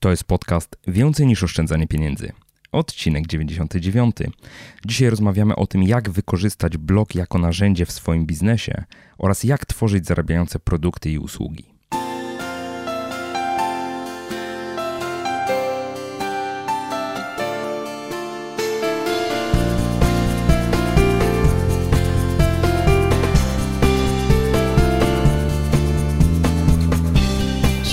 To jest podcast Więcej niż oszczędzanie pieniędzy. Odcinek 99. Dzisiaj rozmawiamy o tym, jak wykorzystać blog jako narzędzie w swoim biznesie oraz jak tworzyć zarabiające produkty i usługi.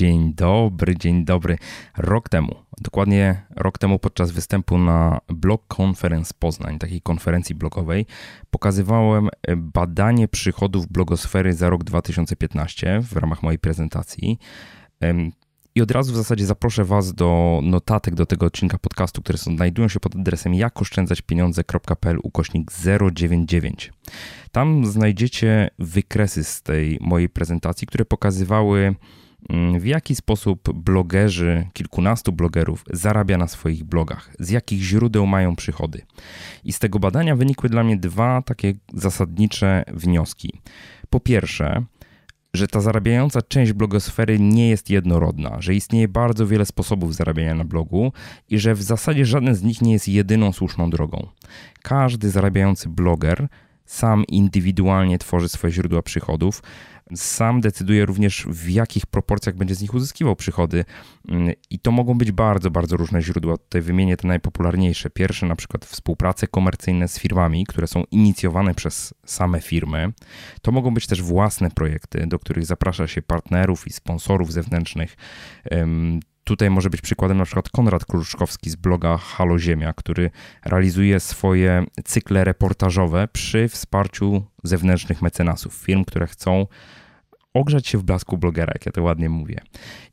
Dzień dobry, dzień dobry. Rok temu, dokładnie rok temu podczas występu na Blog Conference Poznań, takiej konferencji blogowej, pokazywałem badanie przychodów blogosfery za rok 2015 w ramach mojej prezentacji. I od razu w zasadzie zaproszę Was do notatek do tego odcinka podcastu, które znajdują się pod adresem jakoszczędzaćpieniądze.pl ukośnik 099. Tam znajdziecie wykresy z tej mojej prezentacji, które pokazywały w jaki sposób blogerzy, kilkunastu blogerów zarabia na swoich blogach, z jakich źródeł mają przychody. I z tego badania wynikły dla mnie dwa takie zasadnicze wnioski. Po pierwsze, że ta zarabiająca część blogosfery nie jest jednorodna, że istnieje bardzo wiele sposobów zarabiania na blogu i że w zasadzie żaden z nich nie jest jedyną słuszną drogą. Każdy zarabiający bloger sam indywidualnie tworzy swoje źródła przychodów, sam decyduje również w jakich proporcjach będzie z nich uzyskiwał przychody mm, i to mogą być bardzo, bardzo różne źródła. Tutaj wymienię te najpopularniejsze. Pierwsze na przykład współprace komercyjne z firmami, które są inicjowane przez same firmy. To mogą być też własne projekty, do których zaprasza się partnerów i sponsorów zewnętrznych. Tutaj może być przykładem na przykład Konrad Kruszkowski z bloga Halo Ziemia, który realizuje swoje cykle reportażowe przy wsparciu zewnętrznych mecenasów, firm, które chcą ogrzać się w blasku blogera, jak ja to ładnie mówię.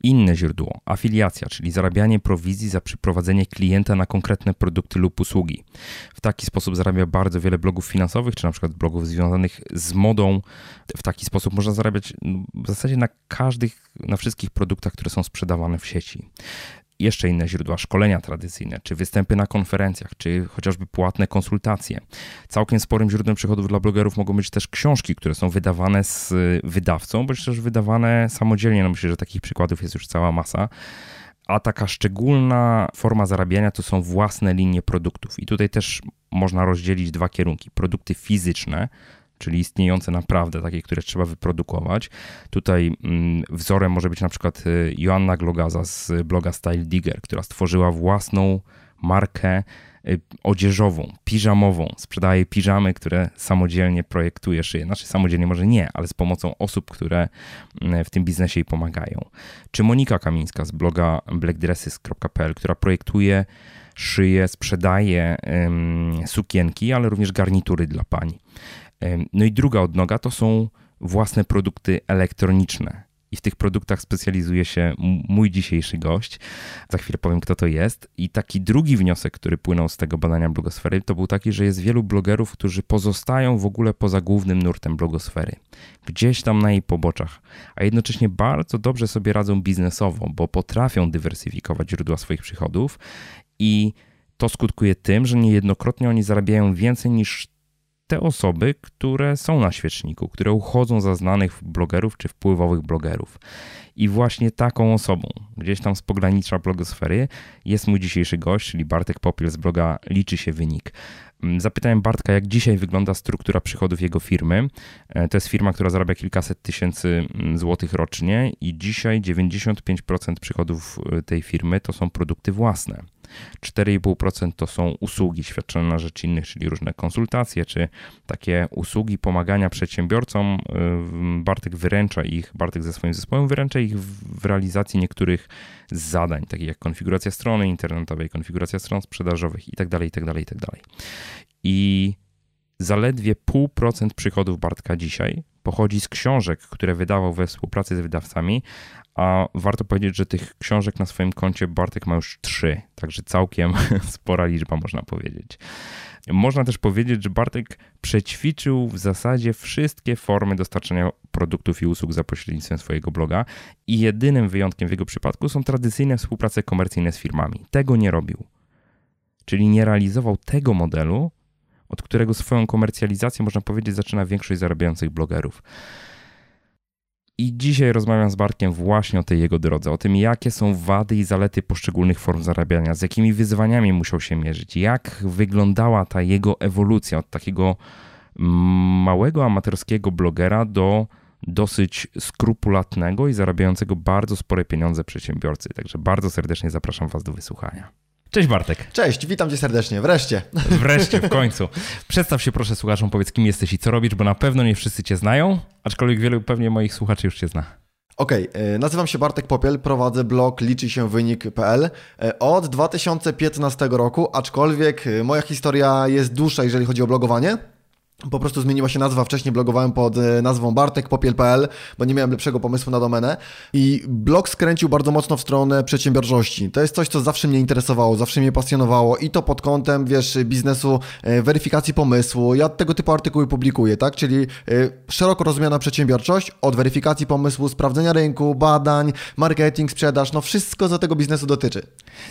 Inne źródło, afiliacja, czyli zarabianie prowizji za przyprowadzenie klienta na konkretne produkty lub usługi. W taki sposób zarabia bardzo wiele blogów finansowych, czy na przykład blogów związanych z modą. W taki sposób można zarabiać no, w zasadzie na każdych, na wszystkich produktach, które są sprzedawane w sieci jeszcze inne źródła, szkolenia tradycyjne, czy występy na konferencjach, czy chociażby płatne konsultacje. Całkiem sporym źródłem przychodów dla blogerów mogą być też książki, które są wydawane z wydawcą, bądź też wydawane samodzielnie. No myślę, że takich przykładów jest już cała masa. A taka szczególna forma zarabiania to są własne linie produktów. I tutaj też można rozdzielić dwa kierunki: produkty fizyczne, czyli istniejące naprawdę, takie, które trzeba wyprodukować. Tutaj mm, wzorem może być na przykład y, Joanna Glogaza z bloga Style Digger, która stworzyła własną markę y, odzieżową, piżamową. Sprzedaje piżamy, które samodzielnie projektuje, szyje. Znaczy samodzielnie może nie, ale z pomocą osób, które mm, w tym biznesie jej pomagają. Czy Monika Kamińska z bloga blackdresses.pl, która projektuje szyje, sprzedaje sukienki, ale również garnitury dla pań. No i druga odnoga to są własne produkty elektroniczne. I w tych produktach specjalizuje się mój dzisiejszy gość. Za chwilę powiem, kto to jest. I taki drugi wniosek, który płynął z tego badania blogosfery, to był taki, że jest wielu blogerów, którzy pozostają w ogóle poza głównym nurtem blogosfery. Gdzieś tam na jej poboczach, a jednocześnie bardzo dobrze sobie radzą biznesowo, bo potrafią dywersyfikować źródła swoich przychodów i to skutkuje tym, że niejednokrotnie oni zarabiają więcej niż te osoby, które są na świeczniku, które uchodzą za znanych blogerów czy wpływowych blogerów. I właśnie taką osobą, gdzieś tam z pogranicza blogosfery, jest mój dzisiejszy gość, czyli Bartek Popiel z bloga Liczy się wynik. Mm, zapytałem Bartka, jak dzisiaj wygląda struktura przychodów jego firmy. E, to jest firma, która zarabia kilkaset tysięcy mm, złotych rocznie i dzisiaj 95% przychodów e, tej firmy to są produkty własne. 4,5% to są usługi świadczone na rzecz innych, czyli różne konsultacje, czy takie usługi pomagania przedsiębiorcom. Y, Bartek wyręcza ich, Bartek ze swoim zespołem wyręcza ich w realizacji niektórych zadań, takich jak konfiguracja strony internetowej, konfiguracja stron sprzedażowych itd., itd., itd. I zaledwie 0,5% przychodów Bartka dzisiaj pochodzi z książek, które wydawał we współpracy z wydawcami, a warto powiedzieć, że tych książek na swoim koncie Bartek ma już trzy, także całkiem spora liczba można powiedzieć. Można też powiedzieć, że Bartek przećwiczył w zasadzie wszystkie formy dostarczania produktów i usług za pośrednictwem swojego bloga i jedynym wyjątkiem w jego przypadku są tradycyjne współprace komercyjne z firmami. Tego nie robił. Czyli nie realizował tego modelu, od którego swoją komercjalizację, można powiedzieć, zaczyna większość zarabiających blogerów. I dzisiaj rozmawiam z Bartkiem właśnie o tej jego drodze, o tym, jakie są wady i zalety poszczególnych form zarabiania, z jakimi wyzwaniami musiał się mierzyć, jak wyglądała ta jego ewolucja od takiego małego amatorskiego blogera do dosyć skrupulatnego i zarabiającego bardzo spore pieniądze przedsiębiorcy. Także bardzo serdecznie zapraszam Was do wysłuchania. Cześć Bartek. Cześć, witam cię serdecznie, wreszcie. Wreszcie, w końcu. Przedstaw się proszę słuchaczom, powiedz kim jesteś i co robisz, bo na pewno nie wszyscy cię znają, aczkolwiek wielu pewnie moich słuchaczy już cię zna. Okej, okay, nazywam się Bartek Popiel, prowadzę blog liczy się wynik.pl e, od 2015 roku, aczkolwiek e, moja historia jest dłuższa, jeżeli chodzi o blogowanie. Po prostu zmieniła się nazwa. Wcześniej blogowałem pod e, nazwą bartekpopiel.pl, bo nie miałem lepszego pomysłu na domenę. I blog skręcił bardzo mocno w stronę przedsiębiorczości. To jest coś, co zawsze mnie interesowało, zawsze mnie pasjonowało i to pod kątem, wiesz, biznesu, e, weryfikacji pomysłu. Ja tego typu artykuły publikuję, tak? Czyli e, szeroko rozumiana przedsiębiorczość od weryfikacji pomysłu, sprawdzenia rynku, badań, marketing, sprzedaż, no wszystko za tego biznesu dotyczy.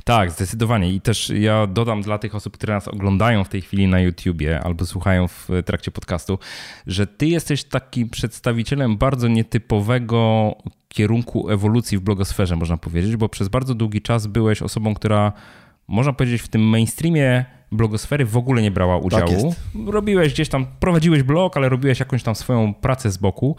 Tak, zdecydowanie. I też ja dodam dla tych osób, które nas oglądają w tej chwili na YouTubie albo słuchają w trakcie trakcie podcastu, że ty jesteś takim przedstawicielem bardzo nietypowego kierunku ewolucji w blogosferze, można powiedzieć, bo przez bardzo długi czas byłeś osobą, która można powiedzieć w tym mainstreamie blogosfery w ogóle nie brała tak udziału. Tak robiłeś gdzieś tam, prowadziłeś blog, ale robiłeś jakąś tam swoją pracę z boku.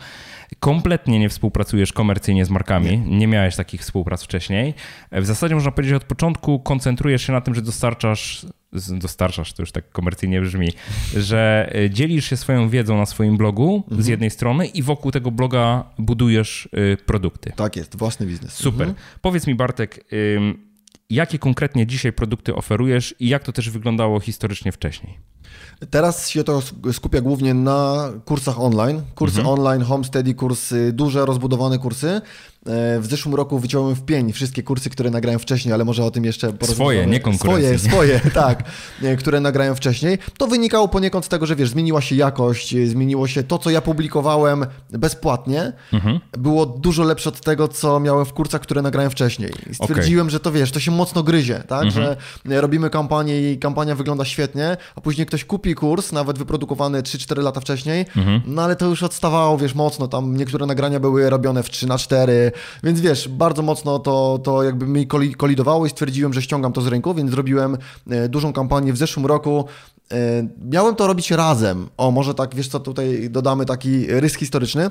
Kompletnie nie współpracujesz komercyjnie z markami, nie, nie miałeś takich współprac wcześniej. W zasadzie można powiedzieć, że od początku koncentrujesz się na tym, że dostarczasz dostarczasz, to już tak komercyjnie brzmi, że e, dzielisz się swoją wiedzą na swoim blogu mhm. z jednej strony i wokół tego bloga budujesz e, produkty. Tak jest, własny biznes. Super. Mhm. Powiedz mi Bartek, jakie konkretnie dzisiaj produkty oferujesz i jak to też wyglądało historycznie wcześniej? Teraz się to skupia głównie na kursach online. Kursy mhm. online, homesteady, kursy, duże, rozbudowane kursy. E, w zeszłym roku wyciąłem w pień wszystkie kursy, które nagrałem wcześniej, ale może o tym jeszcze porozmawiamy. Swoje, nie konkurencyjne. Swoje, swoje, tak, e, które nagrałem wcześniej. To wynikało poniekąd z tego, że wiesz, zmieniła się jakość, zmieniło się to, co ja publikowałem bezpłatnie, mhm. było dużo lepsze od tego, co miałem w kursach, które nagrałem wcześniej. Stwierdziłem, okay. że to wiesz, to się mocno gryzie, tak, mhm. że robimy kampanię i kampania wygląda świetnie, a później ktoś kupi kurs, nawet wyprodukowany 3-4 lata wcześniej, mhm. no ale to już odstawało, wiesz, mocno, tam niektóre nagrania były robione w 3 na 4 więc wiesz, bardzo mocno to, to jakby mi kolidowało i stwierdziłem, że ściągam to z rynku, więc zrobiłem e, dużą kampanię w zeszłym roku. E, miałem to robić razem. O, może tak, wiesz co, tutaj dodamy taki rys historyczny.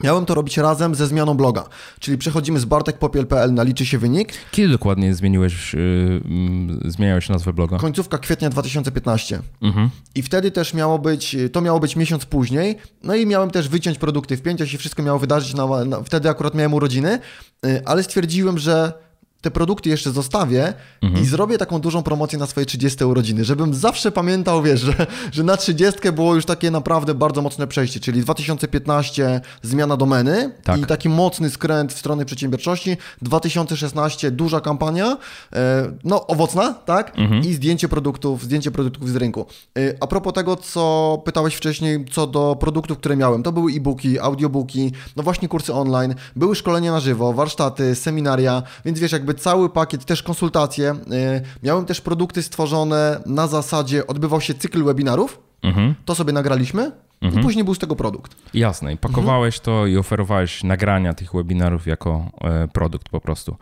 Miałem to robić razem ze zmianą bloga, czyli przechodzimy z bartekpopiel.pl na liczy się wynik. Kiedy dokładnie zmieniłeś, yy, zmieniałeś nazwę bloga? Końcówka kwietnia 2015. Mhm. I wtedy też miało być, to miało być miesiąc później, no i miałem też wyciąć produkty w pięć, się wszystko miało wydarzyć, na, na, wtedy akurat miałem urodziny, yy, ale stwierdziłem, że te produkty jeszcze zostawię mhm. i zrobię taką dużą promocję na swoje 30 urodziny, żebym zawsze pamiętał, wiesz, że, że na 30 było już takie naprawdę bardzo mocne przejście, czyli 2015 zmiana domeny tak. i taki mocny skręt w stronę przedsiębiorczości, 2016 duża kampania, e, no owocna, tak? Mhm. I zdjęcie produktów, zdjęcie produktów z rynku. E, a propos tego, co pytałeś wcześniej, co do produktów, które miałem, to były e-booki, audiobooki, no właśnie kursy online, były szkolenia na żywo, warsztaty, seminaria, więc wiesz, jakby jakby cały pakiet, też konsultacje. Y, miałem też produkty stworzone na zasadzie, odbywał się cykl webinarów, mhm. to sobie nagraliśmy, Mhm. I później był z tego produkt. Jasne. I pakowałeś mhm. to i oferowałeś nagrania tych webinarów jako e, produkt po prostu.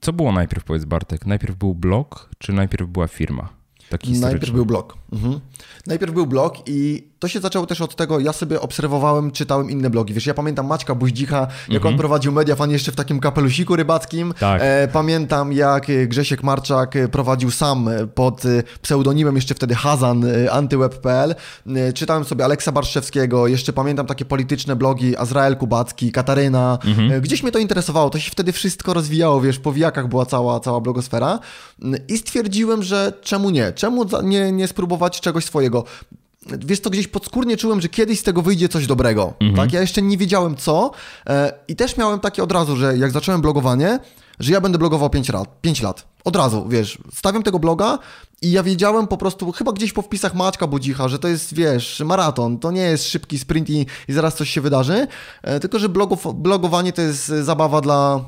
Co było najpierw, powiedz Bartek? Najpierw był blog, czy najpierw była firma? Taki najpierw był blog. Mhm. Najpierw był blog i to się zaczęło też od tego, ja sobie obserwowałem, czytałem inne blogi. Wiesz, ja pamiętam Maćka Buździcha, jak mhm. on prowadził Mediafan jeszcze w takim kapelusiku rybackim. Tak. E, pamiętam, jak Grzesiek Marczak prowadził sam pod pseudonimem jeszcze wtedy Hazan antyweb.pl. E, czytałem sobie Aleksa Barszewskiego, jeszcze pamiętam takie polityczne blogi Azrael Kubacki, Kataryna. Mhm. E, gdzieś mnie to interesowało, to się wtedy wszystko rozwijało, wiesz, po wijakach była cała, cała blogosfera. I stwierdziłem, że czemu nie? Czemu nie, nie spróbować czegoś swojego? Wiesz to gdzieś podskórnie czułem, że kiedyś z tego wyjdzie coś dobrego. Mhm. Tak? Ja jeszcze nie wiedziałem co e, i też miałem takie od razu, że jak zacząłem blogowanie, że ja będę blogował 5 lat, 5 lat. Od razu, wiesz, stawiam tego bloga i ja wiedziałem po prostu, chyba gdzieś po wpisach Maćka Budzicha, że to jest, wiesz, maraton, to nie jest szybki sprint i, i zaraz coś się wydarzy, e, tylko że blogow, blogowanie to jest zabawa dla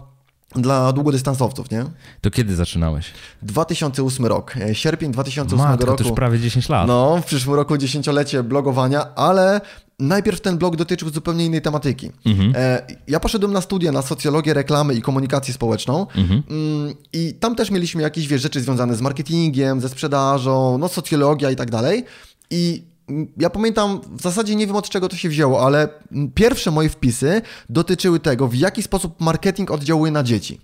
dla długodystansowców, nie? To kiedy zaczynałeś? 2008 rok, e, sierpień 2008 Matko, roku. to już prawie 10 lat. No, w przyszłym roku dziesięciolecie blogowania, ale najpierw ten blog dotyczył zupełnie innej tematyki. Mhm. E, ja poszedłem na studia na socjologię reklamy i komunikację społeczną mhm. Mm, i tam też mieliśmy jakieś wiesz, rzeczy związane z marketingiem, ze sprzedażą, no socjologia i tak dalej. I ja pamiętam, w zasadzie nie wiem od czego to się wzięło, ale pierwsze moje wpisy dotyczyły tego, w jaki sposób marketing oddziałuje na dzieci.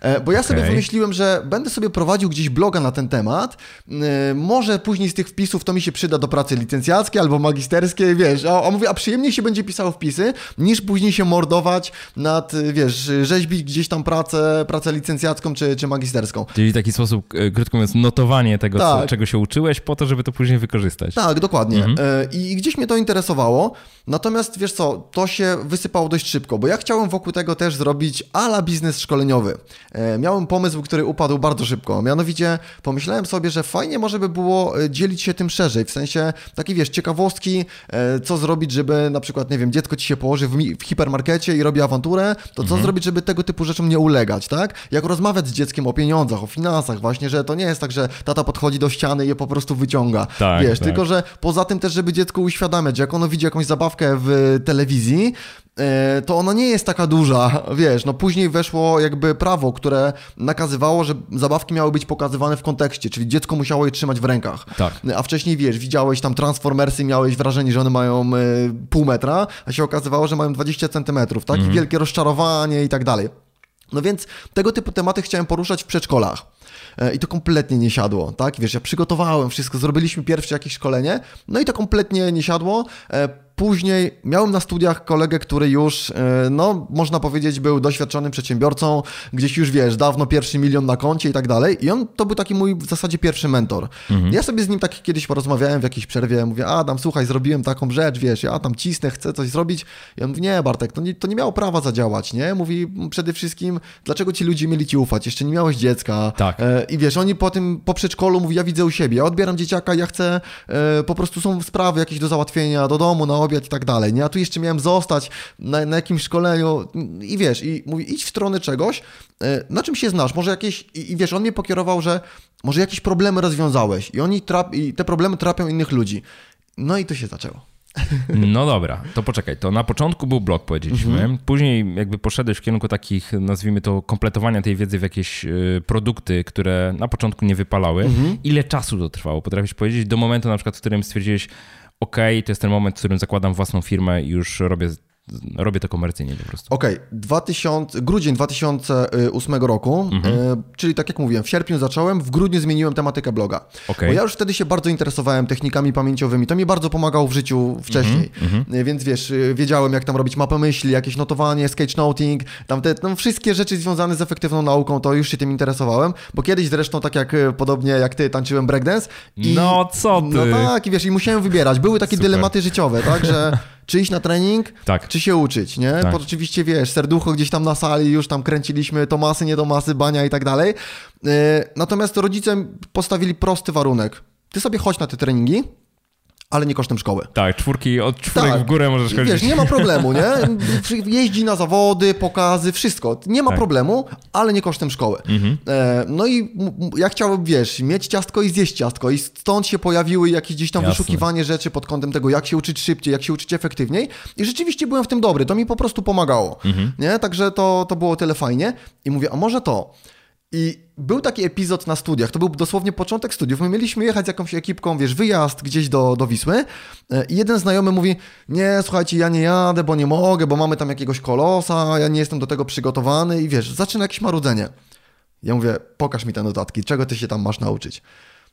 E, bo ja okay. sobie wymyśliłem, że będę sobie prowadził gdzieś bloga na ten temat. E, może później z tych wpisów to mi się przyda do pracy licencjackiej albo magisterskiej, wiesz. A, a mówię, a przyjemniej się będzie pisało wpisy, niż później się mordować nad, wiesz, rzeźbić gdzieś tam pracę, pracę licencjacką czy, czy magisterską. Czyli w taki sposób, e, krótko mówiąc, notowanie tego, tak. co, czego się uczyłeś, po to, żeby to później wykorzystać. Tak, dokładnie. Mhm. I gdzieś mnie to interesowało. Natomiast wiesz co, to się wysypało dość szybko, bo ja chciałem wokół tego też zrobić ala biznes szkoleniowy. E, miałem pomysł, który upadł bardzo szybko. Mianowicie pomyślałem sobie, że fajnie może by było e, dzielić się tym szerzej, w sensie takie wiesz, ciekawostki, e, co zrobić, żeby na przykład, nie wiem, dziecko ci się położy w, w hipermarkecie i robi awanturę, to co mhm. zrobić, żeby tego typu rzeczom nie ulegać, tak? Jak rozmawiać z dzieckiem o pieniądzach, o finansach, właśnie, że to nie jest tak, że tata podchodzi do ściany i je po prostu wyciąga. Tak, wiesz, tak. tylko że poza tym też, żeby dziecko uświadamiać, jak ono widzi jakąś zabawkę w telewizji, to ona nie jest taka duża, wiesz, no później weszło jakby prawo, które nakazywało, że zabawki miały być pokazywane w kontekście, czyli dziecko musiało je trzymać w rękach. Tak. A wcześniej, wiesz, widziałeś tam Transformersy, miałeś wrażenie, że one mają e, pół metra, a się okazywało, że mają 20 centymetrów, tak? Mhm. I wielkie rozczarowanie i tak dalej. No więc tego typu tematy chciałem poruszać w przedszkolach. E, I to kompletnie nie siadło, tak? Wiesz, ja przygotowałem wszystko, zrobiliśmy pierwsze jakieś szkolenie, no i to kompletnie nie siadło. Później miałem na studiach kolegę, który już, e, no, można powiedzieć, był doświadczonym przedsiębiorcą, gdzieś już wiesz, dawno pierwszy milion na koncie i tak dalej. I on to był taki mój w zasadzie pierwszy mentor. Mhm. Ja sobie z nim tak kiedyś porozmawiałem w jakiejś przerwie, mówię, Adam, słuchaj, zrobiłem taką rzecz, wiesz, ja tam cisnę, chcę coś zrobić. I on mówi, nie, Bartek, to nie, to nie miało prawa zadziałać, nie? Mówi, przede wszystkim, dlaczego ci ludzie mieli ci ufać? Jeszcze nie miałeś dziecka. Tak. E, I wiesz, oni po tym, po przedszkolu, mówi, ja widzę u siebie, ja odbieram dzieciaka, ja chcę, e, po prostu są sprawy jakieś do załatwienia, do domu, na i tak dalej, nie? A tu jeszcze miałem zostać na, na jakimś szkoleniu i wiesz, i mówi, idź w stronę czegoś, e, na czym się znasz, może jakieś, i, i wiesz, on mnie pokierował, że może jakieś problemy rozwiązałeś i oni trap, i te problemy trapią innych ludzi. No i to się zaczęło. No dobra, to poczekaj. To na początku był blog, powiedzieliśmy. Mhm. Później jakby poszedłeś w kierunku takich, nazwijmy to, kompletowania tej wiedzy w jakieś y, produkty, które na początku nie wypalały. Mhm. Ile czasu to trwało? Potrafisz powiedzieć do momentu na przykład, w którym stwierdziłeś, ok, to jest ten moment, w którym zakładam własną firmę i już robię robię to komercyjnie po prostu. Okej, okay. grudzień 2008 roku, mhm. e, czyli tak jak mówiłem, w sierpniu zacząłem, w grudniu zmieniłem tematykę bloga. Okay. Bo ja już wtedy się bardzo interesowałem technikami pamięciowymi, to mi bardzo pomagało w życiu wcześniej, mhm. mhm. E, więc wiesz, e, wiedziałem jak tam robić mapę myśli, jakieś notowanie, sketchnoting, tam te tam wszystkie rzeczy związane z efektywną nauką, to już się tym interesowałem, bo kiedyś zresztą tak jak podobnie jak ty tańczyłem breakdance. I, no co ty? No tak, i wiesz, i musiałem wybierać. Były takie Super. dylematy życiowe, tak, że czy iść na trening, tak. czy się uczyć, nie? Tak. Bo oczywiście, wiesz, serducho gdzieś tam na sali, już tam kręciliśmy Tomasy, nie Tomasy, bania i tak dalej. E, natomiast rodzice postawili prosty warunek. Ty sobie chodź na te treningi, ale nie kosztem szkoły. Tak, czwórki od czwórek tak. w górę możesz chodzić. Wiesz, nie ma problemu, nie? Jeździ na zawody, pokazy, wszystko. Nie ma tak. problemu, ale nie kosztem szkoły. Mhm. E, no i ja chciałem, wiesz, mieć ciastko i zjeść ciastko i stąd się pojawiły jakieś gdzieś tam Jasne. wyszukiwanie rzeczy pod kątem tego, jak się uczyć szybciej, jak się uczyć efektywniej i rzeczywiście byłem w tym dobry, to mi po prostu pomagało, mhm. nie? Także to, to było tyle fajnie i mówię, a może to... I był taki epizod na studiach, to był dosłownie początek studiów. My mieliśmy jechać z jakąś ekipką, wiesz, wyjazd gdzieś do, do Wisły. E, I jeden znajomy mówi: Nie, słuchajcie, ja nie jadę, bo nie mogę, bo mamy tam jakiegoś kolosa, ja nie jestem do tego przygotowany. I wiesz, zaczyna jakieś marudzenie. Ja mówię: Pokaż mi te notatki, czego ty się tam masz nauczyć.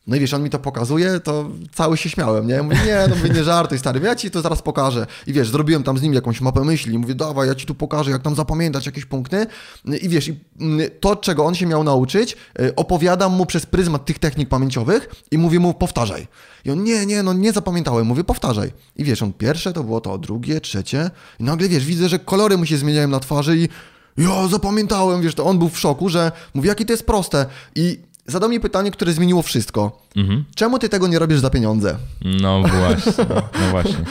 No i wiesz, on mi to pokazuje, to cały się śmiałem, nie? Mówię, nie, no mówię, nie żartuj, stary, ja ci to zaraz pokażę. I wiesz, zrobiłem tam z nim jakąś mapę myśli, mówię, dawaj, ja ci tu pokażę, jak tam zapamiętać jakieś punkty. I wiesz, mm, to, czego on się miał nauczyć, y, opowiadam mu przez pryzmat tych technik pamięciowych i mówię mu, powtarzaj. I on, nie, nie, no nie zapamiętałem, mówię, powtarzaj. I wiesz, on pierwsze to było to, drugie, trzecie. I nagle, wiesz, widzę, że kolory mu się zmieniają na twarzy i ja zapamiętałem, wiesz, to on był w szoku, że mówi, jakie to jest proste. I zadał mi pytanie, które zmieniło wszystko. Mhm. Czemu ty tego nie robisz za pieniądze? No właśnie, no właśnie.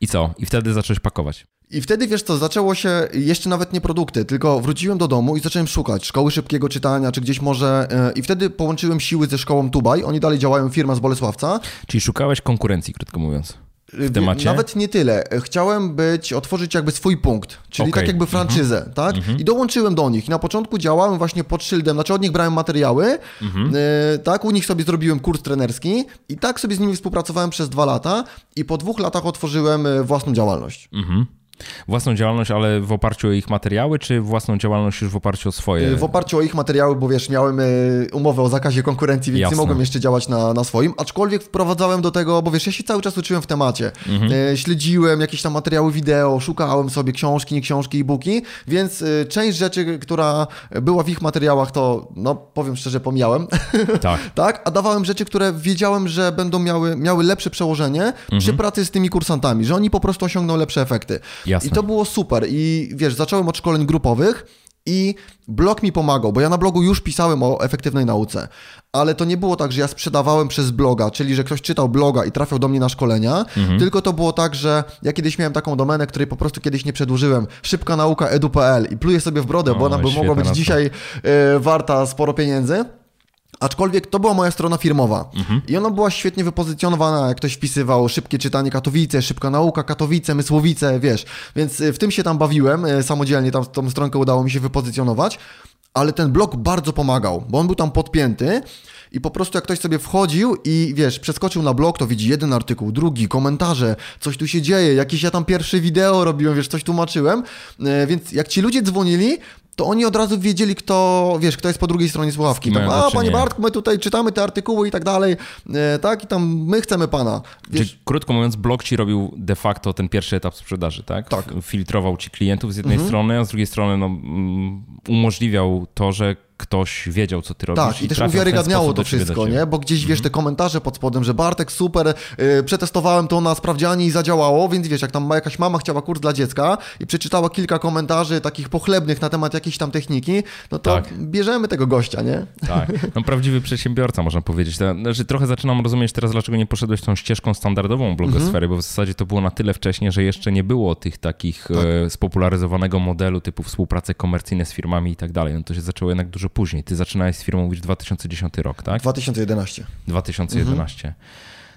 I co? I wtedy zacząłeś pakować. I wtedy, wiesz co, zaczęło się jeszcze nawet nie produkty, tylko wróciłem do domu i zacząłem szukać szkoły szybkiego czytania, czy gdzieś może... Yy, I wtedy połączyłem siły ze szkołą Tubaj, oni dalej działają, firma z Bolesławca. Czyli szukałeś konkurencji, krótko mówiąc w temacie? Nawet nie tyle. Chciałem być, otworzyć jakby swój punkt, czyli okay. tak jakby franczyzę, mm -hmm. tak? Mm -hmm. I dołączyłem do nich. I na początku działałem właśnie pod szyldem, znaczy od nich brałem materiały, mm -hmm. tak? U nich sobie zrobiłem kurs trenerski i tak sobie z nimi współpracowałem przez dwa lata i po dwóch latach otworzyłem e, własną działalność. Mhm. Własną działalność, ale w oparciu o ich materiały, czy własną działalność już w oparciu o swoje? W oparciu o ich materiały, bo wiesz, miałem e, umowę o zakazie konkurencji, więc Jasne. nie mogłem jeszcze działać na, na swoim, aczkolwiek wprowadzałem do tego, bo wiesz, ja się cały czas uczyłem w temacie. Mhm. E, śledziłem jakieś tam materiały wideo, szukałem sobie książki, nie książki, e-booki, więc e, część rzeczy, która była w ich materiałach, to no powiem szczerze, pomijałem. Tak. tak? A dawałem rzeczy, które wiedziałem, że będą miały, miały lepsze przełożenie mhm. przy pracy z tymi kursantami, że oni po prostu osiągną lepsze efekty. Jasne. I to było super. I wiesz, zacząłem od szkoleń grupowych i blog mi pomagał, bo ja na blogu już pisałem o efektywnej nauce, ale to nie było tak, że ja sprzedawałem przez bloga, czyli że ktoś czytał bloga i trafiał do mnie na szkolenia, mhm. tylko to było tak, że ja kiedyś miałem taką domenę, której po prostu kiedyś nie przedłużyłem, szybka nauka edu.pl i pluję sobie w brodę, o, bo ona by mogła być dzisiaj y, warta sporo pieniędzy. Aczkolwiek to była moja strona firmowa mhm. i ona była świetnie wypozycjonowana, jak ktoś wpisywał szybkie czytanie Katowice, szybka nauka Katowice, Mysłowice, wiesz. Więc y, w tym się tam bawiłem, y, samodzielnie tam tą stronkę udało mi się wypozycjonować, ale ten blog bardzo pomagał, bo on był tam podpięty i po prostu jak ktoś sobie wchodził i wiesz, przeskoczył na blog, to widzi jeden artykuł, drugi, komentarze, coś tu się dzieje, jakieś ja tam pierwsze wideo robiłem, wiesz, coś tłumaczyłem, y, więc jak ci ludzie dzwonili, to oni od razu wiedzieli, kto, wiesz, kto jest po drugiej stronie słuchawki. Tam, a, panie Bartku, my tutaj czytamy te artykuły i tak dalej, e, tak, i tam my chcemy pana. Wiesz... Czyli, krótko mówiąc, blog ci robił de facto ten pierwszy etap sprzedaży, tak? Tak. Filtrował ci klientów z jednej mhm. strony, a z drugiej strony no, mm, umożliwiał to, że ktoś wiedział, co ty robisz. Tak, i, i też uwiarygadniało to wszystko, nie? Bo gdzieś, wiesz, te mhm. komentarze pod spodem, że Bartek, super, yy, przetestowałem to na sprawdzianie i zadziałało, więc wiesz, jak tam jakaś mama chciała kurs dla dziecka i przeczytała kilka komentarzy takich pochlebnych na temat jakiejś tam techniki, no to tak. bierzemy tego gościa, nie? Tak, no prawdziwy przedsiębiorca, można powiedzieć. Znaczy, trochę zaczynam rozumieć teraz, dlaczego nie poszedłeś tą ścieżką standardową blogosfery, mhm. bo w zasadzie to było na tyle wcześnie, że jeszcze nie było tych takich tak. e, spopularyzowanego modelu typu współpracy komercyjne z firmami i tak dalej. No to się zaczęło jednak dużo później. Ty zaczynałeś z firmą mówisz 2010 rok, tak? 2011. 2011. Mhm.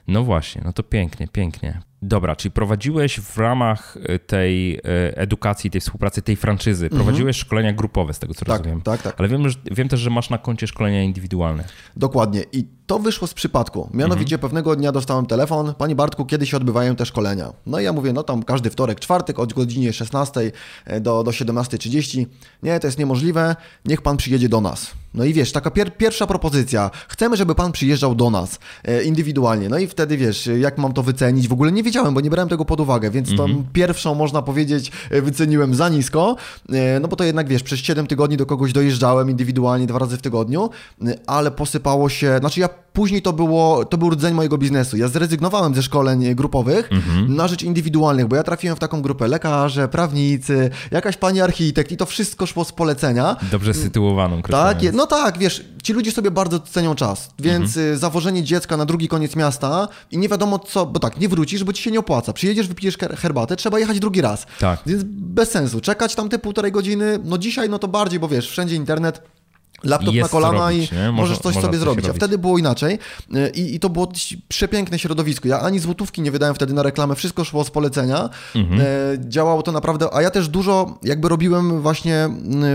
No właśnie, no to pięknie, pięknie. Dobra, czyli prowadziłeś w ramach e, tej e, edukacji, tej współpracy, tej franczyzy, mhm. prowadziłeś szkolenia grupowe, z tego co tak, rozumiem. Tak, tak. Ale wiem, że, wiem też, że masz na koncie szkolenia indywidualne. Dokładnie. I to wyszło z przypadku. Mianowicie mhm. pewnego dnia dostałem telefon, Panie Bartku, kiedy się odbywają te szkolenia? No i ja mówię, no tam każdy wtorek, czwartek od godzinie 16 e, do, do 17.30. Nie, to jest niemożliwe, niech Pan przyjedzie do nas. No i wiesz, taka pier pierwsza propozycja. Chcemy, żeby Pan przyjeżdżał do nas e, indywidualnie. No i wtedy wiesz, jak mam to wycenić? W ogóle nie wiedziałem, bo nie brałem tego pod uwagę, więc tą mhm. pierwszą, można powiedzieć, e, wyceniłem za nisko. E, no bo to jednak wiesz, przez 7 tygodni do kogoś dojeżdżałem indywidualnie dwa razy w tygodniu, e, ale posypało się, znaczy ja później to było, to był rdzeń mojego biznesu. Ja zrezygnowałem ze szkoleń grupowych mhm. na rzecz indywidualnych, bo ja trafiłem w taką grupę lekarze, prawnicy, jakaś pani architekt i to wszystko szło z polecenia. Dobrze sytuowaną. Tak, no tak, wiesz, ci ludzie sobie bardzo cenią czas, więc mhm. zawożenie dziecka na drugi koniec miasta i nie wiadomo co, bo tak, nie wrócisz, bo ci się nie opłaca. Przyjedziesz, wypijesz herbatę, trzeba jechać drugi raz. Tak. Więc bez sensu. Czekać tam te półtorej godziny, no dzisiaj no to bardziej, bo wiesz, wszędzie internet, laptop na kolana robić, i możesz coś sobie zrobić. A wtedy było inaczej y, I, i, to było przepiękne środowisko. Ja ani złotówki nie wydałem wtedy na reklamę, wszystko szło z polecenia. Mhm. E, działało to naprawdę, a ja też dużo jakby robiłem właśnie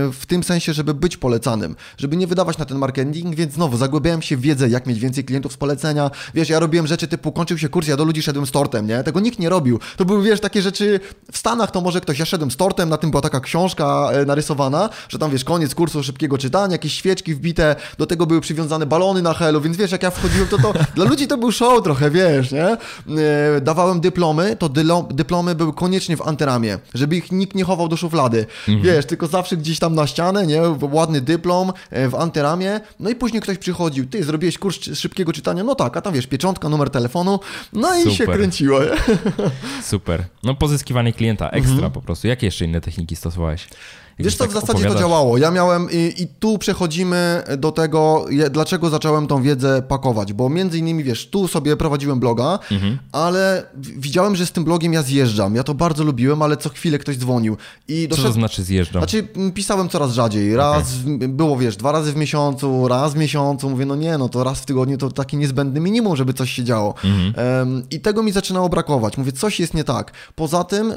y, w tym sensie, żeby być polecanym, żeby nie wydawać na ten marketing, więc znowu zagłębiałem się w wiedzę, jak mieć więcej klientów z polecenia. Wiesz, ja robiłem rzeczy typu, kończył się kurs, ja do ludzi szedłem z tortem, nie? Tego nikt nie robił. To były, wiesz, takie rzeczy w Stanach, to może ktoś, ja szedłem z tortem, na tym była taka książka e, narysowana, że tam, wiesz, koniec kursu szybkiego czytania, jakieś świeczki wbite, do tego były przywiązane balony na helu, więc wiesz, jak ja wchodziłem, to to dla ludzi to był show trochę, wiesz, nie? E, dawałem dyplomy, to dyplomy były koniecznie w antyramie, żeby ich nikt nie chował do szuflady, mhm. wiesz, tylko zawsze gdzieś tam na ścianę, nie? Ładny dyplom e, w antyramie, no i później ktoś przychodził, ty zrobiłeś kurs szybkiego czytania, no tak, a tam wiesz, pieczątka, numer telefonu, no i Super. się kręciło. Nie? Super. No pozyskiwanie klienta ekstra mhm. po prostu. Jakie jeszcze inne techniki stosowałeś? Wiesz co, tak w zasadzie opowiadasz... to działało. Ja miałem i, i, tu przechodzimy do tego, dlaczego zacząłem tą wiedzę pakować, bo między innymi, wiesz, tu sobie prowadziłem bloga, mhm. ale widziałem, że z tym blogiem ja zjeżdżam. Ja to bardzo lubiłem, ale co chwilę ktoś dzwonił. I doszedł... Co to znaczy zjeżdżam? Znaczy pisałem coraz rzadziej. Raz, okay. było, wiesz, dwa razy w miesiącu, raz w miesiącu. Mówię, no nie, no to raz w tygodniu to taki niezbędny minimum, żeby coś się działo. Mhm. Um, I tego mi zaczynało brakować. Mówię, coś jest nie tak. Poza tym,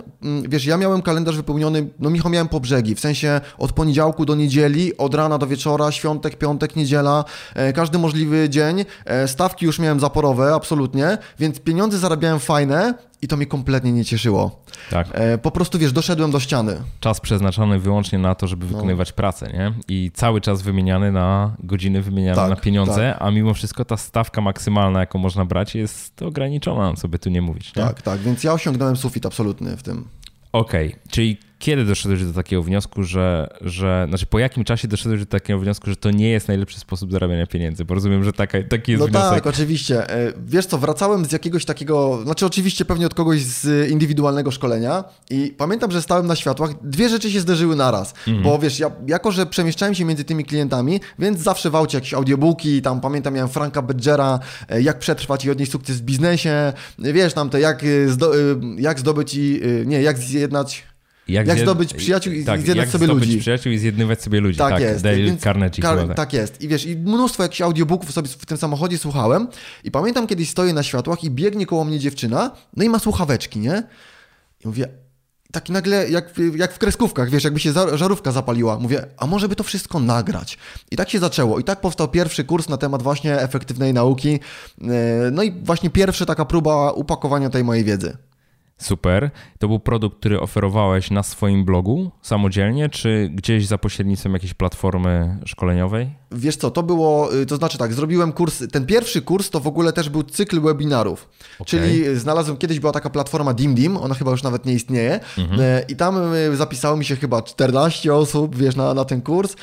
wiesz, ja miałem kalendarz wypełniony, no Michał miałem po brzegi, w sensie sensie od poniedziałku do niedzieli, od rana do wieczora, świątek, piątek, niedziela, e, każdy możliwy dzień. E, stawki już miałem zaporowe, absolutnie, więc pieniądze zarabiałem fajne, i to mnie kompletnie nie cieszyło. Tak. E, po prostu, wiesz, doszedłem do ściany. Czas przeznaczony wyłącznie na to, żeby no. wykonywać no. pracę, nie? I cały czas wymieniany na godziny, wymieniany tak, na pieniądze, tak. a mimo wszystko ta stawka maksymalna, jaką można brać, jest ograniczona, co by tu nie mówić. Nie? Tak, tak, więc ja osiągnąłem sufit absolutny w tym. Okej, okay. czyli kiedy doszedłeś do takiego wniosku, że, że, znaczy po jakim czasie doszedłeś do takiego wniosku, że to nie jest najlepszy sposób zarabiania pieniędzy? Bo rozumiem, że taka, taki jest no wniosek. No tak, oczywiście. E, wiesz co, wracałem z jakiegoś takiego, znaczy oczywiście pewnie od kogoś z indywidualnego szkolenia i pamiętam, że stałem na światłach, dwie rzeczy się zderzyły naraz, mhm. bo wiesz, ja, jako że przemieszczałem się między tymi klientami, więc zawsze w aucie jakieś audiobooki, tam pamiętam miałem Franka Bedgera, e, jak przetrwać i odnieść sukces w biznesie, wiesz, tam te jak, zdo, jak zdobyć i, nie, jak zjednać jak, jak zdobyć przyjaciół i tak, zjednać jak sobie zdobyć ludzi. przyjaciół i zjednywać sobie ludzi. Tak, tak jest. Dale Więc Carnegie. Car tak jest. I wiesz, i mnóstwo jakichś audiobooków sobie w tym samochodzie słuchałem i pamiętam kiedyś stoję na światłach i biegnie koło mnie dziewczyna, no i ma słuchaweczki, nie? I mówię, taki nagle, jak, jak w kreskówkach, wiesz, jakby się żarówka zapaliła. Mówię, a może by to wszystko nagrać? I tak się zaczęło. I tak powstał pierwszy kurs na temat właśnie efektywnej nauki. E, no i właśnie pierwsza taka próba upakowania tej mojej wiedzy. Super. To był produkt, który oferowałeś na swoim blogu samodzielnie, czy gdzieś za pośrednictwem jakiejś platformy szkoleniowej? Wiesz co, to było, y, to znaczy tak, zrobiłem kurs, ten pierwszy kurs to w ogóle też był cykl webinarów, okay. czyli znalazłem, kiedyś była taka platforma DimDim, ona chyba już nawet nie istnieje mhm. Y, i tam y, zapisało mi się chyba 14 osób, wiesz, na, na ten kurs,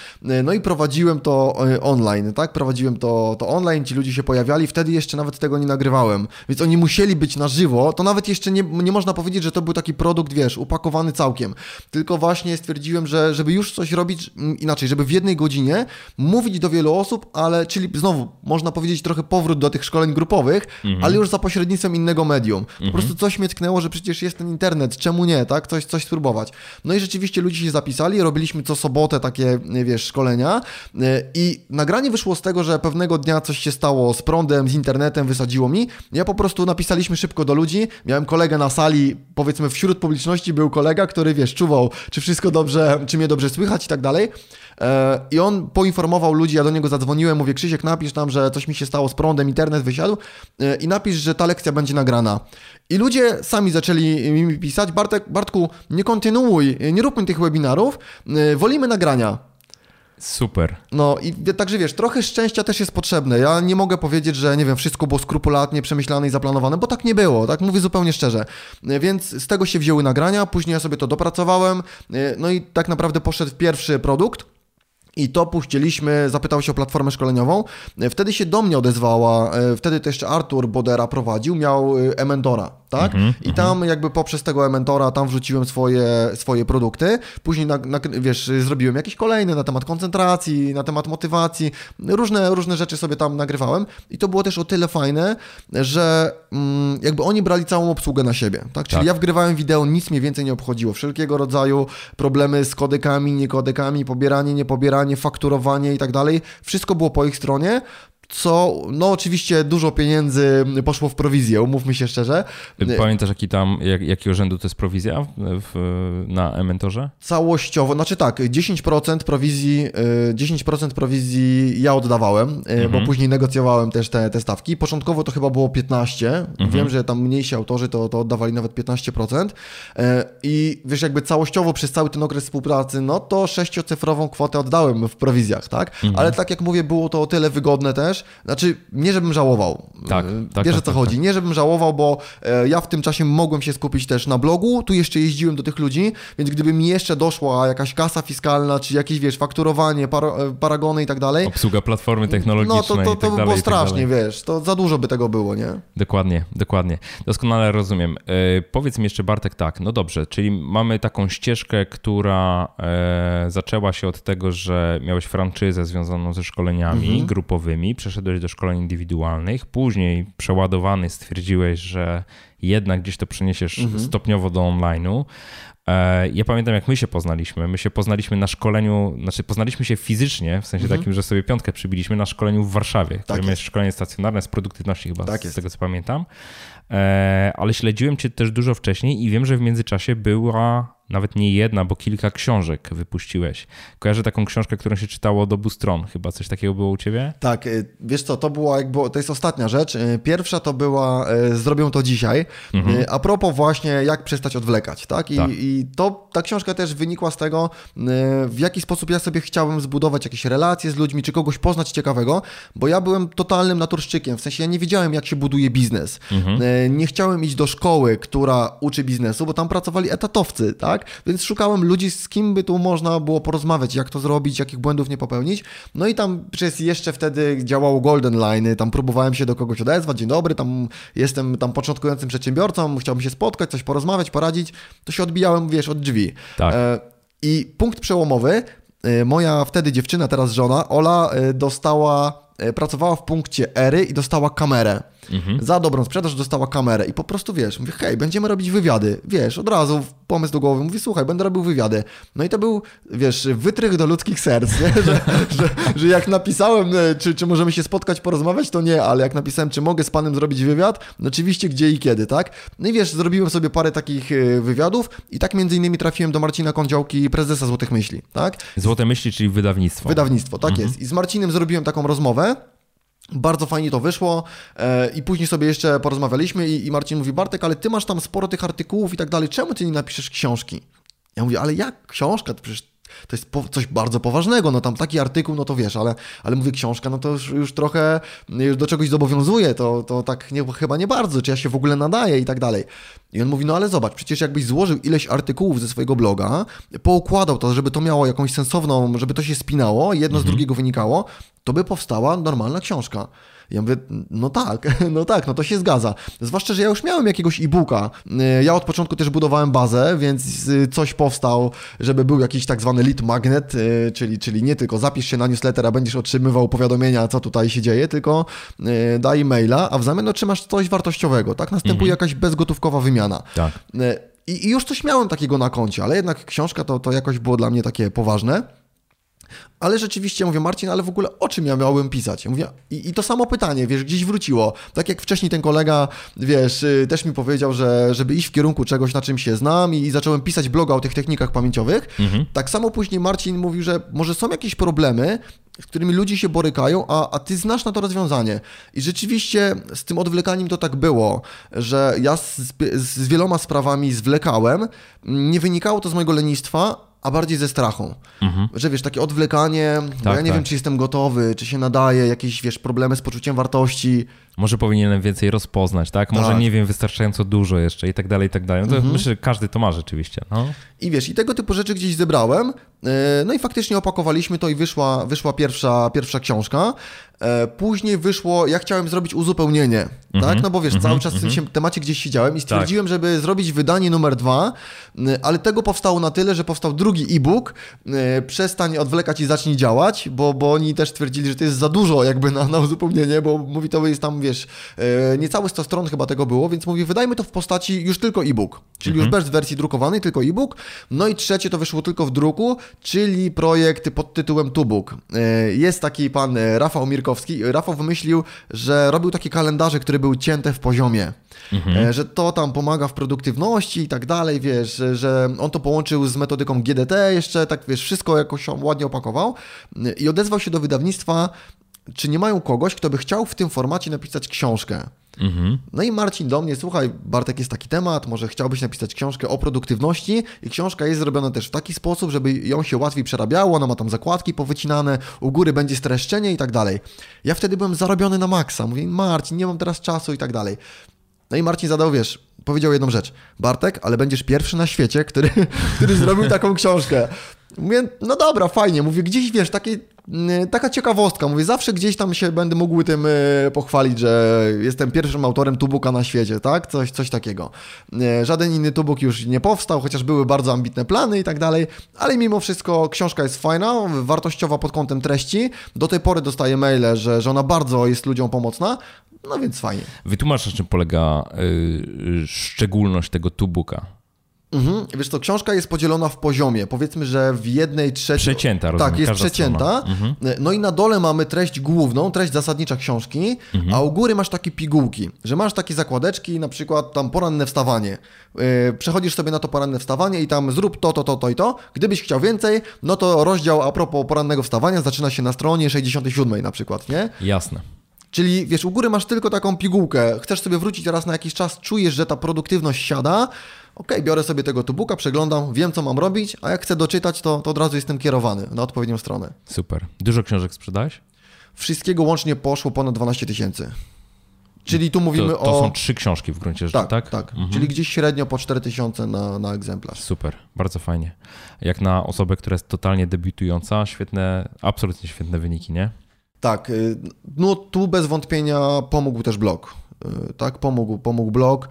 no i prowadziłem to online, tak, prowadziłem to, to online, ci ludzie się pojawiali, wtedy jeszcze nawet tego nie nagrywałem, więc oni musieli być na żywo, to nawet jeszcze nie, nie można powiedzieć, że to był taki produkt, wiesz, upakowany całkiem. Tylko właśnie stwierdziłem, że żeby już coś robić inaczej, żeby w jednej godzinie mówić do wielu osób, ale czyli znowu można powiedzieć trochę powrót do tych szkoleń grupowych, mhm. ale już za pośrednictwem innego medium. Po mhm. prostu coś mnie tknęło, że przecież jest ten internet, czemu nie, tak? Coś, coś spróbować. No i rzeczywiście ludzie się zapisali, robiliśmy co sobotę takie, wiesz, szkolenia e, i nagranie wyszło z tego, że pewnego dnia coś się stało z prądem, z internetem, wysadziło mi. Ja po prostu napisaliśmy szybko do ludzi, miałem kolegę na sali, sali, powiedzmy wśród publiczności był kolega, który wiesz, czuwał, czy wszystko dobrze, czy mnie dobrze słychać i tak dalej. E, I on poinformował ludzi, ja do niego zadzwoniłem, mówię, Krzysiek, napisz tam, że coś mi się stało z prądem, internet wysiadł e, i napisz, że ta lekcja będzie nagrana. I ludzie sami zaczęli mi pisać, Bartek, Bartku, nie kontynuuj, nie róbmy tych webinarów, e, wolimy nagrania. Super. No i także wiesz, trochę szczęścia też jest potrzebne. Ja nie mogę powiedzieć, że nie wiem, wszystko było skrupulatnie przemyślane i zaplanowane, bo tak nie było, tak mówię zupełnie szczerze. Więc z tego się wzięły nagrania, później ja sobie to dopracowałem, no i tak naprawdę poszedł pierwszy produkt. I to puściliśmy, zapytał się o platformę szkoleniową. Wtedy się do mnie odezwała, e, wtedy to jeszcze Artur Bodera prowadził, miał e, Ementora, tak? Mm -hmm, I tam mm -hmm. jakby poprzez tego Ementora tam wrzuciłem swoje, swoje produkty. Później, na, na, wiesz, zrobiłem jakieś kolejne na temat koncentracji, na temat motywacji. Różne, różne rzeczy sobie tam nagrywałem. I to było też o tyle fajne, że mm, jakby oni brali całą obsługę na siebie, tak? Czyli tak. ja wgrywałem wideo, nic mnie więcej nie obchodziło. Wszelkiego rodzaju problemy z kodekami, niekodekami, pobieranie, niepobieranie zbieranie, fakturowanie i tak dalej, wszystko było po ich stronie co, no oczywiście dużo pieniędzy poszło w prowizję, umówmy się szczerze. Pamiętasz jaki tam, jak, jakiego rzędu to jest prowizja w, na e-mentorze? Całościowo, znaczy tak, 10% prowizji, 10% y, prowizji ja oddawałem, y, mhm. bo później negocjowałem też te, te stawki. Początkowo to chyba było 15, mhm. wiem, że tam mniejsi autorzy to, to oddawali nawet 15% y, i wiesz, jakby całościowo przez cały ten okres współpracy, no to sześciocyfrową kwotę oddałem w prowizjach, tak? Mhm. Ale tak jak mówię, było to o tyle wygodne też, znaczy, nie żebym żałował. Tak, e, tak. Wiesz tak, o co tak, chodzi. Tak. Nie żebym żałował, bo e, ja w tym czasie mogłem się skupić też na blogu, tu jeszcze jeździłem do tych ludzi, więc gdyby mi jeszcze doszła jakaś kasa fiskalna, czy jakieś, wiesz, fakturowanie, par e, paragony i tak dalej. Obsługa platformy technologicznej No to, to, to, tak by dalej, było tak strasznie, wiesz, to za dużo by tego było, nie? Dokładnie, dokładnie. Doskonale rozumiem. E, powiedz mi jeszcze Bartek tak, no dobrze, czyli mamy taką ścieżkę, która e, zaczęła się od tego, że miałeś franczyzę związaną ze szkoleniami mhm. grupowymi, przeszedłeś do szkoleń indywidualnych, później przeładowany stwierdziłeś, że jednak gdzieś to przeniesiesz mhm. stopniowo do online'u. E, ja pamiętam, jak my się poznaliśmy. My się poznaliśmy na szkoleniu, znaczy poznaliśmy się fizycznie, w sensie mhm. takim, że sobie piątkę przybiliśmy na szkoleniu w Warszawie, tak które jest szkolenie stacjonarne z produktywności chyba, tak z, z tego co pamiętam. E, ale śledziłem cię też dużo wcześniej i wiem, że w międzyczasie była nawet nie jedna, bo kilka książek wypuściłeś. Kojarzę taką książkę, którą się czytało od obu stron. Chyba coś takiego było u ciebie? Tak, y, wiesz co, to była jakby, to jest ostatnia rzecz. Y, pierwsza to była y, Zrobią to dzisiaj. Mhm. A propos właśnie, jak przestać odwlekać, tak? I, tak. I to, ta książka też wynikła z tego, w jaki sposób ja sobie chciałem zbudować jakieś relacje z ludźmi, czy kogoś poznać ciekawego, bo ja byłem totalnym naturszczykiem, w sensie ja nie wiedziałem, jak się buduje biznes. Mhm. Nie chciałem iść do szkoły, która uczy biznesu, bo tam pracowali etatowcy, tak? Tak? Więc szukałem ludzi, z kim by tu można było porozmawiać, jak to zrobić, jakich błędów nie popełnić. No i tam przez jeszcze wtedy działało Golden Line, tam próbowałem się do kogoś odezwać, dzień dobry, tam jestem tam początkującym przedsiębiorcą, chciałbym się spotkać, coś porozmawiać, poradzić, to się odbijałem, wiesz, od drzwi. Tak. E, I punkt przełomowy, e, moja wtedy dziewczyna, teraz żona, Ola, e, dostała, pracowała w punkcie Ery i dostała kamerę. Mhm. Za dobrą sprzedaż dostała kamerę i po prostu wiesz, mówię, hej, będziemy robić wywiady. Wiesz, od razu pomysł do głowy, mówi, słuchaj, będę robił wywiady. No i to był, wiesz, wytrych do ludzkich serc, nie? Że, że, że jak napisałem, e, czy, czy możemy się spotkać, porozmawiać, to nie, ale jak napisałem, czy mogę z panem zrobić wywiad, no oczywiście gdzie i kiedy, tak? No i wiesz, zrobiłem sobie parę takich e, wywiadów i tak między innymi trafiłem do Marcina Kądziołki, prezesa Złotych Myśli, tak? Złote Myśli, czyli wydawnictwo. Wydawnictwo, tak mhm. jest. I z Marcinem zrobiłem taką rozmowę, bardzo fajnie to wyszło e, i później sobie jeszcze porozmawialiśmy i, Marcin mówi, Bartek, ale ty masz tam sporo tych artykułów i tak dalej, czemu ty nie napiszesz książki? Ja mówię, ale jak książka? To przecież to jest coś bardzo poważnego, no tam taki artykuł, no to wiesz, ale, ale mówię książka, no to już, już trochę już do czegoś zobowiązuje, to, to tak nie, chyba nie bardzo, czy ja się w ogóle nadaję i tak dalej. I on mówi, no ale zobacz, przecież jakbyś złożył ileś artykułów ze swojego bloga, poukładał to, żeby to miało jakąś sensowną, żeby to się spinało, jedno mhm. z drugiego wynikało, to by powstała normalna książka. Ja mówię, no tak, no tak, no to się zgadza. Zwłaszcza, że ja już miałem jakiegoś e-booka. Y, ja od początku też budowałem bazę, więc y, coś powstał, żeby był jakiś tak zwany lead magnet, y, czyli, czyli nie tylko zapisz się na newsletter, a będziesz otrzymywał powiadomienia, co tutaj się dzieje, tylko daj maila, a w zamian otrzymasz coś wartościowego, tak? Następuje mhm. jakaś bezgotówkowa wymiana. Tak. I, I już coś miałem takiego na koncie, ale jednak książka to, to jakoś było dla mnie takie poważne. Ale rzeczywiście mówię, Marcin, ale w ogóle o czym ja miałbym pisać? Mówię, i, i, to samo pytanie, wiesz, gdzieś wróciło. Tak jak wcześniej ten kolega, wiesz, y, też mi powiedział, że żeby iść w kierunku czegoś, na czym się znam i, i zacząłem pisać bloga o tych technikach pamięciowych. Mhm. Tak samo później Marcin mówił, że może są jakieś problemy, z którymi ludzie się borykają, a, a ty znasz na to rozwiązanie. I rzeczywiście z tym odwlekaniem to tak było, że ja z, z wieloma sprawami zwlekałem. Nie wynikało to z mojego lenistwa, a bardziej ze strachą. Mhm. Że wiesz, takie odwlekanie, tak, bo ja nie tak. wiem, czy jestem gotowy, czy się nadaje, jakieś, wiesz, problemy z poczuciem wartości. Może powinienem więcej rozpoznać, tak? Może tak. nie wiem wystarczająco dużo jeszcze i tak dalej, i tak dalej. No mhm. Myślę, że każdy to ma rzeczywiście. No. I wiesz, i tego typu rzeczy gdzieś zebrałem, e, no i faktycznie opakowaliśmy to i wyszła, wyszła pierwsza, pierwsza książka. E, później wyszło, ja chciałem zrobić uzupełnienie, tak? No bo wiesz, cały czas w tym mm -hmm. temacie gdzieś siedziałem i stwierdziłem, tak. żeby zrobić wydanie numer dwa, ale tego powstało na tyle, że powstał drugi e-book, przestań odwlekać i zacznij działać, bo, bo oni też twierdzili, że to jest za dużo jakby na, na uzupełnienie, bo mówi to jest tam, wiesz, e, niecałe 100 stron chyba tego było, więc mówi, wydajmy to w postaci już tylko e-book, czyli już bez wersji drukowanej, tylko e-book. No i trzecie to wyszło tylko w druku, czyli projekt pod tytułem Tubuk. E, jest taki pan Rafał Mirkowski. Rafał wymyślił, że robił takie kalendarze, które były cięte w poziomie. Mhm. Że to tam pomaga w produktywności i tak dalej, wiesz, że on to połączył z metodyką GDT jeszcze, tak wiesz, wszystko jakoś ładnie opakował i odezwał się do wydawnictwa czy nie mają kogoś, kto by chciał w tym formacie napisać książkę. Mhm. No i Marcin do mnie, słuchaj, Bartek, jest taki temat, może chciałbyś napisać książkę o produktywności i książka jest zrobiona też w taki sposób, żeby ją się łatwiej przerabiało, ona ma tam zakładki powycinane, u góry będzie streszczenie i tak dalej. Ja wtedy byłem zarobiony na maksa, mówię, Marcin, nie mam teraz czasu i tak dalej. No i Marcin zadał, wiesz, powiedział jedną rzecz. Bartek, ale będziesz pierwszy na świecie, który, który zrobił taką książkę. Mówię, no dobra, fajnie. Mówię, gdzieś, wiesz, takie Y, taka ciekawostka, mówię, zawsze gdzieś tam się będę mógł tym y, pochwalić, że jestem pierwszym autorem tubuka na świecie, tak? Coś, coś takiego. Y, żaden inny tubuk już nie powstał, chociaż były bardzo ambitne plany i tak dalej, ale mimo wszystko książka jest fajna, wartościowa pod kątem treści. Do tej pory dostaję maile, że, że ona bardzo jest ludziom pomocna, no więc fajnie. Wytłumacz, na czym polega yy, szczególność tego tubuka. Mhm. Wiesz to książka jest podzielona w poziomie. Powiedzmy, że w jednej trzeciej... Przecięta, rozumiem, Tak, jest przecięta. Mhm. No i na dole mamy treść główną, treść zasadnicza książki, mhm. a u góry masz takie pigułki, że masz takie zakładeczki, na przykład tam poranne wstawanie. Yy, przechodzisz sobie na to poranne wstawanie i tam zrób to, to, to, to i to. Gdybyś chciał więcej, no to rozdział a propos porannego wstawania zaczyna się na stronie 67 na przykład, nie? Jasne. Czyli wiesz, u góry masz tylko taką pigułkę, chcesz sobie wrócić raz na jakiś czas, czujesz, że ta produktywność siada, ok, biorę sobie tego tubuka, przeglądam, wiem co mam robić, a jak chcę doczytać, to, to od razu jestem kierowany na odpowiednią stronę. Super. Dużo książek sprzedałeś? Wszystkiego łącznie poszło ponad 12 tysięcy. Czyli tu mówimy to, to o... To są trzy książki w gruncie rzeczy, tak? Tak, tak. Mhm. Czyli gdzieś średnio po 4000 na, na egzemplarz. Super, bardzo fajnie. Jak na osobę, która jest totalnie debiutująca, świetne, absolutnie świetne wyniki, nie? Tak, y, no tu bez wątpienia pomógł też blog. Tak, pomógł, pomógł blog,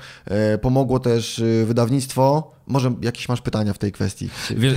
y, pomogło też wydawnictwo, może jakieś masz pytania w tej kwestii?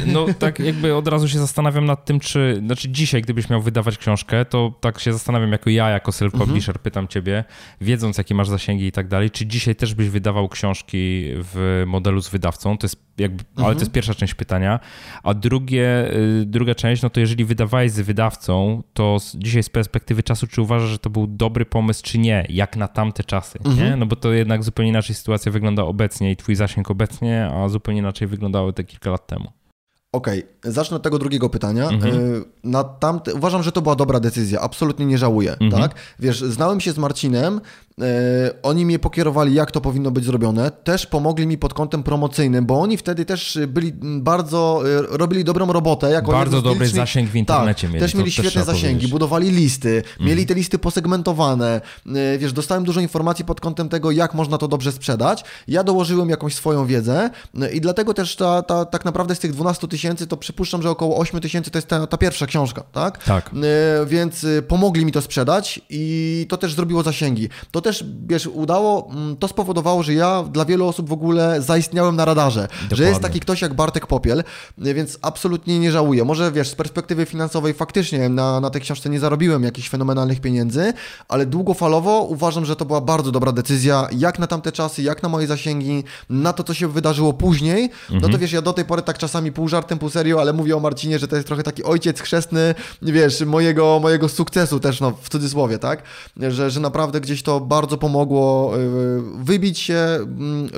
No tak jakby od razu się zastanawiam nad tym, czy, znaczy dzisiaj gdybyś miał wydawać książkę, to tak się zastanawiam jako ja, jako self-publisher, mhm. pytam ciebie, wiedząc jakie masz zasięgi i tak dalej, czy dzisiaj też byś wydawał książki w modelu z wydawcą? To jest jakby, mhm. ale to jest pierwsza część pytania. A drugie, y, druga część, no to jeżeli wydawałeś z wydawcą, to dzisiaj z perspektywy czasu, czy uważasz, że to był dobry pomysł, czy nie? Jak na tamte czasy, mhm. nie? No bo to jednak zupełnie inaczej sytuacja wygląda obecnie i twój zasięg obecnie, a zupełnie zupełnie inaczej wyglądały te kilka lat temu. Okej, okay. zacznę od tego drugiego pytania. Mhm. Y, na tamte, uważam, że to była dobra decyzja, absolutnie nie żałuję, mhm. tak? Wiesz, znałem się z Marcinem, oni mnie pokierowali, jak to powinno być zrobione. Też pomogli mi pod kątem promocyjnym, bo oni wtedy też byli bardzo, e, robili dobrą robotę. Jako bardzo dobry zasięg w internecie tak, mieli. Też mieli świetne zasięgi, powiedzieć. budowali listy, mm. mieli te listy posegmentowane. E, wiesz, dostałem dużo informacji pod kątem tego, jak można to dobrze sprzedać. Ja dołożyłem jakąś swoją wiedzę i dlatego też ta, ta, tak naprawdę z tych 12 tysięcy to przypuszczam, że około 8 tysięcy to jest ta, ta pierwsza książka, tak? Tak. Więc pomogli mi to sprzedać i to też zrobiło zasięgi. To też, wiesz, udało, mm, to spowodowało, że ja dla wielu osób w ogóle zaistniałem na radarze, Dokładnie. że jest taki ktoś jak Bartek Popiel, więc absolutnie nie żałuję. Może, wiesz, z perspektywy finansowej faktycznie na, na tej książce nie zarobiłem jakichś fenomenalnych pieniędzy, ale długofalowo uważam, że to była bardzo dobra decyzja, jak na tamte czasy, jak na moje zasięgi, na to, co się wydarzyło później. Mhm. No to mhm. wiesz, ja do tej pory tak czasami pół żartem, pół serio, ale mówię o Marcinie, że to jest trochę taki ojciec chrzestny, wiesz, mojego, mojego sukcesu też, no w cudzysłowie, tak? Że, że naprawdę gdzieś to bardzo pomogło y, wybić się, mm,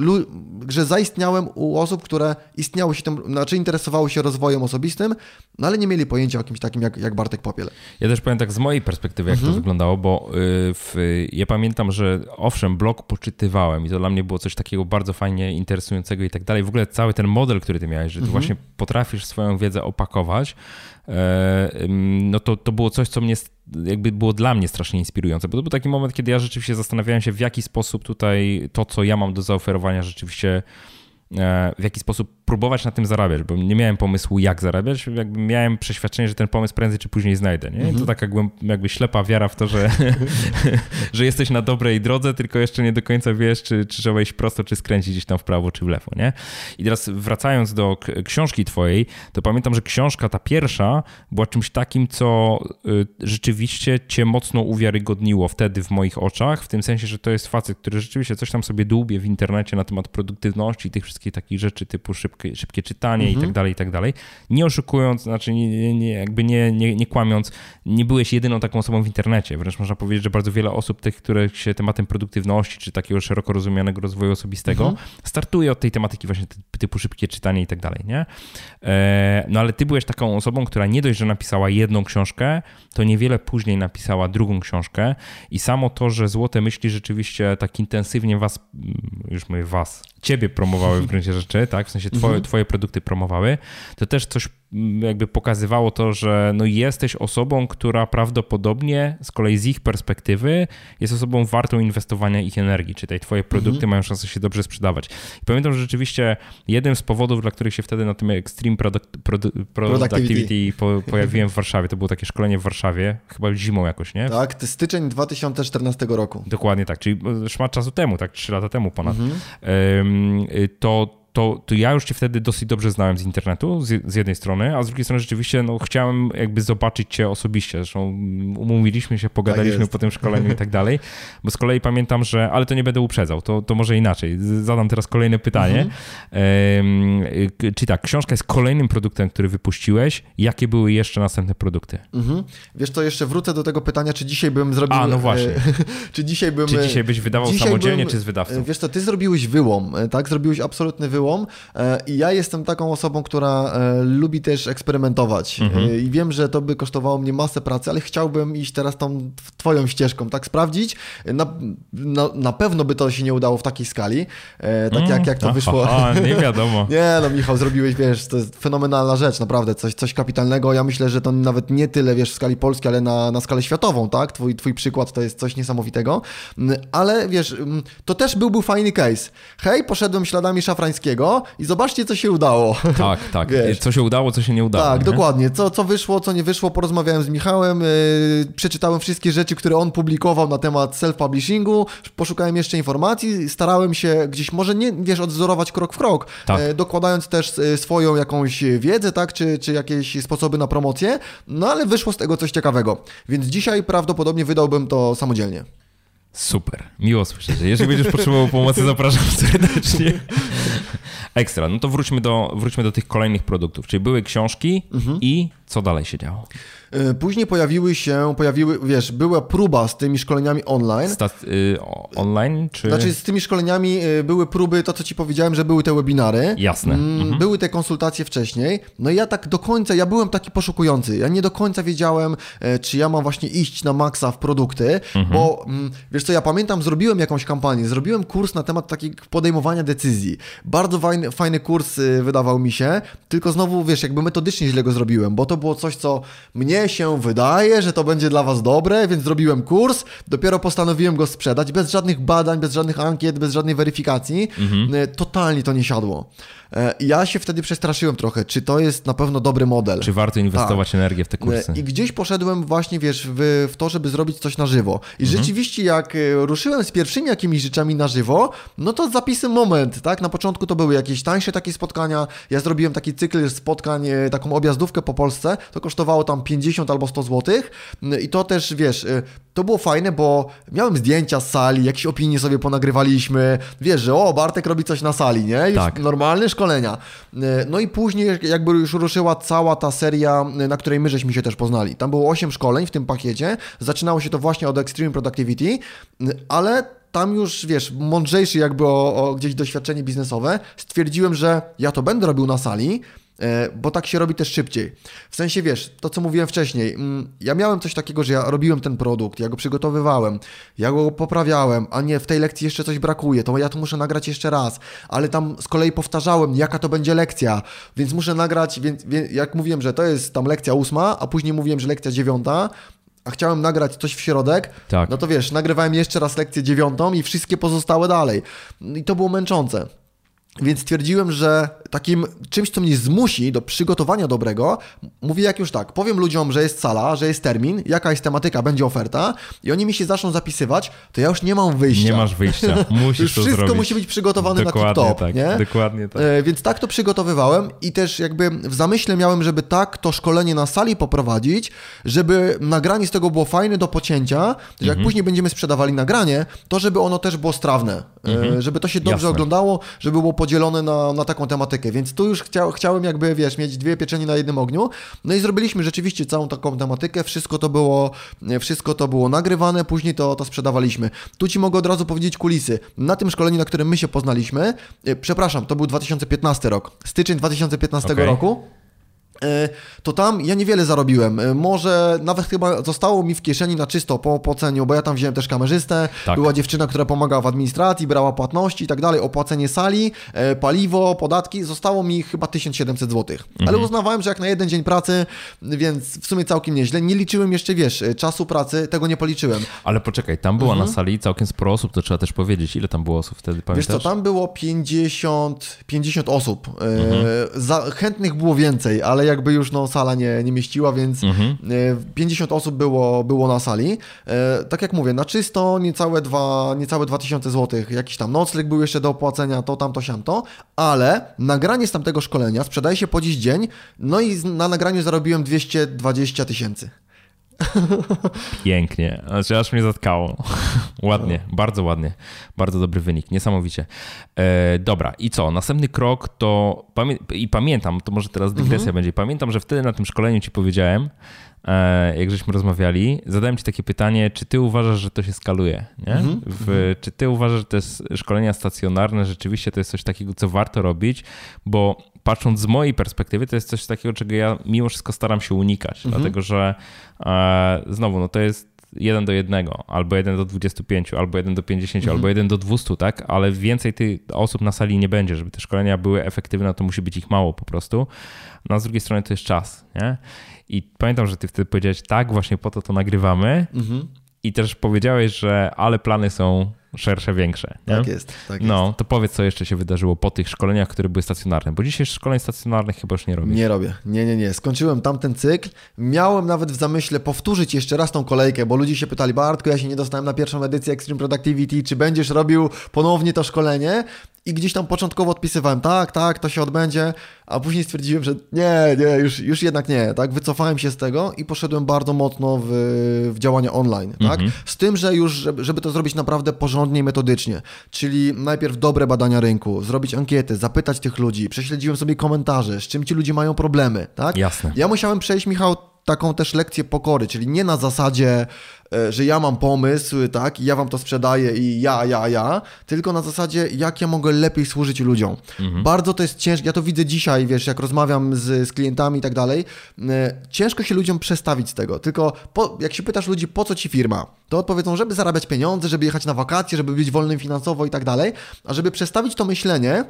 że zaistniałem u osób, które istniały się tym, znaczy interesowały się rozwojem osobistym, no ale nie mieli pojęcia o kimś takim jak, jak Bartek Popiel. Ja też powiem tak z mojej perspektywy, jak mhm. to wyglądało, bo y, w, ja pamiętam, że owszem, blog poczytywałem i to dla mnie było coś takiego bardzo fajnie interesującego i tak dalej. W ogóle cały ten model, który ty miałeś, że ty mhm. właśnie potrafisz swoją wiedzę opakować, no to, to było coś, co mnie jakby było dla mnie strasznie inspirujące, bo to był taki moment, kiedy ja rzeczywiście zastanawiałem się, w jaki sposób tutaj to, co ja mam do zaoferowania, rzeczywiście e, w jaki sposób próbować na tym zarabiać, bo nie miałem pomysłu, jak zarabiać, jakby miałem przeświadczenie, że ten pomysł prędzej czy później znajdę. Nie? Mhm. To taka jakby ślepa wiara w to, że, że jesteś na dobrej drodze, tylko jeszcze nie do końca wiesz, czy, czy trzeba iść prosto, czy skręcić gdzieś tam w prawo, czy w lewo. Nie? I teraz wracając do książki twojej, to pamiętam, że książka ta pierwsza była czymś takim, co y, rzeczywiście cię mocno uwiarygodniło wtedy w moich oczach, w tym sensie, że to jest facet, który rzeczywiście coś tam sobie dłubie w internecie na temat produktywności i tych wszystkich takich rzeczy typu szybkie, szybkie czytanie mhm. i tak dalej, i tak dalej. Nie oszukując, znaczy nie, nie, jakby nie, nie, nie kłamiąc, nie byłeś jedyną taką osobą w internecie. Wręcz można powiedzieć, że bardzo wiele osób, tych, które się tematem produktywności, czy takiego szeroko rozumianego rozwoju osobistego, mhm. startuje od tej tematyki właśnie typu szybkie czytanie i tak dalej, nie? E, no ale ty byłeś taką osobą, która nie dość, że napisała jedną książkę, to niewiele później napisała drugą książkę i samo to, że Złote Myśli rzeczywiście tak intensywnie was, mm, już mówię was, ciebie promowały w gruncie rzeczy, tak? W sensie twoje, mhm. twoje produkty promowały, to też coś jakby pokazywało to, że no jesteś osobą, która prawdopodobnie z kolei z ich perspektywy jest osobą wartą inwestowania ich energii, czy tej twoje produkty mhm. mają szansę się dobrze sprzedawać. I pamiętam, że rzeczywiście jednym z powodów, dla których się wtedy na tym Extreme Product, Product, Productivity po, pojawiłem w Warszawie, to było takie szkolenie w Warszawie, chyba zimą jakoś, nie? Tak, styczeń 2014 roku. Dokładnie tak, czyli szmat czasu temu, tak, trzy lata temu ponad. Mhm. To to, to ja już cię wtedy dosyć dobrze znałem z internetu, z, z, jednej strony, a z drugiej strony rzeczywiście no, chciałem jakby zobaczyć cię osobiście. Zresztą umówiliśmy się, pogadaliśmy tak po tym szkoleniu i tak dalej, bo z kolei pamiętam, że, ale to nie będę uprzedzał, to, to może inaczej. Zadam teraz kolejne pytanie. Mhm. czy tak, książka jest kolejnym produktem, który wypuściłeś. Jakie były jeszcze następne produkty? Mhm. Wiesz to jeszcze wrócę do tego pytania, czy dzisiaj bym zrobił... A, no właśnie. czy dzisiaj bym... Czy dzisiaj byś wydawał dzisiaj samodzielnie, bym, czy z wydawcą? Wiesz to ty zrobiłeś wyłom, tak? Zrobiłeś absolutny wyłom wyłom e, i ja jestem taką osobą, która e, lubi też eksperymentować mhm. E, i wiem, że to by kosztowało mnie masę pracy, ale chciałbym iść teraz tą twoją ścieżką, tak sprawdzić. Na, na, na pewno by to się nie udało w takiej skali, tak mm. jak, jak to wyszło. A, nie wiadomo. nie, no Michał, zrobiłeś, wiesz, to jest fenomenalna rzecz, naprawdę, coś, coś kapitalnego. Ja myślę, że to nawet nie tyle, wiesz, w skali polskiej, ale na, na skalę światową, tak? Twój, twój przykład to jest coś niesamowitego, mm, ale wiesz, mm, to też byłby fajny case. Hej, poszedłem śladami szafrańskiego, i zobaczcie, co się udało. Tak, tak. Wiesz. Co się udało, co się nie udało. Tak, nie? dokładnie. Co, co wyszło, co nie wyszło. Porozmawiałem z Michałem, yy, przeczytałem wszystkie rzeczy, które on publikował na temat self-publishingu, poszukałem jeszcze informacji, starałem się gdzieś, może nie, wiesz, odwzorować krok w krok, tak. yy, dokładając też yy, swoją jakąś wiedzę, tak, czy, czy jakieś sposoby na promocję, no ale wyszło z tego coś ciekawego. Więc dzisiaj prawdopodobnie wydałbym to samodzielnie. Super, miło słyszeć. Jeżeli będziesz potrzebował pomocy, zapraszam serdecznie. Ekstra, no to wróćmy do, wróćmy do tych kolejnych produktów. Czyli były książki mhm. i co dalej się działo? E, później pojawiły się, pojawiły, wiesz, była próba z tymi szkoleniami online. Stat, y, online, czy... Znaczy z tymi szkoleniami y, były próby, to co ci powiedziałem, że były te webinary. Jasne. Mm, mhm. Były te konsultacje wcześniej. No i ja tak do końca, ja byłem taki poszukujący. Ja nie do końca wiedziałem, e, czy ja mam właśnie iść na maksa w produkty, mhm. bo mm, wiesz co, ja pamiętam, zrobiłem jakąś kampanię, zrobiłem kurs na temat takich podejmowania decyzji. Bardzo fajny, fajny kurs y, wydawał mi się, tylko znowu, wiesz, jakby metodycznie źle go zrobiłem, bo to było coś, co mnie się wydaje, że to będzie dla Was dobre, więc zrobiłem kurs, dopiero postanowiłem go sprzedać, bez żadnych badań, bez żadnych ankiet, bez żadnej weryfikacji. Mhm. E, totalnie to nie siadło. E, ja się wtedy przestraszyłem trochę, czy to jest na pewno dobry model. Czy warto inwestować tak. energię w te kursy? E, I gdzieś poszedłem właśnie, wiesz, w, w to, żeby zrobić coś na żywo. I mhm. rzeczywiście jak ruszyłem z pierwszymi jakimiś rzeczami na żywo, no to zapisy moment, tak? Na początku to były jakieś tańsze takie spotkania. Ja zrobiłem taki cykl spotkań, taką objazdówkę po Polsce. To kosztowało tam 50 albo 100 zł. I to też, wiesz, to było fajne, bo miałem zdjęcia z sali, jakieś opinie sobie ponagrywaliśmy. Wiesz, że o, Bartek robi coś na sali, nie? Już tak. normalny szkolenia. No i później jakby już ruszyła cała ta seria, na której my żeśmy się też poznali. Tam było 8 szkoleń w tym pakiecie. Zaczynało się to właśnie od Extreme Productivity, ale tam już, wiesz, mądrzejszy jakby o, o, gdzieś doświadczenie biznesowe, stwierdziłem, że ja to będę robił na sali, E, bo tak się robi też szybciej. W sensie, wiesz, to co mówiłem wcześniej, mm, ja miałem coś takiego, że ja robiłem ten produkt, ja go przygotowywałem, ja go poprawiałem, a nie, w tej lekcji jeszcze coś brakuje, to ja to muszę nagrać jeszcze raz, ale tam z kolei powtarzałem, jaka to będzie lekcja, więc muszę nagrać, więc, jak mówiłem, że to jest tam lekcja ósma, a później mówiłem, że lekcja dziewiąta, a chciałem nagrać coś w środek, tak. no to wiesz, nagrywałem jeszcze raz lekcję dziewiątą i wszystkie pozostałe dalej. I to było męczące. Więc stwierdziłem, że takim czymś, co mnie zmusi do przygotowania dobrego, mówię jak już tak, powiem ludziom, że jest sala, że jest termin, jaka jest tematyka, będzie oferta i oni mi się zaczną zapisywać, to ja już nie mam wyjścia. Nie masz wyjścia, musisz już to Wszystko zrobić. musi być przygotowane dokładnie na tip-top, tak, nie? Dokładnie tak. E, więc tak to przygotowywałem i też jakby w zamyśle miałem, żeby tak to szkolenie na sali poprowadzić, żeby nagranie z tego było fajne do pocięcia, że jak mhm. później będziemy sprzedawali nagranie, to żeby ono też było strawne, e, mhm. żeby to się dobrze Jasne. oglądało, żeby było podzielone na, na taką tematykę, więc tu już chcia, chciałem jakby, wiesz, mieć dwie pieczenie na jednym ogniu. No i zrobiliśmy rzeczywiście całą taką tematykę, wszystko to było, wszystko to było nagrywane, później to, to sprzedawaliśmy. Tu Ci mogę od razu powiedzieć kulisy. Na tym szkoleniu, na którym my się poznaliśmy, e, przepraszam, to był 2015 rok, styczeń 2015 okay. roku, to tam ja niewiele zarobiłem. E, może nawet chyba zostało mi w kieszeni na czysto po opłaceniu, bo ja tam wziąłem też kamerzystę, tak. była dziewczyna, która pomagała w administracji, brała płatności i tak dalej, opłacenie sali, e, paliwo, podatki, zostało mi chyba 1700 zł. Mhm. Ale uznawałem, że jak na jeden dzień pracy, więc w sumie całkiem nieźle. Nie liczyłem jeszcze, wiesz, czasu pracy, tego nie policzyłem. Ale poczekaj, tam była mhm. na sali całkiem sporo osób, to trzeba też powiedzieć. Ile tam było osób wtedy, pamiętasz? Wiesz co, tam było 50, 50 osób. Mhm. Za, chętnych było więcej, ale jakby już no, sala nie, nie mieściła, więc mhm. 50 e, osób było, było na sali. E, tak jak mówię, na czysto niecałe, dwa, niecałe 2000 zł, jakiś tam nocleg był jeszcze do opłacenia, to tamto, siamto, ale nagranie z tamtego szkolenia sprzedaje się po dziś dzień, no i na nagraniu zarobiłem 220 tysięcy. Pięknie. Znaczy aż mnie zatkało. ładnie, no. bardzo ładnie. Bardzo dobry wynik, niesamowicie. E, dobra, i co? Następny krok to. Pamię I pamiętam, to może teraz dygresja mhm. będzie. Pamiętam, że wtedy na tym szkoleniu ci powiedziałem, jak żeśmy rozmawiali, zadałem ci takie pytanie, czy ty uważasz, że to się skaluje? Nie? Mhm. W, czy ty uważasz, że te szkolenia stacjonarne rzeczywiście to jest coś takiego, co warto robić? Bo patrząc z mojej perspektywy, to jest coś takiego, czego ja mimo wszystko staram się unikać, mhm. dlatego że e, znowu, no to jest jeden do jednego, albo jeden do 25, albo jeden do 50, mhm. albo jeden do 200, tak? Ale więcej tych osób na sali nie będzie, żeby te szkolenia były efektywne, to musi być ich mało po prostu. No a z drugiej strony to jest czas, nie? I pamiętam, że ty wtedy powiedziałeś, tak, właśnie po to to nagrywamy. Mhm. I też powiedziałeś, że ale plany są szersze, większe. Nie? Tak jest. Tak no, jest. to powiedz, co jeszcze się wydarzyło po tych szkoleniach, które były stacjonarne, bo dzisiaj szkoleń stacjonarnych chyba już nie robię. Nie robię. Nie, nie, nie. Skończyłem tamten cykl. Miałem nawet w zamyśle powtórzyć jeszcze raz tą kolejkę, bo ludzie się pytali, Bartku, ja się nie dostałem na pierwszą edycję Extreme Productivity, czy będziesz robił ponownie to szkolenie? I gdzieś tam początkowo odpisywałem, tak, tak, to się odbędzie, a później stwierdziłem, że nie, nie, już, już jednak nie, tak, wycofałem się z tego i poszedłem bardzo mocno w, w działania online, tak, mhm. z tym, że już, żeby, żeby to zrobić naprawdę porządnie i metodycznie, czyli najpierw dobre badania rynku, zrobić ankiety, zapytać tych ludzi, prześledziłem sobie komentarze, z czym ci ludzie mają problemy, tak. Jasne. Ja musiałem przejść, Michał, taką też lekcję pokory, czyli nie na zasadzie, e, że ja mam pomysł, tak, i ja wam to sprzedaję i ja, ja, ja, tylko na zasadzie, jak ja mogę lepiej służyć ludziom. Mhm. Bardzo to jest ciężkie, ja to widzę dzisiaj, wiesz, jak rozmawiam z, z klientami i tak dalej, e, ciężko się ludziom przestawić z tego, tylko po, jak się pytasz ludzi, po co ci firma, to odpowiedzą, żeby zarabiać pieniądze, żeby jechać na wakacje, żeby być wolnym finansowo i tak dalej, a żeby przestawić to myślenie,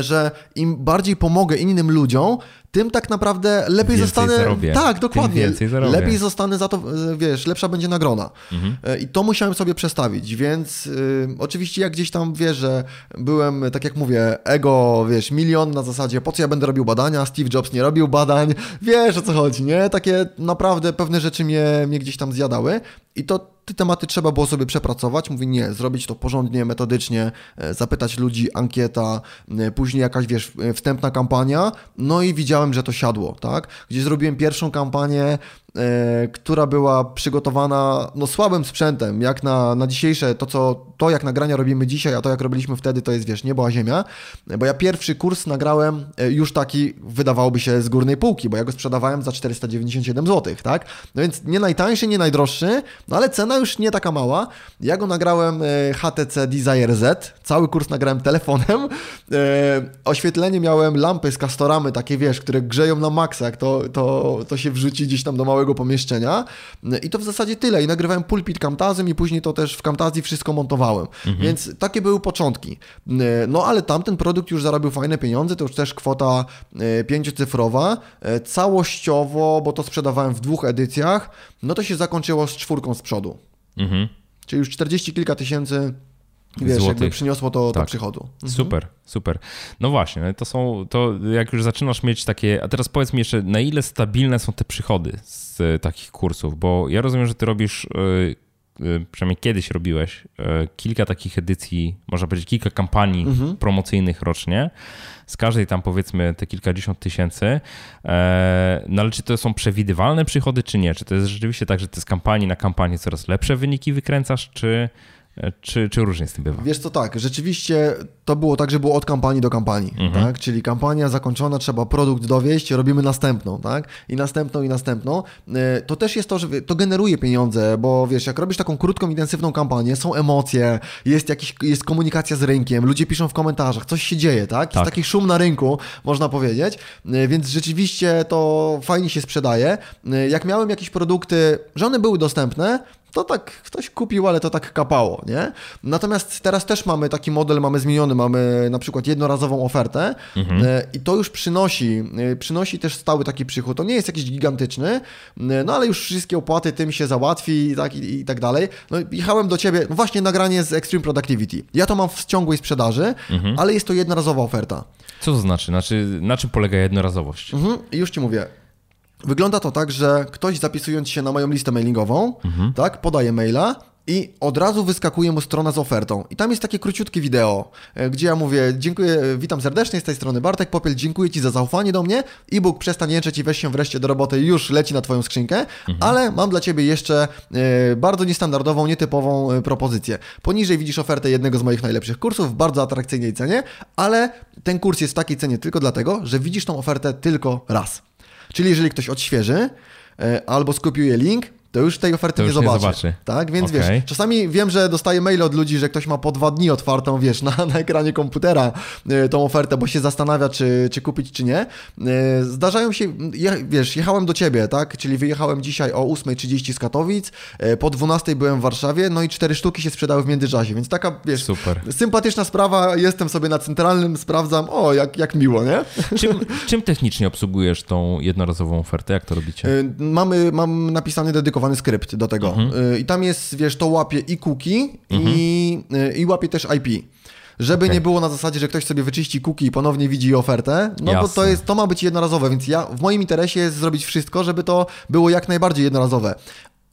że im bardziej pomogę innym ludziom, tym tak naprawdę lepiej więcej zostanę. Zarobię. Tak, dokładnie. Lepiej zostanę za to, e, wiesz, lepsza będzie nagrona. Mhm. E, I to musiałem sobie przestawić, więc y, oczywiście jak gdzieś tam wiesz, że byłem, tak jak mówię, ego, wiesz, milion na zasadzie, po co ja będę robił badania, Steve Jobs nie robił badań, wiesz o co chodzi, nie? Takie naprawdę pewne rzeczy mnie, mnie gdzieś tam zjadały i to te tematy trzeba było sobie przepracować. Mówi nie, zrobić to porządnie, metodycznie, zapytać ludzi, ankieta, później jakaś, wiesz, wstępna kampania, no i widziałem że to siadło, tak? Gdzie zrobiłem pierwszą kampanię, e, która była przygotowana no, słabym sprzętem, jak na, na dzisiejsze, to, co, to jak nagrania robimy dzisiaj, a to jak robiliśmy wtedy, to jest, wiesz, niebo a ziemia, bo ja pierwszy kurs nagrałem e, już taki, wydawałoby się, z górnej półki, bo ja go sprzedawałem za 497 zł, tak? No więc nie najtańszy, nie najdroższy, no ale cena już nie taka mała. Ja go nagrałem e, HTC Desire Z, cały kurs nagrałem telefonem, oświetlenie miałem lampy z kastoramy, takie, wiesz, które grzeją na maksa, to, to, to się wrzuci gdzieś tam do małego pomieszczenia. I to w zasadzie tyle. I nagrywałem pulpit Camtazem i później to też w Camtasie wszystko montowałem. Mhm. Więc takie były początki. No ale tamten produkt już zarobił fajne pieniądze, to już też kwota e, pięciocyfrowa. E, całościowo, bo to sprzedawałem w dwóch edycjach, no to się zakończyło z czwórką z przodu. Mhm. Czyli już 40 kilka tysięcy Wiesz, złotych. jakby przyniosło to tak. do przychodu. Mhm. Super, super. No właśnie, to są, to jak już zaczynasz mieć takie, a teraz powiedz mi jeszcze, na ile stabilne są te przychody z e, takich kursów, bo ja rozumiem, że ty robisz, e, e, przynajmniej kiedyś robiłeś, kilka takich edycji, można powiedzieć kilka kampanii mhm. promocyjnych rocznie, z każdej tam powiedzmy te kilkadziesiąt tysięcy, no ale czy to są przewidywalne przychody, czy nie? Czy to jest rzeczywiście tak, że ty z kampanii na kampanię coraz lepsze wyniki wykręcasz, czy E, czy, czy różnie z tym bywa? Wiesz co, tak, rzeczywiście to było tak, że było od kampanii do kampanii, mhm. tak? Czyli kampania zakończona, trzeba produkt dowieść, robimy następną, tak? I następną, i następną. E, to też jest to, że to generuje pieniądze, bo wiesz, jak robisz taką krótką, intensywną kampanię, są emocje, jest jakiś, jest komunikacja z rynkiem, ludzie piszą w komentarzach, coś się dzieje, tak? Jest tak. taki szum na rynku, można powiedzieć, e, więc rzeczywiście to fajnie się sprzedaje. Jak miałem jakieś produkty, że one były dostępne, to tak ktoś kupił, ale to tak kapało, nie? Natomiast teraz też mamy taki model, mamy zmieniony, mamy na przykład jednorazową ofertę mhm. E, i to już przynosi, e, przynosi też stały taki przychód. To nie jest jakiś gigantyczny, e, no ale już wszystkie opłaty tym się załatwi i tak, i, i tak dalej. No jechałem do Ciebie, no właśnie nagranie z Extreme Productivity. Ja to mam w ciągłej sprzedaży, mhm. ale jest to jednorazowa oferta. Co to znaczy? znaczy na czym polega jednorazowość? Mhm. Już Ci mówię. Wygląda to tak, że ktoś zapisując się na moją listę mailingową, mhm. tak, podaje maila i od razu wyskakuje mu strona z ofertą. I tam jest takie króciutkie wideo, e, gdzie ja mówię, dziękuję, witam serdecznie z tej strony Bartek Popiel, dziękuję Ci za zaufanie do mnie. E-book przestań jęczeć i weź się wreszcie do roboty, już leci na Twoją skrzynkę, mhm. ale mam dla Ciebie jeszcze e, bardzo niestandardową, nietypową e, propozycję. Poniżej widzisz ofertę jednego z moich najlepszych kursów w bardzo atrakcyjnej cenie, ale ten kurs jest w takiej cenie tylko dlatego, że widzisz tą ofertę tylko raz. Czyli jeżeli ktoś odświeży e, albo skopiuje link, to już tej oferty nie zobaczy. nie, zobaczy. Tak, więc okay. wiesz, czasami wiem, że dostaję maile od ludzi, że ktoś ma po dwa dni otwartą, wiesz, na, na ekranie komputera y, tą ofertę, bo się zastanawia, czy, czy kupić, czy nie. Y, zdarzają się, je, wiesz, jechałem do ciebie, tak, czyli wyjechałem dzisiaj o 8.30 z Katowic, y, po 12.00 byłem w Warszawie, no i cztery sztuki się sprzedały w międzyczasie, więc taka, wiesz, Super. sympatyczna sprawa, jestem sobie na centralnym, sprawdzam, o, jak, jak miło, nie? Czym, czym technicznie obsługujesz tą jednorazową ofertę, jak to robicie? Mamy, mam napisany dedykowany dedykowany skrypt do tego. Mhm. Y, I tam jest, wiesz, to łapie i cookie mhm. i, y, i łapie też IP. Żeby okay. nie było na zasadzie, że ktoś sobie wyczyści cookie i ponownie widzi ofertę, no Jasne. bo to, jest, to ma być jednorazowe, więc ja w moim interesie jest zrobić wszystko, żeby to było jak najbardziej jednorazowe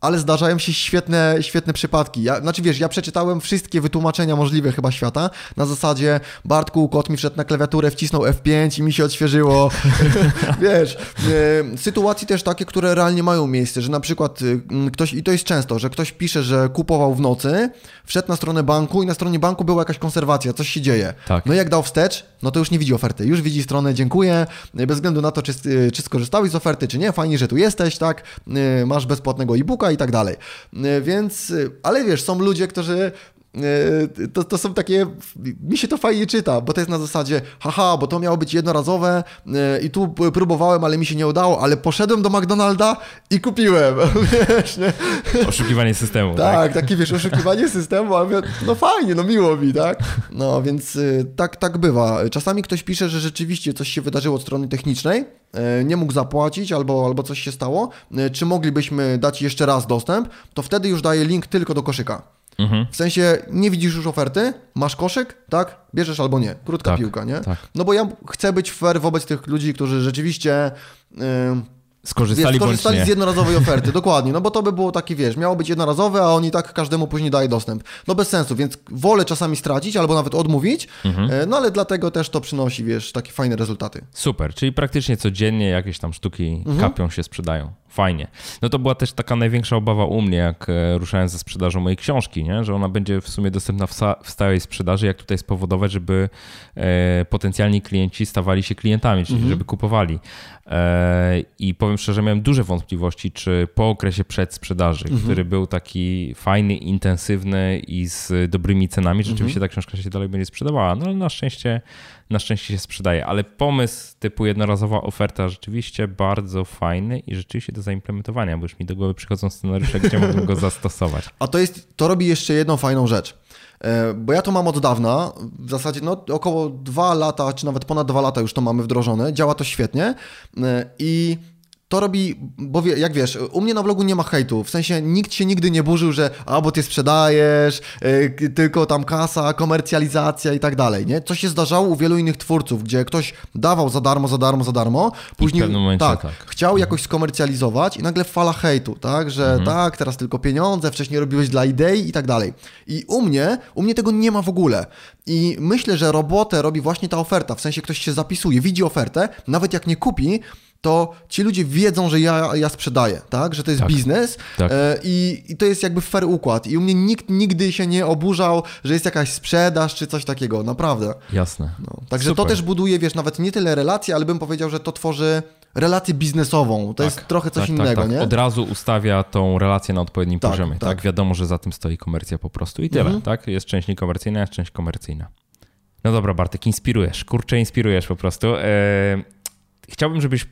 ale zdarzają się świetne, świetne przypadki. Ja, znaczy wiesz, ja przeczytałem wszystkie wytłumaczenia możliwe chyba świata, na zasadzie Bartku, kot mi wszedł na klawiaturę, wcisnął F5 i mi się odświeżyło. wiesz, e, sytuacje też takie, które realnie mają miejsce, że na przykład y, ktoś, i to jest często, że ktoś pisze, że kupował w nocy, wszedł na stronę banku i na stronie banku była jakaś konserwacja, coś się dzieje. Tak. No i jak dał wstecz, no to już nie widzi oferty, już widzi stronę, dziękuję, bez względu na to, czy, y, czy skorzystałeś z oferty, czy nie, fajnie, że tu jesteś, tak, y, masz bezpłatnego e-booka i tak dalej. E, więc, e, ale wiesz, są ludzie, którzy e, to, to są takie, mi się to fajnie czyta, bo to jest na zasadzie, haha, bo to miało być jednorazowe i tu próbowałem, ale mi się nie udało, ale poszedłem do McDonalda i kupiłem, wiesz, nie? Oszukiwanie systemu, tak? Tak, takie, wiesz, oszukiwanie systemu, ale no fajnie, no miło mi, tak? No, więc tak, tak bywa. Czasami ktoś pisze, że rzeczywiście coś się wydarzyło od strony technicznej, E, nie mógł zapłacić albo, albo coś się stało, e, czy moglibyśmy dać jeszcze raz dostęp, to wtedy już daję link tylko do koszyka. Mhm. W sensie nie widzisz już oferty, masz koszyk, tak? Bierzesz albo nie. Krótka tak, piłka, nie? Tak. No bo ja chcę być fair wobec tych ludzi, którzy rzeczywiście. Yy, Skorzystali, wiesz, skorzystali z jednorazowej oferty, dokładnie, no bo to by było takie, wiesz, miało być jednorazowe, a oni tak każdemu później daje dostęp. No bez sensu, więc wolę czasami stracić albo nawet odmówić, mhm. E, no ale dlatego też to przynosi, wiesz, takie fajne rezultaty. Super, czyli praktycznie codziennie jakieś tam sztuki mhm. kapią się, sprzedają. Fajnie. No to była też taka największa obawa u mnie, jak e, ruszałem ze sprzedażą mojej książki, nie? że ona będzie w sumie dostępna w, stałej sprzedaży, jak tutaj spowodować, żeby e, potencjalni klienci stawali się klientami, czyli mhm. żeby kupowali. E, I powiem szczerze, miałem duże wątpliwości, czy po okresie przedsprzedaży, mhm. który był taki fajny, intensywny i z dobrymi cenami, rzeczywiście mhm. ta książka się dalej będzie sprzedawała. No ale na szczęście, na szczęście się sprzedaje. Ale pomysł typu jednorazowa oferta rzeczywiście bardzo fajny i rzeczywiście do zaimplementowania, bo już mi do głowy przychodzą scenariusze, gdzie mógłbym go zastosować. A to jest, to robi jeszcze jedną fajną rzecz. E, bo ja to mam od dawna, w zasadzie no, około dwa lata, czy nawet ponad dwa lata już to mamy wdrożone, działa to świetnie. E, i to robi, bo wie, jak wiesz, u mnie na vlogu nie ma hejtu, w sensie nikt się nigdy nie burzył, że a, bo ty sprzedajesz, yy, tylko tam kasa, komercjalizacja i tak dalej, nie? Co się zdarzało u wielu innych twórców, gdzie ktoś dawał za darmo, za darmo, za darmo, później tak, tak, chciał mhm. jakoś skomercjalizować i nagle fala hejtu, tak, że mhm. tak, teraz tylko pieniądze, wcześniej robiłeś dla idei i tak dalej. I u mnie, u mnie tego nie ma w ogóle. I myślę, że robotę robi właśnie ta oferta, w sensie ktoś się zapisuje, widzi ofertę, nawet jak nie kupi, to ci ludzie wiedzą, że ja, ja sprzedaję, tak? Że to jest tak. biznes tak. E, i, i to jest jakby fair układ. I u mnie nikt nigdy się nie oburzał, że jest jakaś sprzedaż czy coś takiego, naprawdę. Jasne. No. Także Super. to też buduje, wiesz, nawet nie tyle relacje, ale bym powiedział, że to tworzy relację biznesową. To tak, jest trochę coś tak, tak innego, tak, nie? Od razu ustawia tą relację na odpowiednim poziomie. Tak. tak. wiadomo, że za tym stoi komercja po prostu i tyle. Mhm. Tak? Jest część niekomercyjna, jest część komercyjna. No dobra, Bartek, inspirujesz. Kurczę, inspirujesz po prostu. Eee, chciałbym, żebyś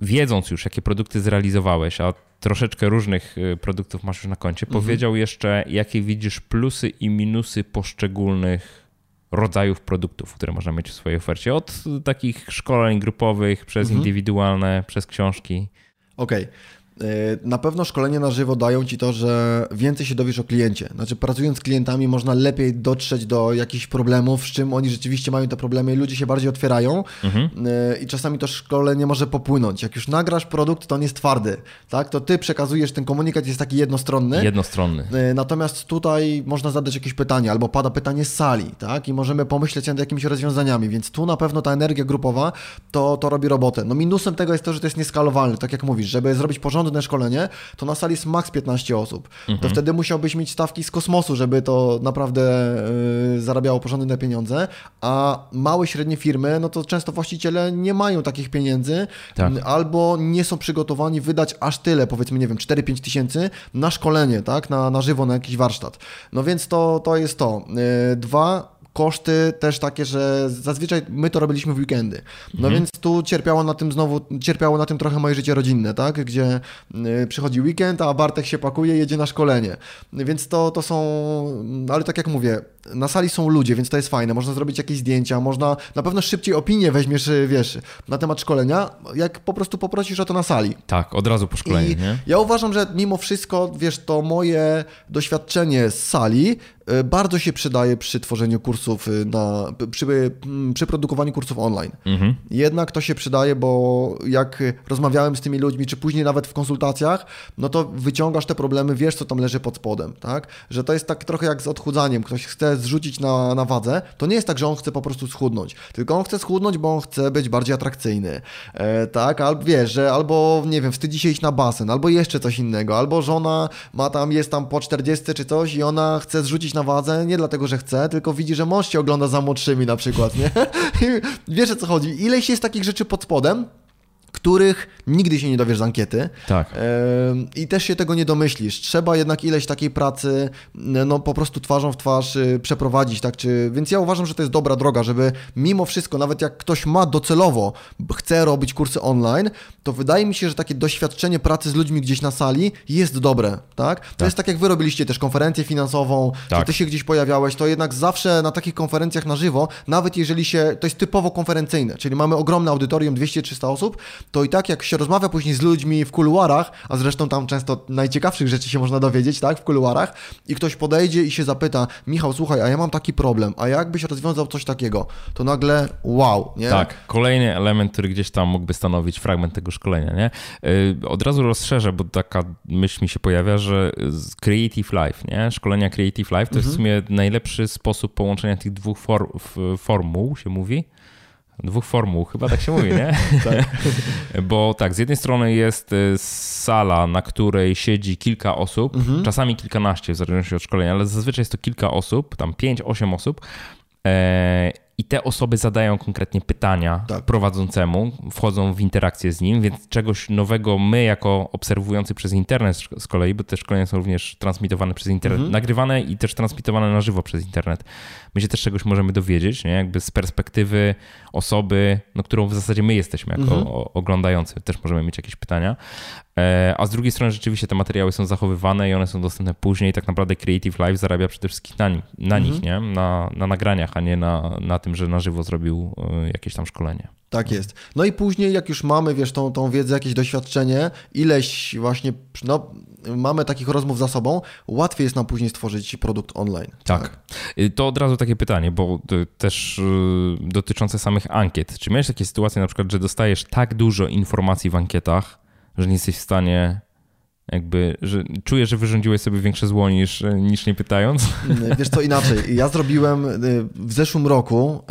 wiedząc już, jakie produkty zrealizowałeś, a troszeczkę różnych e, produktów masz już na koncie, mhm. powiedział jeszcze, jakie widzisz plusy i minusy poszczególnych rodzajów produktów, które można mieć w swojej ofercie. Od takich szkoleń grupowych, przez mhm. indywidualne, przez książki. Okej. Okay. E, na pewno szkolenie na żywo dają Ci to, że więcej się dowiesz o kliencie. Znaczy pracując z klientami można lepiej dotrzeć do jakichś problemów, z czym oni rzeczywiście mają te problemy i ludzie się bardziej otwierają mhm. E, i czasami to szkolenie może popłynąć. Jak już nagrasz produkt, to on jest twardy, tak? To Ty przekazujesz ten komunikat, jest taki jednostronny. Jednostronny. E, natomiast tutaj można zadać jakieś pytanie albo pada pytanie z sali, tak? I możemy pomyśleć nad jakimiś rozwiązaniami, więc tu na pewno ta energia grupowa to, to robi robotę. No minusem tego jest to, że to jest nieskalowalne, tak jak mówisz, żeby zrobić porządek porządne szkolenie, to na sali jest maks 15 osób. Mhm. To wtedy musiałbyś mieć stawki z kosmosu, żeby to naprawdę yy, zarabiało porządne pieniądze, a małe, średnie firmy, no to często właściciele nie mają takich pieniędzy tak. albo nie są przygotowani wydać aż tyle, powiedzmy, nie wiem, 4-5 tysięcy na szkolenie, tak, na, na żywo, na jakiś warsztat. No więc to, to jest to. Yy, dwa, koszty też takie, że zazwyczaj my to robiliśmy w weekendy. No mhm. więc tu cierpiało na tym znowu, cierpiało na tym trochę moje życie rodzinne, tak? Gdzie y, przychodzi weekend, a Bartek się pakuje, jedzie na szkolenie. Więc to, to są, ale tak jak mówię, na sali są ludzie, więc to jest fajne. Można zrobić jakieś zdjęcia, można na pewno szybciej opinię weźmiesz, y, wiesz, na temat szkolenia, jak po prostu poprosisz o to na sali. Tak, od razu po szkoleniu, I nie? Ja uważam, że mimo wszystko, wiesz, to moje doświadczenie z sali y, bardzo się przydaje przy tworzeniu kursów, y, na, przy, przy produkowaniu kursów online. Mhm. Jednak to się przydaje, bo jak rozmawiałem z tymi ludźmi, czy później nawet w konsultacjach, no to wyciągasz te problemy, wiesz, co tam leży pod spodem, tak? Że to jest tak trochę jak z odchudzaniem. Ktoś chce zrzucić na, na wadze, to nie jest tak, że on chce po prostu schudnąć, tylko on chce schudnąć, bo on chce być bardziej atrakcyjny, e, tak, albo wiesz, że albo, nie wiem, wstydzi się iść na basen, albo jeszcze coś innego, albo żona ma tam, jest tam po 40 czy coś i ona chce zrzucić na wadze, nie dlatego, że chce, tylko widzi, że mąż się ogląda za młodszymi na przykład, nie? Wiesz o co chodzi. Ileś jest takich rzeczy pod spodem, których nigdy się nie dowiesz z ankiety. Tak. I też się tego nie domyślisz. Trzeba jednak ileś takiej pracy, no po prostu twarzą w twarz y, przeprowadzić, tak? Czy... Więc ja uważam, że to jest dobra droga, żeby mimo wszystko, nawet jak ktoś ma docelowo, chce robić kursy online, to wydaje mi się, że takie doświadczenie pracy z ludźmi gdzieś na sali jest dobre, tak? To tak. jest tak, jak wy robiliście też konferencję finansową, tak. czy ty się gdzieś pojawiałeś, to jednak zawsze na takich konferencjach na żywo, nawet jeżeli się, to jest typowo konferencyjne, czyli mamy ogromne audytorium, 200-300 osób, to i tak jak się rozmawia później z ludźmi w kuluarach, a zresztą tam często najciekawszych rzeczy się można dowiedzieć, tak, w kuluarach, i ktoś podejdzie i się zapyta, Michał, słuchaj, a ja mam taki problem, a jakbyś rozwiązał coś takiego, to nagle wow, nie? Tak, kolejny element, który gdzieś tam mógłby stanowić fragment tego szkolenia, nie? Y, od razu rozszerzę, bo taka myśl mi się pojawia, że Creative Life, nie? Szkolenia Creative Life to mhm. jest w sumie najlepszy sposób połączenia tych dwóch for, formuł, się mówi, dwóch formuł, chyba tak się mówi, nie? tak. Bo tak, z jednej strony jest y, sala, na której siedzi kilka osób, mhm. czasami kilkanaście, w zależności od szkolenia, ale zazwyczaj jest to kilka osób, tam pięć, osiem osób. I te osoby zadają konkretnie pytania tak. prowadzącemu, wchodzą w interakcję z nim, więc czegoś nowego my, jako obserwujący przez internet z kolei, bo te szkolenia są również transmitowane przez internet, mhm. nagrywane i też transmitowane na żywo przez internet. My się też czegoś możemy dowiedzieć, nie? jakby z perspektywy osoby, no, którą w zasadzie my jesteśmy jako mhm. oglądający, też możemy mieć jakieś pytania. E, a z drugiej strony rzeczywiście te materiały są zachowywane i one są dostępne później. Tak naprawdę Creative Life zarabia przede wszystkim na, na mhm. nich, nie? Na, na nagraniach, a nie na, na tym, że na żywo zrobił e, jakieś tam szkolenie. Tak jest. No i później, jak już mamy, wiesz, tą, tą wiedzę, jakieś doświadczenie, ileś właśnie, no, mamy takich rozmów za sobą, łatwiej jest nam później stworzyć produkt online. Tak. tak. To od razu takie pytanie, bo też y, dotyczące samych ankiet. Czy miałeś takie sytuacje na przykład, że dostajesz tak dużo informacji w ankietach, że nie jesteś w stanie jakby, że czuję, że wyrządziłeś sobie większe zło niż, niż nie pytając. Wiesz co, inaczej. Ja zrobiłem y, w zeszłym roku,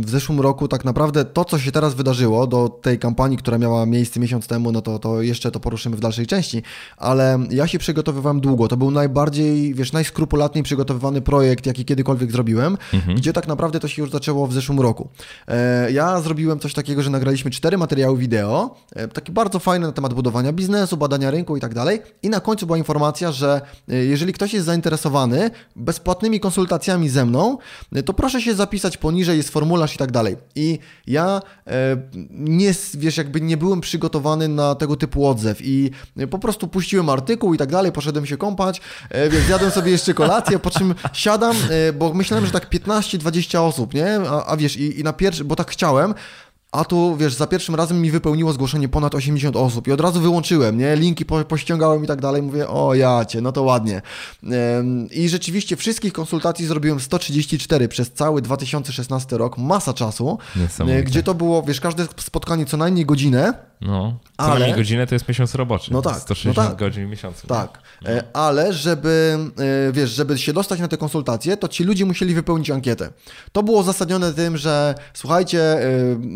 w zeszłym roku tak naprawdę to, co się teraz wydarzyło do tej kampanii, która miała miejsce miesiąc temu, no to, to jeszcze to poruszymy w dalszej części, ale ja się przygotowywałem długo. To był najbardziej, wiesz, najskrupulatniej przygotowywany projekt, jaki kiedykolwiek zrobiłem, mhm. gdzie tak naprawdę to się już zaczęło w zeszłym roku. E, ja zrobiłem coś takiego, że nagraliśmy cztery materiały wideo, e, takie bardzo fajne na temat budowania biznesu, badania rynku i tak dalej. I na końcu była informacja, że e, jeżeli ktoś jest zainteresowany bezpłatnymi konsultacjami ze mną, to proszę się zapisać poniżej, jest formularz i tak dalej. I ja nie, wiesz, jakby nie byłem przygotowany na tego typu odzew i po prostu puściłem artykuł i tak dalej, poszedłem się kąpać, więc zjadłem sobie jeszcze kolację, po czym siadam, bo myślałem, że tak 15-20 osób, nie? A, a wiesz, i, i na pierwszy, bo tak chciałem, a tu, wiesz, za pierwszym razem mi wypełniło zgłoszenie ponad 80 osób i od razu wyłączyłem, nie? Linki po, pościągałem i tak dalej. Mówię, o jacie, no to ładnie. I rzeczywiście wszystkich konsultacji zrobiłem 134 przez cały 2016 rok, masa czasu, gdzie to było, wiesz, każde spotkanie co najmniej godzinę. No, co ale... najmniej godzinę to jest miesiąc roboczy. No tak. 160 no tak. godzin w miesiącu. Tak, no. E, ale żeby, e, wiesz, żeby się dostać na te konsultacje, to ci ludzie musieli wypełnić ankietę. To było zasadnione tym, że słuchajcie, e,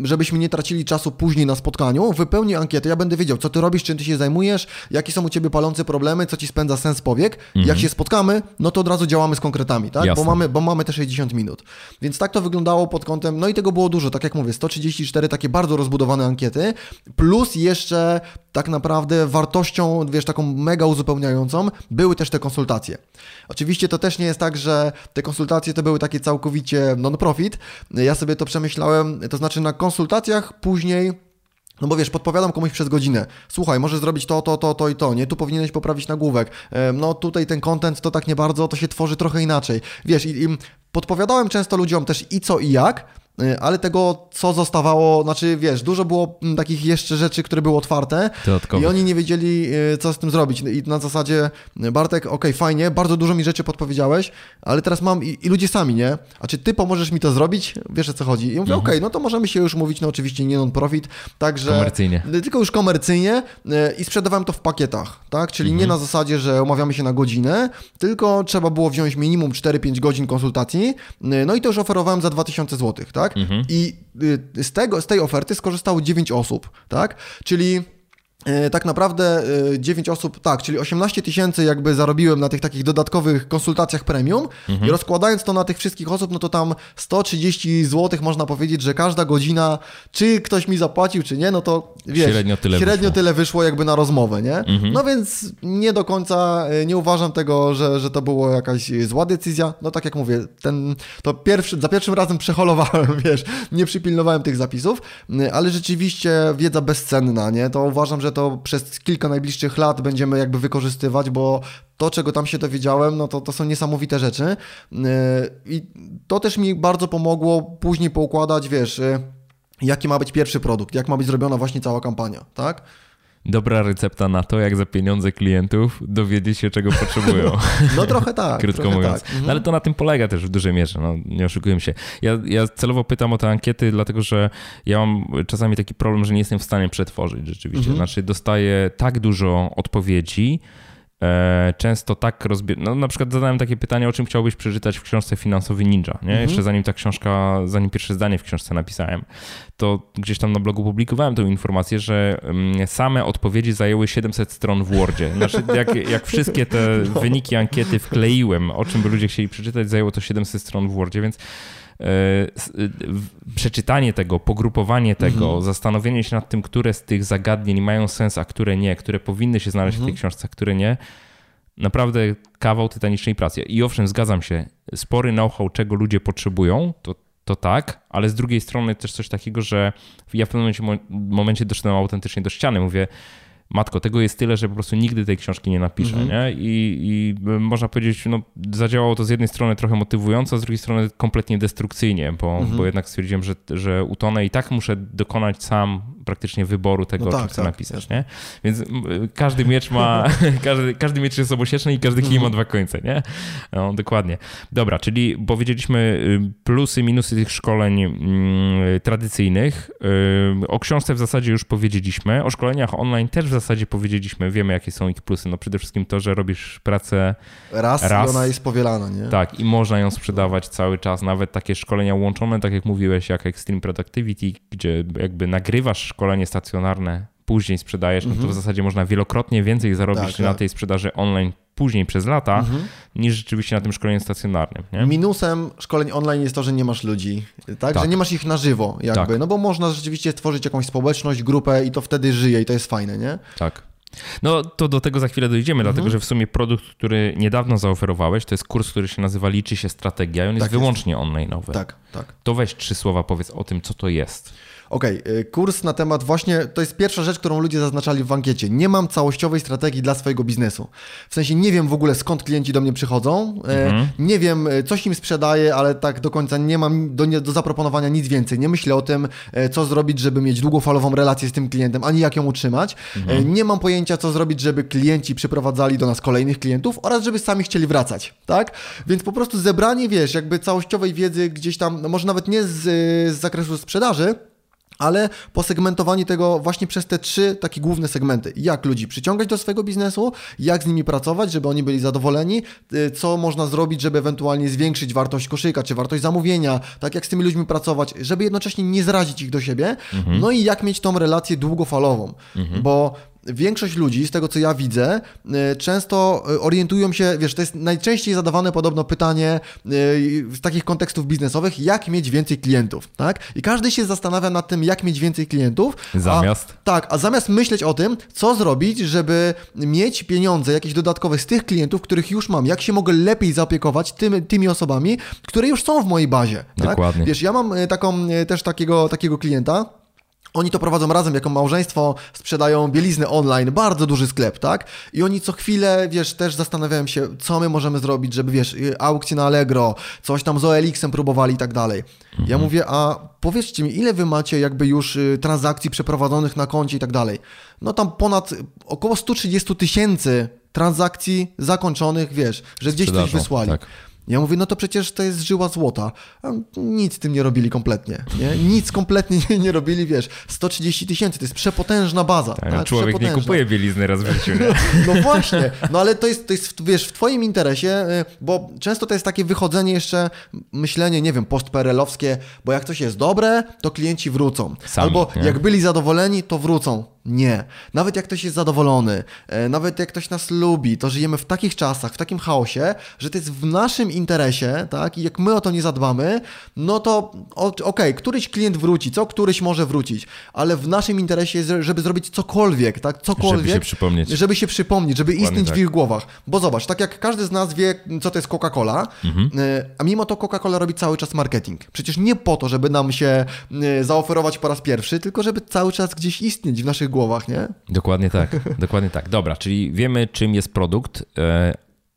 żeby żebyśmy nie tracili czasu później na spotkaniu, wypełnij ankietę, ja będę wiedział, co ty robisz, czym ty się zajmujesz, jakie są u ciebie palące problemy, co ci spędza sens powiek. Mhm. Jak się spotkamy, no to od razu działamy z konkretami, tak? Bo mamy, bo mamy te 60 minut. Więc tak to wyglądało pod kątem, no i tego było dużo, tak jak mówię, 134 takie bardzo rozbudowane ankiety, plus jeszcze tak naprawdę wartością, wiesz, taką mega uzupełniającą były też te konsultacje. Oczywiście to też nie jest tak, że te konsultacje to były takie całkowicie non-profit. Ja sobie to przemyślałem, to znaczy na konsultacjach później no bo wiesz, podpowiadam komuś przez godzinę. Słuchaj, możesz zrobić to, to, to, to i to. Nie, tu powinieneś poprawić nagłówek. No tutaj ten content to tak nie bardzo, to się tworzy trochę inaczej. Wiesz, i, i podpowiadałem często ludziom też i co i jak, ale tego, co zostawało, znaczy wiesz, dużo było mm, takich jeszcze rzeczy, które były otwarte i oni nie wiedzieli, y, co z tym zrobić. I na zasadzie, y, Bartek, okej, okay, fajnie, bardzo dużo mi rzeczy podpowiedziałeś, ale teraz mam i, i, ludzie sami, nie? A czy ty pomożesz mi to zrobić? Wiesz o co chodzi? I mówię, mhm. okej, okay, no to możemy się już mówić, no oczywiście nie non-profit, także... Komercyjnie. Tylko już komercyjnie i sprzedawałem to w pakietach, tak? Czyli mhm. nie na zasadzie, że umawiamy się na godzinę, tylko trzeba było wziąć minimum 4-5 godzin konsultacji, no i to już oferowałem za 2000 zł, tak? Tak? Mhm. I y, z, tego, z tej oferty skorzystało 9 osób, tak? Czyli tak naprawdę 9 e, osób, tak, czyli 18 tysięcy jakby zarobiłem na tych takich dodatkowych konsultacjach premium mhm. i rozkładając to na tych wszystkich osób, no to tam 130 zł można powiedzieć, że każda godzina, czy ktoś mi zapłacił, czy nie, no to wiesz, średnio tyle, średnio wyszło. tyle wyszło jakby na rozmowę, nie? Mhm. No więc nie do końca, e, nie uważam tego, że, że to było jakaś zła decyzja, no tak jak mówię, ten, to pierwszy, za pierwszym razem przeholowałem, wiesz, nie przypilnowałem tych zapisów, ale rzeczywiście wiedza bezcenna, nie? To uważam, że to przez kilka najbliższych lat będziemy jakby wykorzystywać, bo to, czego tam się dowiedziałem, no to, to są niesamowite rzeczy. Yy, I to też mi bardzo pomogło później poukładać, wiesz, yy, jaki ma być pierwszy produkt, jak ma być zrobiona właśnie cała kampania, tak? Dobra recepta na to, jak za pieniądze klientów dowiedzieć się, czego potrzebują. No trochę tak. Krótko trochę mówiąc. Tak. Mhm. No, ale to na tym polega też w dużej mierze, no, nie oszukujmy się. Ja, ja celowo pytam o te ankiety, dlatego że ja mam czasami taki problem, że nie jestem w stanie przetworzyć rzeczywiście. Mhm. Znaczy dostaję tak dużo odpowiedzi, często tak rozbie... No, na przykład zadałem takie pytanie, o czym chciałbyś przeczytać w książce Finansowy Ninja, nie? Mhm. Jeszcze zanim ta książka, zanim pierwsze zdanie w książce napisałem, to gdzieś tam na blogu publikowałem tę informację, że mm, same odpowiedzi zajęły 700 stron w Wordzie. Znaczy, jak, jak wszystkie te no. wyniki ankiety wkleiłem, o czym by ludzie chcieli przeczytać, zajęło to 700 stron w Wordzie, więc E, przeczytanie tego, pogrupowanie tego, mhm. zastanowienie się nad tym, które z tych zagadnień mają sens, a które nie, które powinny się znaleźć mhm. w tej mhm. książce, a które nie, naprawdę kawał tytanicznej pracy. I owszem, zgadzam się, spory know-how, czego ludzie potrzebują, to, to tak, ale z drugiej strony też coś takiego, że ja w pewnym momencie, momencie doszedłem autentycznie do ściany. Mówię, matko, tego jest tyle, że po prostu nigdy tej książki nie napiszę, mm -hmm. nie? I, I, można powiedzieć, no zadziałało to z jednej strony trochę motywująco, a z drugiej strony kompletnie destrukcyjnie, bo, mm -hmm. bo jednak stwierdziłem, że, że utonę i tak muszę dokonać sam praktycznie wyboru tego, no tak, o czym chcę tak, napisać, nie? Więc każdy miecz ma, każdy, każdy miecz jest obosieczny i każdy kij ma dwa końce, nie? No, dokładnie. Dobra, czyli powiedzieliśmy y, plusy, minusy tych szkoleń mm, tradycyjnych. Y, o książce w zasadzie już powiedzieliśmy, o szkoleniach online też w zasadzie powiedzieliśmy, wiemy jakie są ich plusy. No przede wszystkim to, że robisz pracę raz, raz i ona jest powielana, nie? Tak, i można ją sprzedawać cały czas, nawet takie szkolenia łączone, tak jak mówiłeś, jak Extreme Productivity, gdzie jakby nagrywasz szkolenie stacjonarne, później sprzedajesz, no to w mhm. zasadzie można wielokrotnie więcej zarobić tak, na tak. tej sprzedaży online później przez lata, mhm. niż rzeczywiście na tym szkoleniu stacjonarnym. Nie? Minusem szkoleń online jest to, że nie masz ludzi, tak? tak. Że nie masz ich na żywo jakby, tak. no bo można rzeczywiście stworzyć jakąś społeczność, grupę i to wtedy żyje i to jest fajne, nie? Tak. No to do tego za chwilę dojdziemy, mhm. dlatego że w sumie produkt, który niedawno zaoferowałeś, to jest kurs, który się nazywa Liczy się strategia i on tak jest wyłącznie jest. online'owy. Tak, tak. To weź trzy słowa, powiedz o tym, co to jest. Okej, okay, kurs na temat właśnie, to jest pierwsza rzecz, którą ludzie zaznaczali w ankiecie. Nie mam całościowej strategii dla swojego biznesu. W sensie nie wiem w ogóle skąd klienci do mnie przychodzą, e, mhm. nie wiem e, coś im sprzedaję, ale tak do końca nie mam do, do zaproponowania nic więcej. Nie myślę o tym, e, co zrobić, żeby mieć długofalową relację z tym klientem, ani jak ją utrzymać. Mhm. Nie mam pojęcia, co zrobić, żeby klienci przyprowadzali do nas kolejnych klientów oraz żeby sami chcieli wracać, tak? Więc po prostu zebranie, wiesz, jakby całościowej wiedzy gdzieś tam, no może nawet nie z, z zakresu sprzedaży, ale posegmentowanie tego właśnie przez te trzy takie główne segmenty. Jak ludzi przyciągać do swojego biznesu, jak z nimi pracować, żeby oni byli zadowoleni, y, co można zrobić, żeby ewentualnie zwiększyć wartość koszyka, czy wartość zamówienia, tak jak z tymi ludźmi pracować, żeby jednocześnie nie zrazić ich do siebie, mhm. no i jak mieć tą relację długofalową, mhm. bo większość ludzi, z tego co ja widzę, e, często e, orientują się, wiesz, to jest najczęściej zadawane podobno pytanie e, z takich kontekstów biznesowych, jak mieć więcej klientów, tak? I każdy się zastanawia nad tym, jak mieć więcej klientów. Zamiast? A, tak, a zamiast myśleć o tym, co zrobić, żeby mieć pieniądze jakieś dodatkowe z tych klientów, których już mam, jak się mogę lepiej zaopiekować tym, tymi osobami, które już są w mojej bazie. Tak? Dokładnie. Wiesz, ja mam taką, też takiego, takiego klienta, oni to prowadzą razem jako małżeństwo, sprzedają bielizny online, bardzo duży sklep, tak? I oni co chwilę, wiesz, też zastanawiają się, co my możemy zrobić, żeby, wiesz, y, aukcje na Allegro, coś tam z OLX-em próbowali i tak dalej. Mhm. Ja mówię, a powiedzcie mi, ile wy macie jakby już y, transakcji przeprowadzonych na koncie i tak dalej? No tam ponad około 130 tysięcy transakcji zakończonych, wiesz, że gdzieś coś wysłali. Tak. Ja mówię, no to przecież to jest żyła złota. A nic z tym nie robili kompletnie. Nie? Nic kompletnie nie, nie robili, wiesz. 130 tysięcy to jest przepotężna baza. Tak, tak? Człowiek nie kupuje bielizny raz w życiu. Nie? No właśnie, no ale to jest, to jest, wiesz, w twoim interesie, y, bo często to jest takie wychodzenie jeszcze, myślenie, nie wiem, postperelowskie, bo jak coś jest dobre, to klienci wrócą. Sami, Albo nie? jak byli zadowoleni, to wrócą. Nie. Nawet jak ktoś jest zadowolony, e, nawet jak ktoś nas lubi, to żyjemy w takich czasach, w takim chaosie, że to jest w naszym interesie, tak? I jak my o to nie zadbamy, no to okej, okay, któryś klient wróci, co któryś może wrócić, ale w naszym interesie jest, żeby zrobić cokolwiek, tak? Cokolwiek. Żeby się przypomnieć. Żeby się przypomnieć, żeby Dokładnie istnieć tak. w ich głowach. Bo zobacz, tak jak każdy z nas wie, co to jest Coca-Cola, mhm. E, a mimo to Coca-Cola robi cały czas marketing. Przecież nie po to, żeby nam się e, zaoferować po raz pierwszy, tylko żeby cały czas gdzieś istnieć w naszych głowach, nie? Dokładnie tak, dokładnie tak. Dobra, czyli wiemy, czym jest produkt. E,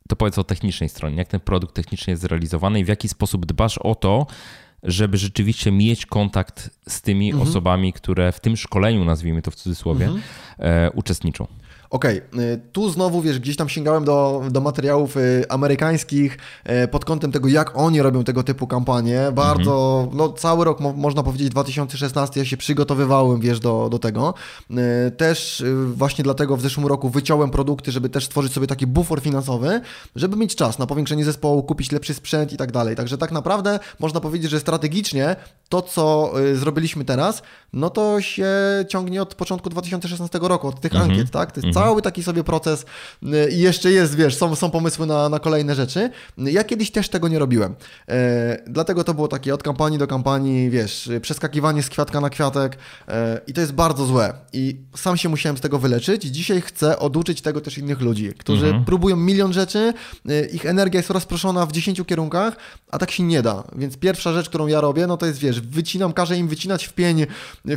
to powiedz o technicznej stronie. Jak ten produkt technicznie jest zrealizowany i w jaki sposób dbasz o to, żeby rzeczywiście mieć kontakt z tymi mhm. osobami, które w tym szkoleniu, nazwijmy to w cudzysłowie, mhm. E, uczestniczą. Okej, okay. tu znowu, wiesz, gdzieś tam sięgałem do, do materiałów y, amerykańskich y, pod kątem tego, jak oni robią tego typu kampanie. Bardzo, mhm. no cały rok, mo można powiedzieć, 2016 ja się przygotowywałem, wiesz, do, do tego. Y, też właśnie dlatego w zeszłym roku wyciąłem produkty, żeby też stworzyć sobie taki bufor finansowy, żeby mieć czas na powiększenie zespołu, kupić lepszy sprzęt i tak dalej. Także tak naprawdę można powiedzieć, że strategicznie to, co zrobiliśmy teraz, no to się ciągnie od początku 2016 roku, od tych mhm. ankiet, tak? To jest mhm. Cały taki sobie proces y, i jeszcze jest, wiesz, są, są pomysły na, na kolejne rzeczy. Ja kiedyś też tego nie robiłem. E, dlatego to było takie od kampanii do kampanii, wiesz, przeskakiwanie z kwiatka na kwiatek e, i to jest bardzo złe. I sam się musiałem z tego wyleczyć. Dzisiaj chcę oduczyć tego też innych ludzi, którzy mhm. próbują milion rzeczy, e, ich energia jest rozproszona w dziesięciu kierunkach, a tak się nie da. Więc pierwsza rzecz, którą ja robię, no to jest, wiesz, wycinam, każę im wycinać w pień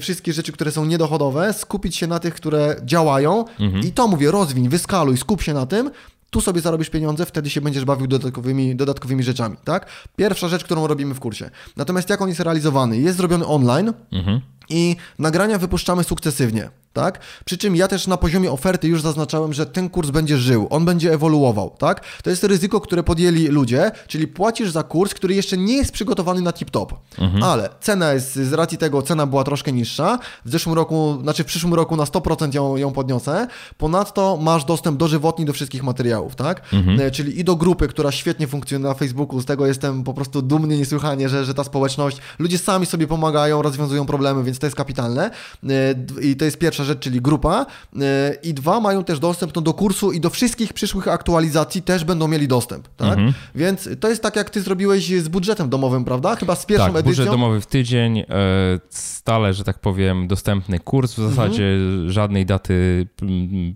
wszystkie rzeczy, które są niedochodowe, skupić się na tych, które działają mhm. i to mówię, rozwiń, wyskaluj, skup się na tym tu sobie zarobisz pieniądze, wtedy się będziesz bawił dodatkowymi, dodatkowymi rzeczami, tak? Pierwsza rzecz, którą robimy w kursie. Natomiast jak on jest realizowany? Jest zrobiony online mhm. I nagrania wypuszczamy sukcesywnie tak? Przy czym ja też na poziomie oferty już zaznaczałem, że ten kurs będzie żył, on będzie ewoluował, tak? To jest ryzyko, które podjęli ludzie, czyli płacisz za kurs, który jeszcze nie jest przygotowany na tip-top, mhm. ale cena jest, z racji tego cena była troszkę niższa, w zeszłym roku, znaczy w przyszłym roku na 100% ją, ją podniosę, ponadto masz dostęp dożywotni do wszystkich materiałów, tak? Mhm. E, czyli i do grupy, która świetnie funkcjonuje na Facebooku, z tego jestem po prostu dumny niesłychanie, że, że ta społeczność, ludzie sami sobie pomagają, rozwiązują problemy, więc to jest kapitalne e, i to jest pierwsza rzecz, czyli grupa e, i dwa, mają też dostęp no, do kursu i do wszystkich przyszłych aktualizacji też będą mieli dostęp, tak? Mhm. Więc to jest tak, jak ty zrobiłeś z budżetem domowym, prawda? Chyba z pierwszą tak, edycją. budżet domowy w tydzień, e, stale, że tak powiem, dostępny kurs, w zasadzie mhm. żadnej daty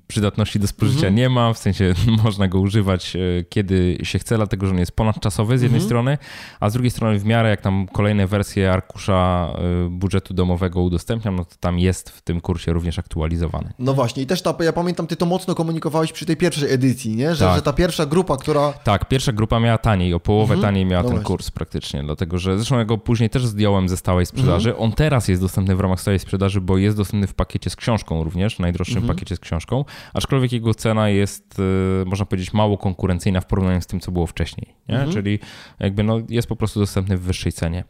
przydatności do spożycia mhm. nie ma, w sensie można go używać kiedy się chce, dlatego że on jest ponadczasowy z jednej mhm. strony, a z drugiej strony w miarę jak tam kolejne wersje arkusza budżetu domowego udostępniam, no to tam jest w tym kursie również aktualizowany. No właśnie, i też ta, ja pamiętam, ty to mocno komunikowałeś przy tej pierwszej edycji, nie? Że, tak. że ta pierwsza grupa, która. Tak, pierwsza grupa miała taniej, o połowę mhm. taniej miała no ten właśnie. kurs praktycznie, dlatego że zresztą ja go później też zdjąłem ze stałej sprzedaży. Mhm. On teraz jest dostępny w ramach stałej sprzedaży, bo jest dostępny w pakiecie z książką również, najdroższym mhm. pakiecie z książką, aczkolwiek jego cena jest, y, można powiedzieć, mało konkurencyjna w porównaniu z tym, co było wcześniej, nie? Mhm. Czyli jakby no, jest po prostu dostępny w wyższej cenie.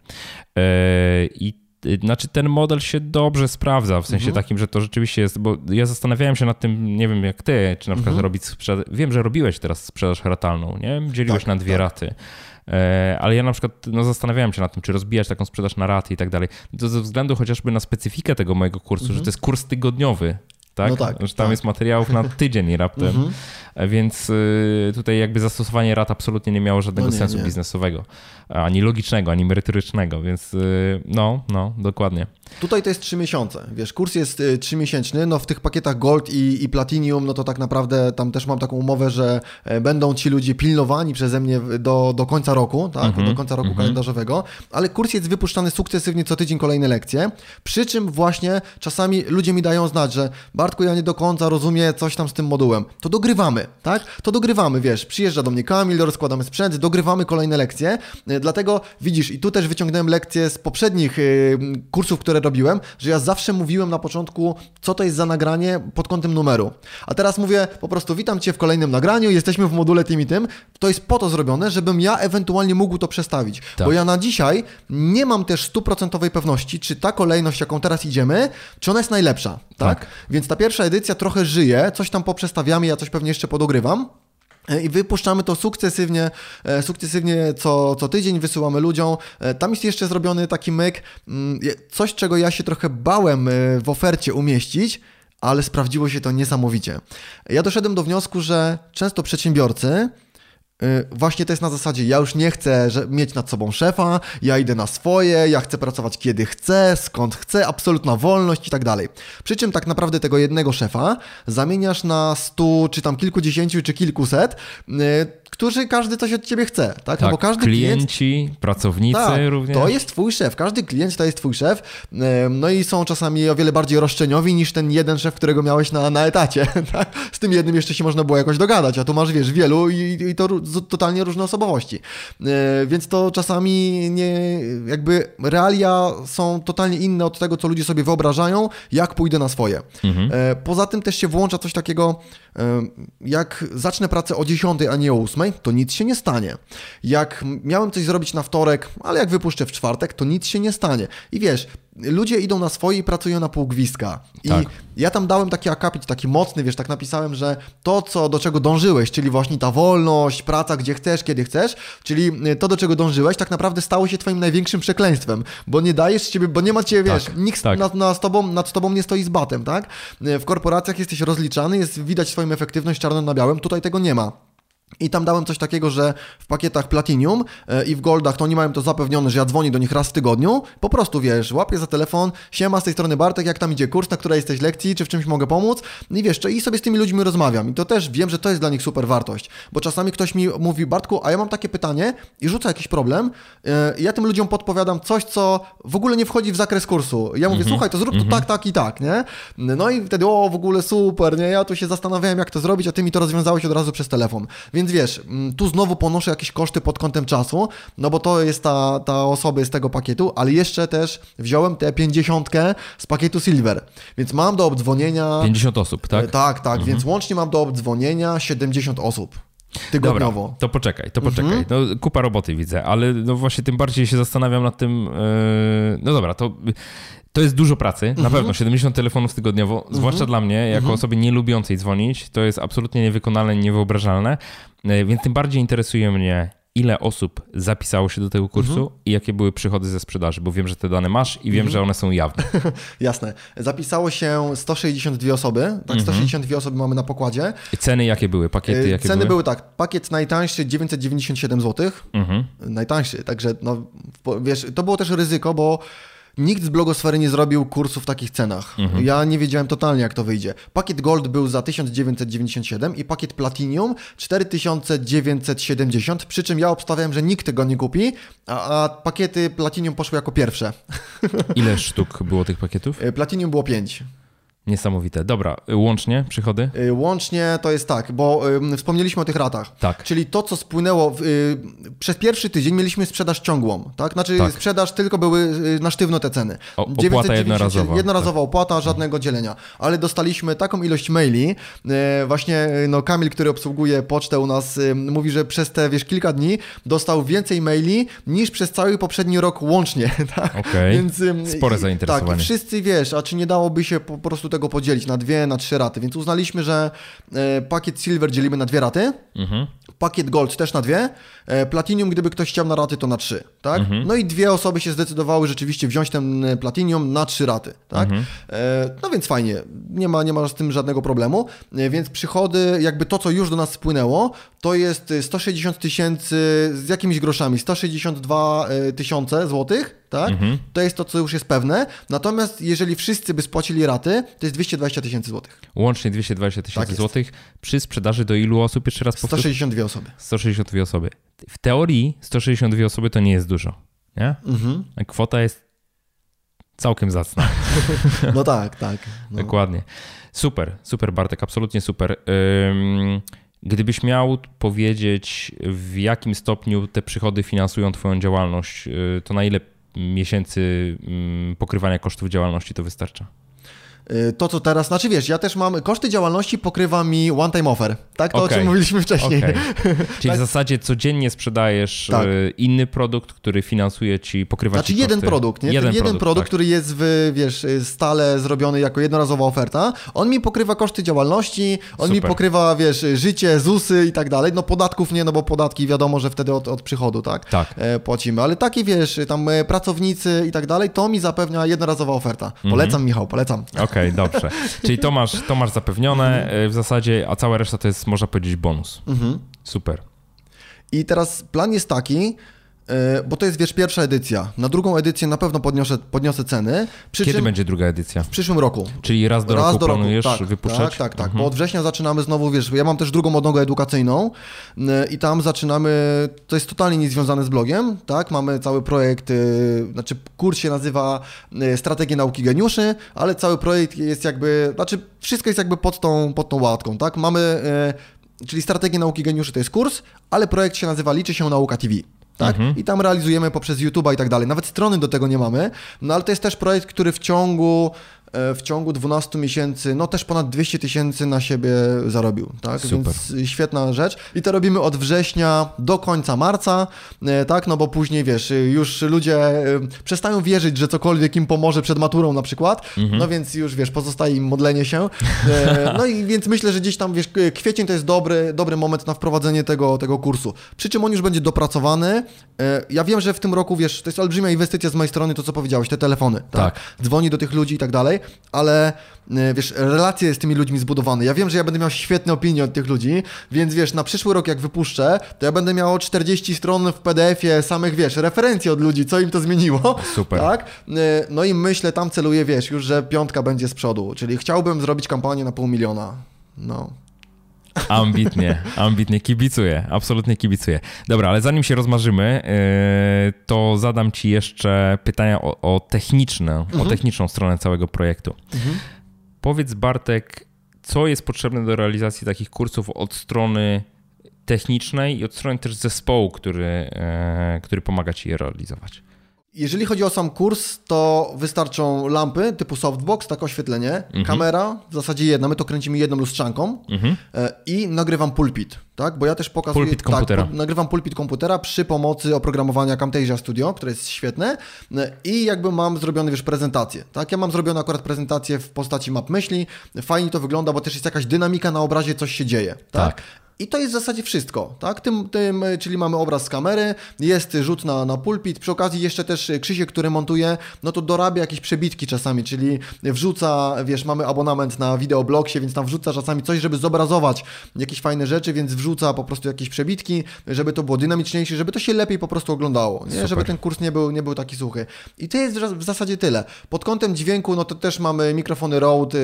Yy, I znaczy ten model się dobrze sprawdza, w sensie mhm. takim, że to rzeczywiście jest, bo ja zastanawiałem się nad tym, nie wiem jak ty, czy na przykład mhm. robić sprzedaż, wiem, że robiłeś teraz sprzedaż ratalną, nie? Dzieliłeś tak, na dwie tak. raty. E, ale ja na przykład no, zastanawiałem się nad tym, czy rozbijać taką sprzedaż na raty i tak dalej. To ze względu chociażby na specyfikę tego mojego kursu, mhm. że to jest kurs tygodniowy, tak? No tak że tam tak. jest materiałów na tydzień raptem. Więc y, tutaj jakby zastosowanie rat absolutnie nie miało żadnego no nie, sensu nie. biznesowego, ani logicznego, ani merytorycznego, więc y, no, no, dokładnie. Tutaj to jest 3 miesiące, wiesz, kurs jest 3 y, miesięczny, no w tych pakietach Gold i, i Platinum, no to tak naprawdę tam też mam taką umowę, że e, będą ci ludzie pilnowani przeze mnie do, do końca roku, tak, mm -hmm, do końca roku mm -hmm. kalendarzowego, ale kurs jest wypuszczany sukcesywnie co tydzień kolejne lekcje, przy czym właśnie czasami ludzie mi dają znać, że Bartku, ja nie do końca rozumiem coś tam z tym modułem, to dogrywamy, tak? To dogrywamy, wiesz, przyjeżdża do mnie Kamil, rozkładamy sprzęt, dogrywamy kolejne lekcje, e, dlatego widzisz, i tu też wyciągnąłem lekcje z poprzednich e, kursów, które robiłem, że ja zawsze mówiłem na początku, co to jest za nagranie pod kątem numeru. A teraz mówię po prostu, witam Cię w kolejnym nagraniu, jesteśmy w module tym i tym. To jest po to zrobione, żebym ja ewentualnie mógł to przestawić. Tak. Bo ja na dzisiaj nie mam też stuprocentowej pewności, czy ta kolejność, jaką teraz idziemy, czy ona jest najlepsza. Tak? tak? Więc ta pierwsza edycja trochę żyje, coś tam poprzestawiamy, ja coś pewnie jeszcze podogrywam. E, I wypuszczamy to sukcesywnie, e, sukcesywnie co, co tydzień, wysyłamy ludziom. E, tam jest jeszcze zrobiony taki myk, mm, coś czego ja się trochę bałem w ofercie umieścić, ale sprawdziło się to niesamowicie. Ja doszedłem do wniosku, że często przedsiębiorcy właśnie to jest na zasadzie, ja już nie chcę mieć nad sobą szefa, ja idę na swoje, ja chcę pracować kiedy chcę, skąd chcę, absolutna wolność i tak dalej. Przy czym tak naprawdę tego jednego szefa zamieniasz na stu, czy tam kilkudziesięciu, czy kilkuset, y, którzy każdy coś od ciebie chce, tak? tak no bo każdy klienci, klient, pracownicy tak, również. To jest twój szef, każdy klient to jest twój szef, no i są czasami o wiele bardziej roszczeniowi niż ten jeden szef, którego miałeś na, na etacie, tak? Z tym jednym jeszcze się można było jakoś dogadać, a tu masz, wiesz, wielu i, i to totalnie różne osobowości. E, więc to czasami nie, jakby realia są totalnie inne od tego, co ludzie sobie wyobrażają, jak pójdę na swoje. Mhm. E, poza tym też się włącza coś takiego, jak zacznę pracę o 10, a nie o 8, to nic się nie stanie. Jak miałem coś zrobić na wtorek, ale jak wypuszczę w czwartek, to nic się nie stanie. I wiesz, ludzie idą na swoje i pracują na pół gwizdka. I tak. ja tam dałem taki akapit, taki mocny, wiesz, tak napisałem, że to, co, do czego dążyłeś, czyli właśnie ta wolność, praca gdzie chcesz, kiedy chcesz, czyli y, to, do czego dążyłeś, tak naprawdę stało się twoim największym przekleństwem, bo nie dajesz ciebie, bo nie ma ciebie, wiesz, tak, nikt tak. Nad, nad, tobą, nad tobą nie stoi z batem, tak? Y, w korporacjach jesteś rozliczany, jest widać swoją efektywność czarno na białym, tutaj tego nie ma. I tam dałem coś takiego, że w pakietach Platinum e, i w Goldach to oni mają to zapewnione, że ja dzwonię do nich raz w tygodniu. Po prostu wiesz, łapię za telefon, siema z tej strony Bartek, jak tam idzie kurs, na której jesteś lekcji, czy w czymś mogę pomóc. I wiesz, i sobie z tymi ludźmi rozmawiam. I to też wiem, że to jest dla nich super wartość. Bo czasami ktoś mi mówi, Bartku, a ja mam takie pytanie i rzuca jakiś problem. E, I ja tym ludziom podpowiadam coś, co w ogóle nie wchodzi w zakres kursu. Ja mówię, mm -hmm. słuchaj, to zrób to mm -hmm. tak, tak i tak, nie? No i wtedy, o, w ogóle super, nie? Ja tu się zastanawiałem, jak to zrobić, a ty mi to rozwiązałeś od razu przez telefon. Więc wiesz, mm, tu znowu ponoszę jakieś koszty pod kątem czasu, no bo to jest ta, ta osoba z tego pakietu, ale jeszcze też wziąłem tę 50 z pakietu Silver, więc mam do obdzwonienia... 50 osób, tak? Tak, tak, mhm. więc łącznie mam do obdzwonienia 70 osób. Tygodniowo. Dobra, to poczekaj, to poczekaj. Mhm. No, kupa roboty widzę, ale no właśnie tym bardziej się zastanawiam nad tym. Yy... No dobra, to to jest dużo pracy, na mhm. pewno, 70 telefonów tygodniowo, mhm. zwłaszcza dla mnie, jako mhm. osoby nie lubiącej dzwonić, to jest absolutnie niewykonalne i niewyobrażalne, e, więc tym bardziej interesuje mnie, ile osób zapisało się do tego kursu mhm. i jakie były przychody ze sprzedaży, bo wiem, że te dane masz i wiem, mhm. że one są jawne. Jasne. Zapisało się 162 osoby, tak, mhm. 162 osoby mamy na pokładzie. I ceny jakie były? Pakiety e, jakie Ceny były? były tak, pakiet najtańszy 997 zł, najtańszy, także no, wiesz, to było też ryzyko, bo Nikt z blogosfery nie zrobił kursu w takich cenach. Mhm. Ja nie wiedziałem totalnie, jak to wyjdzie. Pakiet Gold był za 1997 i pakiet Platinum 4970, przy czym ja obstawiałem, że nikt tego nie kupi, a, a pakiety Platinum poszły jako pierwsze. Ile sztuk było tych pakietów? E, Platinum było 5. Niesamowite. Dobra, łącznie przychody? Y, łącznie to jest tak, bo y, wspomnieliśmy o tych ratach. Tak. Czyli to, co spłynęło y, przez pierwszy tydzień mieliśmy sprzedaż ciągłą, tak? Znaczy tak. sprzedaż tylko były y, na sztywno te ceny. O, opłata jednorazowa. Jednorazowa tak. opłata, żadnego dzielenia. Ale dostaliśmy taką ilość maili. Y, właśnie no, Kamil, który obsługuje pocztę u nas, y, mówi, że przez te wiesz, kilka dni dostał więcej maili niż przez cały poprzedni rok łącznie. Tak? Okay. Więc, Spore zainteresowanie. Tak, wszyscy wiesz, a czy nie dałoby się po, po prostu tego podzielić na dwie, na trzy raty, więc uznaliśmy, że e, pakiet Silver dzielimy na dwie raty, mhm. Pakiet Gold też na dwie, e, Platinum, gdyby ktoś chciał na raty, to na trzy, tak? Mhm. No i dwie osoby się zdecydowały rzeczywiście wziąć ten e, Platinum na trzy raty, tak? Mhm. No więc fajnie, nie ma, nie ma z tym żadnego problemu, więc przychody, jakby to, co już do nas spłynęło, to jest 160 tysięcy z jakimiś groszami, 162 tysiące złotych, tak? Mhm. To jest to, co już jest pewne. Natomiast jeżeli wszyscy by spłacili raty, to jest 220 tysięcy złotych. Łącznie 220 tysięcy tak złotych przy sprzedaży do ilu osób? Jeszcze raz powtórzę. 162 osoby. 162 osoby. W teorii 162 osoby to nie jest dużo, nie? Mhm. Kwota jest całkiem zacna. no tak, tak. No. Dokładnie. Super, super Bartek, absolutnie super. Gdybyś miał powiedzieć, w jakim stopniu te przychody finansują Twoją działalność, y, to na ile miesięcy pokrywania kosztów działalności to wystarcza? Y, to, co teraz, znaczy wiesz, ja też mam, koszty działalności pokrywa mi one-time offer, tak? To, okay. o czym mówiliśmy wcześniej. Okay. Czyli tak? w zasadzie codziennie sprzedajesz tak. Y, inny produkt, który finansuje ci, pokrywa znaczy ci jeden produkt, nie? Jeden, produkt, produkt tak. który jest, w, wiesz, stale zrobiony jako jednorazowa oferta, on mi pokrywa koszty działalności, on Super. mi pokrywa, wiesz, życie, ZUSy i tak dalej, no podatków nie, no bo podatki wiadomo, że wtedy od, od przychodu, tak? Tak. E, płacimy, ale takie, wiesz, tam e, pracownicy i tak dalej, to mi zapewnia jednorazowa oferta. Mhm. Polecam, mhm. Michał, polecam. Okej, okay, dobrze. Czyli to masz, to masz zapewnione mhm. e, w zasadzie, a cała reszta to jest, można powiedzieć, bonus. Mhm. Super. I teraz plan jest taki, bo to jest, wiesz, pierwsza edycja. Na drugą edycję na pewno podniosę, podniosę ceny. Kiedy czym, będzie druga edycja? W przyszłym roku. Czyli raz do raz roku do planujesz roku. Tak, wypuszczać? Tak, tak, tak. Mhm. Bo od września zaczynamy znowu, wiesz, ja mam też drugą odnogę edukacyjną e, i tam zaczynamy, to jest totalnie niezwiązane z blogiem, tak? Mamy cały projekt, e, znaczy kurs się nazywa Strategie Nauki Geniuszy, ale cały projekt jest jakby, znaczy wszystko jest jakby pod tą, pod tą łatką, tak? Mamy, czyli Strategie Nauki Geniuszy to jest kurs, ale projekt się nazywa Liczy się Nauka TV tak? Mhm. I tam realizujemy poprzez YouTube'a i tak dalej. Nawet strony do tego nie mamy, no ale to jest też projekt, który w ciągu w ciągu 12 miesięcy, no też ponad 200 tysięcy na siebie zarobił, tak? Super. Więc świetna rzecz. I to robimy od września do końca marca, e, tak? No bo później, wiesz, już ludzie e, przestają wierzyć, że cokolwiek im pomoże przed maturą na przykład, mhm. no więc już, wiesz, pozostaje im modlenie się. No i więc myślę, że gdzieś tam, wiesz, kwiecień to jest dobry, dobry moment na wprowadzenie tego, tego kursu. Przy czym on już będzie dopracowany E, ja wiem, że w tym roku, wiesz, to jest olbrzymia inwestycja z mojej strony, to co powiedziałeś, te telefony, tak? tak. Dzwoni do tych ludzi i tak dalej, ale e, wiesz, relacje z tymi ludźmi zbudowane. Ja wiem, że ja będę miał świetne opinie od tych ludzi, więc wiesz, na przyszły rok jak wypuszczę, to ja będę miał 40 stron w PDF-ie samych, wiesz, referencji od ludzi, co im to zmieniło. Super. Tak? E, no i myślę, tam celuję, wiesz, już, że piątka będzie z przodu, czyli chciałbym zrobić kampanię na pół miliona. No. Ambitnie, ambitnie kibicuję, absolutnie kibicuję. Dobra, ale zanim się rozmarzymy, yy, to zadam Ci jeszcze pytania o, o techniczne, mhm. o techniczną stronę całego projektu. Mhm. Powiedz Bartek, co jest potrzebne do realizacji takich kursów od strony technicznej i od strony też zespołu, który, yy, który pomaga Ci je realizować? Jeżeli chodzi o sam kurs, to wystarczą lampy typu softbox, tak oświetlenie, mhm. kamera, w zasadzie jedna, my to kręcimy jedną lustrzanką mhm. E, i nagrywam pulpit, tak? Bo ja też pokazuję... Pulpit komputera. Tak, nagrywam pulpit komputera przy pomocy oprogramowania Camtasia Studio, które jest świetne e, i jakby mam zrobione, wiesz, prezentację, tak? Ja mam zrobioną akurat prezentację w postaci map myśli, fajnie to wygląda, bo też jest jakaś dynamika na obrazie, coś się dzieje, tak? tak. I to jest w zasadzie wszystko, tak? Tym, tym, czyli mamy obraz z kamery, jest rzut na, na pulpit, przy okazji jeszcze też Krzysiek, który montuje, no to dorabia jakieś przebitki czasami, czyli wrzuca, wiesz, mamy abonament na wideoblogsie, więc tam wrzuca czasami coś, żeby zobrazować jakieś fajne rzeczy, więc wrzuca po prostu jakieś przebitki, żeby to było dynamiczniejsze, żeby to się lepiej po prostu oglądało, nie? żeby ten kurs nie był, nie był taki suchy. I to jest w zasadzie tyle. Pod kątem dźwięku, no to też mamy mikrofony Rode,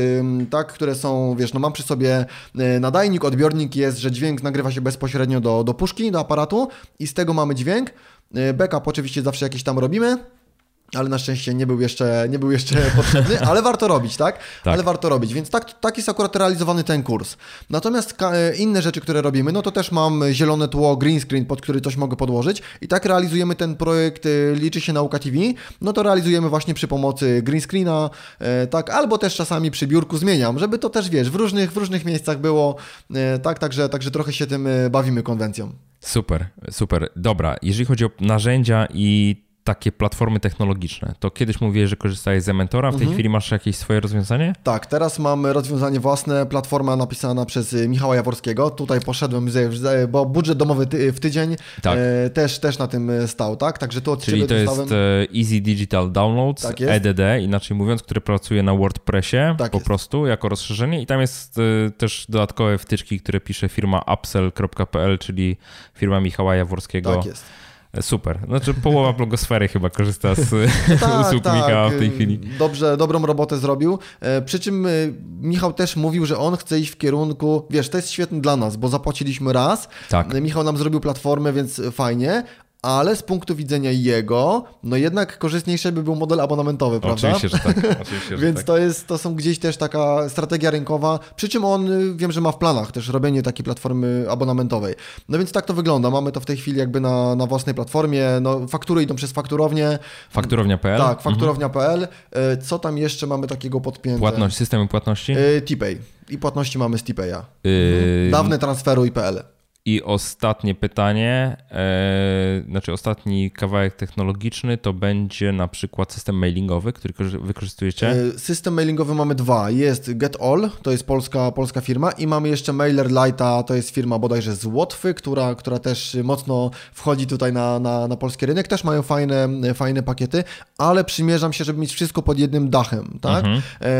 tak, które są, wiesz, no mam przy sobie y, nadajnik, odbiornik jest, że dźwięk dźwięk nagrywa się bezpośrednio do, do puszki, do aparatu i z tego mamy dźwięk. Y, backup oczywiście zawsze jakiś tam robimy ale na szczęście nie był jeszcze, nie był jeszcze potrzebny, ale warto robić, tak? tak? Ale warto robić, więc tak, tak jest akurat realizowany ten kurs. Natomiast e, inne rzeczy, które robimy, no to też mam zielone tło, green screen, pod który coś mogę podłożyć i tak realizujemy ten projekt, e, liczy się Nauka TV, no to realizujemy właśnie przy pomocy green screena, e, tak, albo też czasami przy biurku zmieniam, żeby to też, wiesz, w różnych, w różnych miejscach było, tak, także, także trochę się tym bawimy konwencją. Super, super. Dobra, jeżeli chodzi o narzędzia i takie platformy technologiczne. To kiedyś mówiłeś, że korzystałeś z Mentora, w tej mhm. chwili masz jakieś swoje rozwiązanie? Tak, teraz mam rozwiązanie własne, platforma napisana przez Michała Jaworskiego. Tutaj poszedłem, bo budżet domowy w tydzień tak. E, też, też na tym stał, tak? Także tu od Czyli to dostałem... jest e, Easy Digital Downloads, tak EDD, inaczej mówiąc, który pracuje na WordPressie tak po jest. prostu jako rozszerzenie i tam jest e, też dodatkowe wtyczki, które pisze firma upsell.pl, czyli firma Michała Jaworskiego. Tak jest Super. Znaczy połowa blogosfery chyba korzysta z tak, usług tak. Michała w tej chwili. Dobrze, dobrą robotę zrobił. E, przy czym e, Michał też mówił, że on chce iść w kierunku, wiesz, to jest świetne dla nas, bo zapłaciliśmy raz. Tak. Michał nam zrobił platformę, więc fajnie, ale z punktu widzenia jego, no jednak korzystniejszy by był model abonamentowy, prawda? Oczywiście, że tak. Oczywiście, że Więc tak. to jest, to są gdzieś też taka strategia rynkowa, przy czym on, y, wiem, że ma w planach też robienie takiej platformy abonamentowej. No więc tak to wygląda, mamy to w tej chwili jakby na, na własnej platformie, no faktury idą przez fakturownię. Fakturownia.pl? Tak, fakturownia.pl. Mhm. Co tam jeszcze mamy takiego podpięte? Płatność, systemy płatności? Y, T-Pay. I płatności mamy z T-Paya. Yy... Dawne transferu IPL. I ostatnie pytanie, e, znaczy ostatni kawałek technologiczny to będzie na przykład system mailingowy, który wykorzystujecie? E, system mailingowy mamy dwa. Jest GetAll, to jest polska, polska firma i mamy jeszcze MailerLite'a, to jest firma bodajże z Łotwy, która, która też mocno wchodzi tutaj na, na, na polski rynek. Też mają fajne, fajne pakiety, ale przymierzam się, żeby mieć wszystko pod jednym dachem, tak? Mhm. E,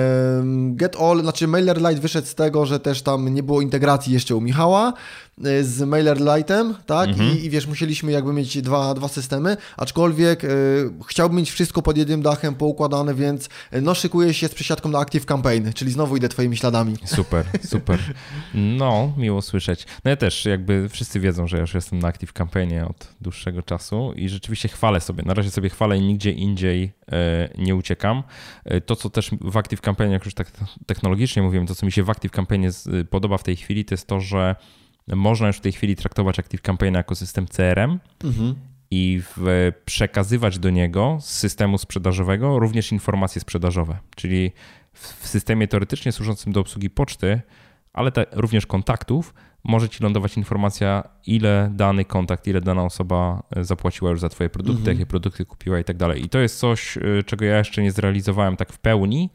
GetAll, znaczy MailerLite wyszedł z tego, że też tam nie było integracji jeszcze u Michała, z MailerLite'em, tak? Mhm. I, I, wiesz, musieliśmy jakby mieć dwa, dwa systemy, aczkolwiek y, chciałbym mieć wszystko pod jednym dachem poukładane, więc e, no szykuję się z przesiadką na Active Campaign, czyli znowu idę twoimi śladami. Super, super. No, miło słyszeć. No ja też jakby wszyscy wiedzą, że ja już jestem na Active Campaignie od dłuższego czasu i rzeczywiście chwalę sobie. Na razie sobie chwalę i nigdzie indziej nie uciekam. To, co też w Active Campaignie, jak już tak technologicznie mówiłem, to, co mi się w Active Campaignie podoba w tej chwili, to jest to, że można już w tej chwili traktować Active Campaign jako system CRM mhm. i w, przekazywać do niego z systemu sprzedażowego również informacje sprzedażowe. Czyli w systemie teoretycznie służącym do obsługi poczty, ale te, również kontaktów, może ci lądować informacja, ile dany kontakt, ile dana osoba zapłaciła już za Twoje produkty, mhm. jakie produkty kupiła i tak dalej. I to jest coś, y, czego ja jeszcze nie zrealizowałem tak w pełni.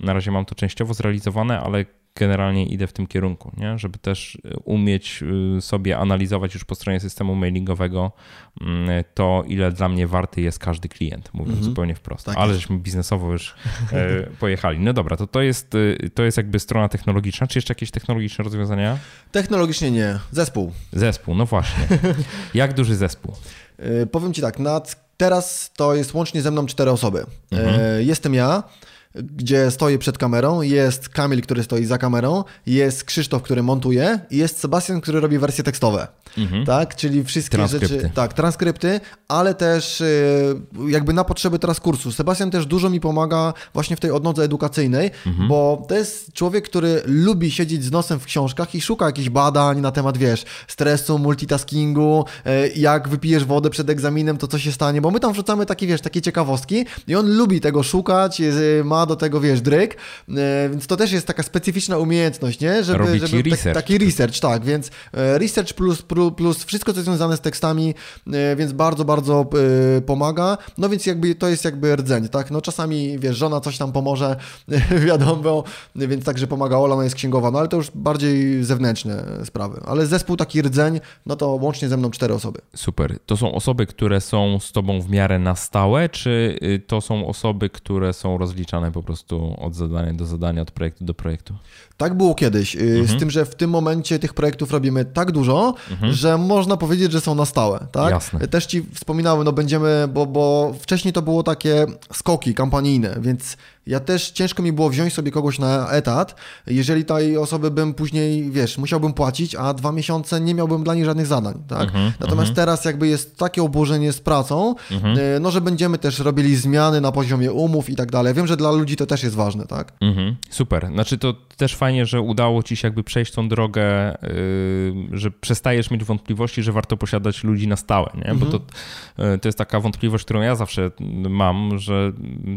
Na razie mam to częściowo zrealizowane, ale generalnie idę w tym kierunku, nie? żeby też umieć sobie analizować już po stronie systemu mailingowego mm, to, ile dla mnie warty jest każdy klient, mówiąc mm -hmm. zupełnie wprost. Tak Ale żeśmy biznesowo już pojechali. No dobra, to to jest, to jest jakby strona technologiczna. Czy jeszcze jakieś technologiczne rozwiązania? Technologicznie nie. Zespół. Zespół, no właśnie. Jak duży zespół? Powiem Ci tak, nad, teraz to jest łącznie ze mną cztery osoby. Mhm. Jestem ja, gdzie stoję przed kamerą, jest Kamil, który stoi za kamerą, jest Krzysztof, który montuje i jest Sebastian, który robi wersje tekstowe. Mhm. Tak, czyli wszystkie rzeczy, tak, transkrypty, ale też y, jakby na potrzeby teraz kursu. Sebastian też dużo mi pomaga właśnie w tej odnodze edukacyjnej, mhm. bo to jest człowiek, który lubi siedzieć z nosem w książkach i szuka jakichś badań na temat, wiesz, stresu, multitaskingu, y, jak wypijesz wodę przed egzaminem, to co się stanie, bo my tam wrzucamy takie, wiesz, takie ciekawostki i on lubi tego szukać, y, ma do tego, wiesz, dryk, więc to też jest taka specyficzna umiejętność, nie? Żeby, żeby research. taki research, tak, więc research plus, plus wszystko, co jest związane z tekstami, e, więc bardzo, bardzo e, pomaga. No więc jakby to jest jakby rdzeń, tak? No czasami, wiesz, żona coś tam pomoże, wiadomo, więc także pomaga Ola, ona jest księgowa, no ale to już bardziej zewnętrzne sprawy. Ale zespół taki rdzeń, no to łącznie ze mną cztery osoby. Super. To są osoby, które są z tobą w miarę na stałe, czy y, to są osoby, które są rozliczane po prostu od zadania do zadania, od projektu do projektu? Tak było kiedyś, y, mhm. z tym, że w tym momencie tych projektów robimy tak dużo, mhm. że można powiedzieć, że są na stałe, tak? Jasne. Też ci wspominałem, no będziemy, bo, bo wcześniej to było takie skoki kampanijne, więc ja też ciężko mi było wziąć sobie kogoś na etat, jeżeli tej osoby bym później, wiesz, musiałbym płacić, a dwa miesiące nie miałbym dla niej żadnych zadań, tak? Mhm, Natomiast mhm. teraz jakby jest takie oburzenie z pracą, mhm. y, no, że będziemy też robili zmiany na poziomie umów i tak dalej. Wiem, że dla ludzi to też jest ważne, tak? Super. Znaczy to też fajnie, że udało ci się jakby przejść tą drogę, yy, że przestajesz mieć wątpliwości, że warto posiadać ludzi na stałe, nie? Bo to, yy, to jest taka wątpliwość, którą ja zawsze mam, że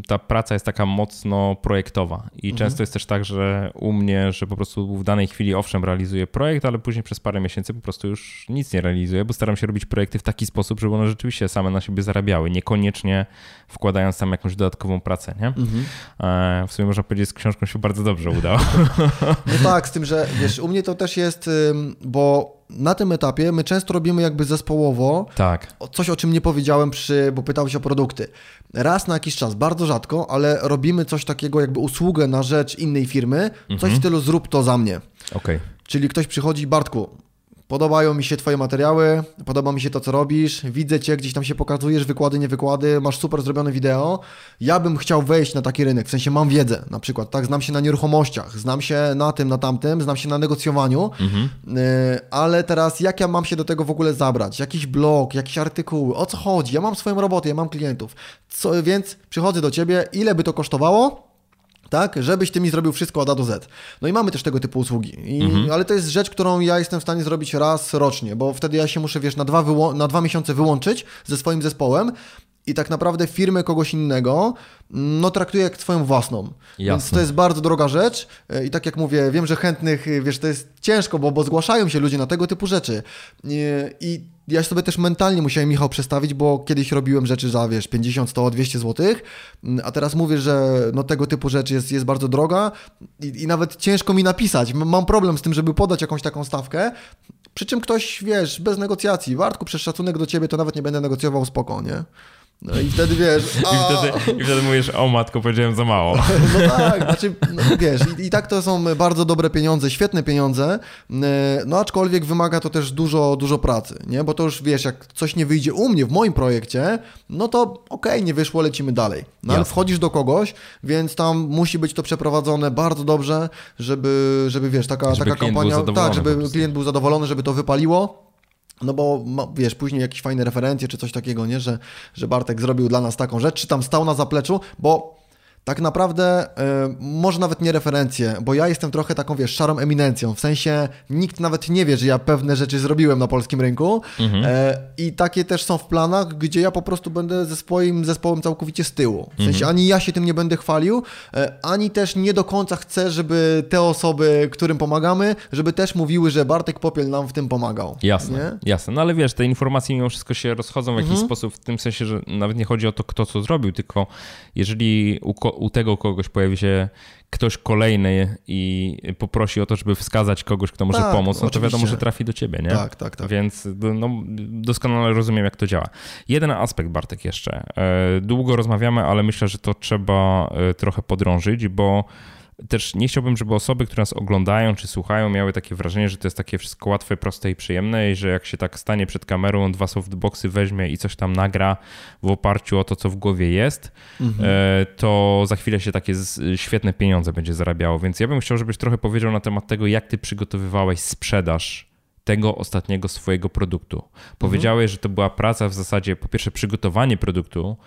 ta praca jest taka mocno projektowa i mhm. często jest też tak, że u mnie, że po prostu w danej chwili owszem realizuję projekt, ale później przez parę miesięcy po prostu już nic nie realizuję, bo staram się robić projekty w taki sposób, żeby one rzeczywiście same na siebie zarabiały, niekoniecznie wkładając tam jakąś dodatkową pracę, nie? Mhm. E, w sumie można powiedzieć, z książką się bardzo dobrze udało. No tak, z tym, że wiesz, u mnie to też jest, bo na tym etapie my często robimy jakby zespołowo. Tak. Coś, o czym nie powiedziałem przy, bo pytałeś o produkty. Raz na jakiś czas, bardzo rzadko, ale robimy coś takiego jakby usługę na rzecz innej firmy, mhm. coś w stylu zrób to za mnie. Okay. Czyli ktoś przychodzi, Bartku, Podobają mi się Twoje materiały, podoba mi się to, co robisz, widzę Cię, gdzieś tam się pokazujesz, wykłady, nie wykłady, masz super zrobione wideo. Ja bym chciał wejść na taki rynek, w sensie mam wiedzę na przykład, tak, znam się na nieruchomościach, znam się na tym, na tamtym, znam się na negocjowaniu, mhm. Y, ale teraz jak ja mam się do tego w ogóle zabrać? Jakiś blog, jakieś artykuły, o co chodzi? Ja mam swoją robotę, ja mam klientów, co, więc przychodzę do Ciebie, ile by to kosztowało? Tak, żebyś ty mi zrobił wszystko od A do Z. No i mamy też tego typu usługi, I, mhm. ale to jest rzecz, którą ja jestem w stanie zrobić raz rocznie, bo wtedy ja się muszę, wiesz, na dwa, na dwa miesiące wyłączyć ze swoim zespołem i tak naprawdę firmę kogoś innego no traktuję jak swoją własną. Jasne. Więc to jest bardzo droga rzecz i tak jak mówię, wiem, że chętnych, wiesz, to jest ciężko, bo, bo zgłaszają się ludzie na tego typu rzeczy i, i ja sobie też mentalnie musiałem Michał przestawić, bo kiedyś robiłem rzeczy za, wiesz, 50, 100, 200 zł, a teraz mówię, że no tego typu rzecz jest, jest bardzo droga i, i nawet ciężko mi napisać. Mam problem z tym, żeby podać jakąś taką stawkę, przy czym ktoś, wiesz, bez negocjacji, Wartku, przez szacunek do ciebie to nawet nie będę negocjował spoko, nie? No i wtedy wiesz. I, wtedy, I wtedy mówisz, o matko, powiedziałem za mało. No tak, znaczy, no, wiesz, i, i, tak to są bardzo dobre pieniądze, świetne pieniądze, e, no aczkolwiek wymaga to też dużo, dużo pracy, nie? Bo to już wiesz, jak coś nie wyjdzie u mnie w moim projekcie, no to okej, okay, nie wyszło, lecimy dalej. No ale wchodzisz do kogoś, więc tam musi być to przeprowadzone bardzo dobrze, żeby, żeby wiesz, taka, żeby taka kampania. Tak, żeby klient był zadowolony, żeby to wypaliło. No bo wiesz, później jakieś fajne referencje czy coś takiego, nie? Że, że Bartek zrobił dla nas taką rzecz, czy tam stał na zapleczu, bo tak naprawdę y, może nawet nie referencje, bo ja jestem trochę taką, wiesz, szarą eminencją, w sensie nikt nawet nie wie, że ja pewne rzeczy zrobiłem na polskim rynku mhm. e, i takie też są w planach, gdzie ja po prostu będę ze swoim zespołem całkowicie z tyłu. W sensie mhm. ani ja się tym nie będę chwalił, e, ani też nie do końca chcę, żeby te osoby, którym pomagamy, żeby też mówiły, że Bartek Popiel nam w tym pomagał. Jasne, nie? jasne. No ale wiesz, te informacje mimo wszystko się rozchodzą w jakiś mhm. sposób, w tym sensie, że nawet nie chodzi o to, kto co zrobił, tylko jeżeli u tego kogoś pojawi się ktoś kolejny i poprosi o to, żeby wskazać kogoś, kto może Tak, pomóc, no to oczywiście. wiadomo, że trafi do ciebie, nie? Tak, tak, tak. Więc no, doskonale rozumiem, jak to działa. Jeden aspekt, Bartek, jeszcze. E, Długo rozmawiamy, ale myślę, że to trzeba e, trochę podrążyć, bo też nie chciałbym, żeby osoby, które nas oglądają czy słuchają, miały takie wrażenie, że to jest takie wszystko łatwe, proste i przyjemne i że jak się tak stanie przed kamerą, dwa softboxy weźmie i coś tam nagra w oparciu o to, co w głowie jest, Mhm. e, to za chwilę się takie świetne pieniądze będzie zarabiało. Więc ja bym chciał, żebyś trochę powiedział na temat tego, jak ty przygotowywałeś sprzedaż tego ostatniego swojego produktu. Powiedziałeś, że to była praca w zasadzie, po pierwsze przygotowanie produktu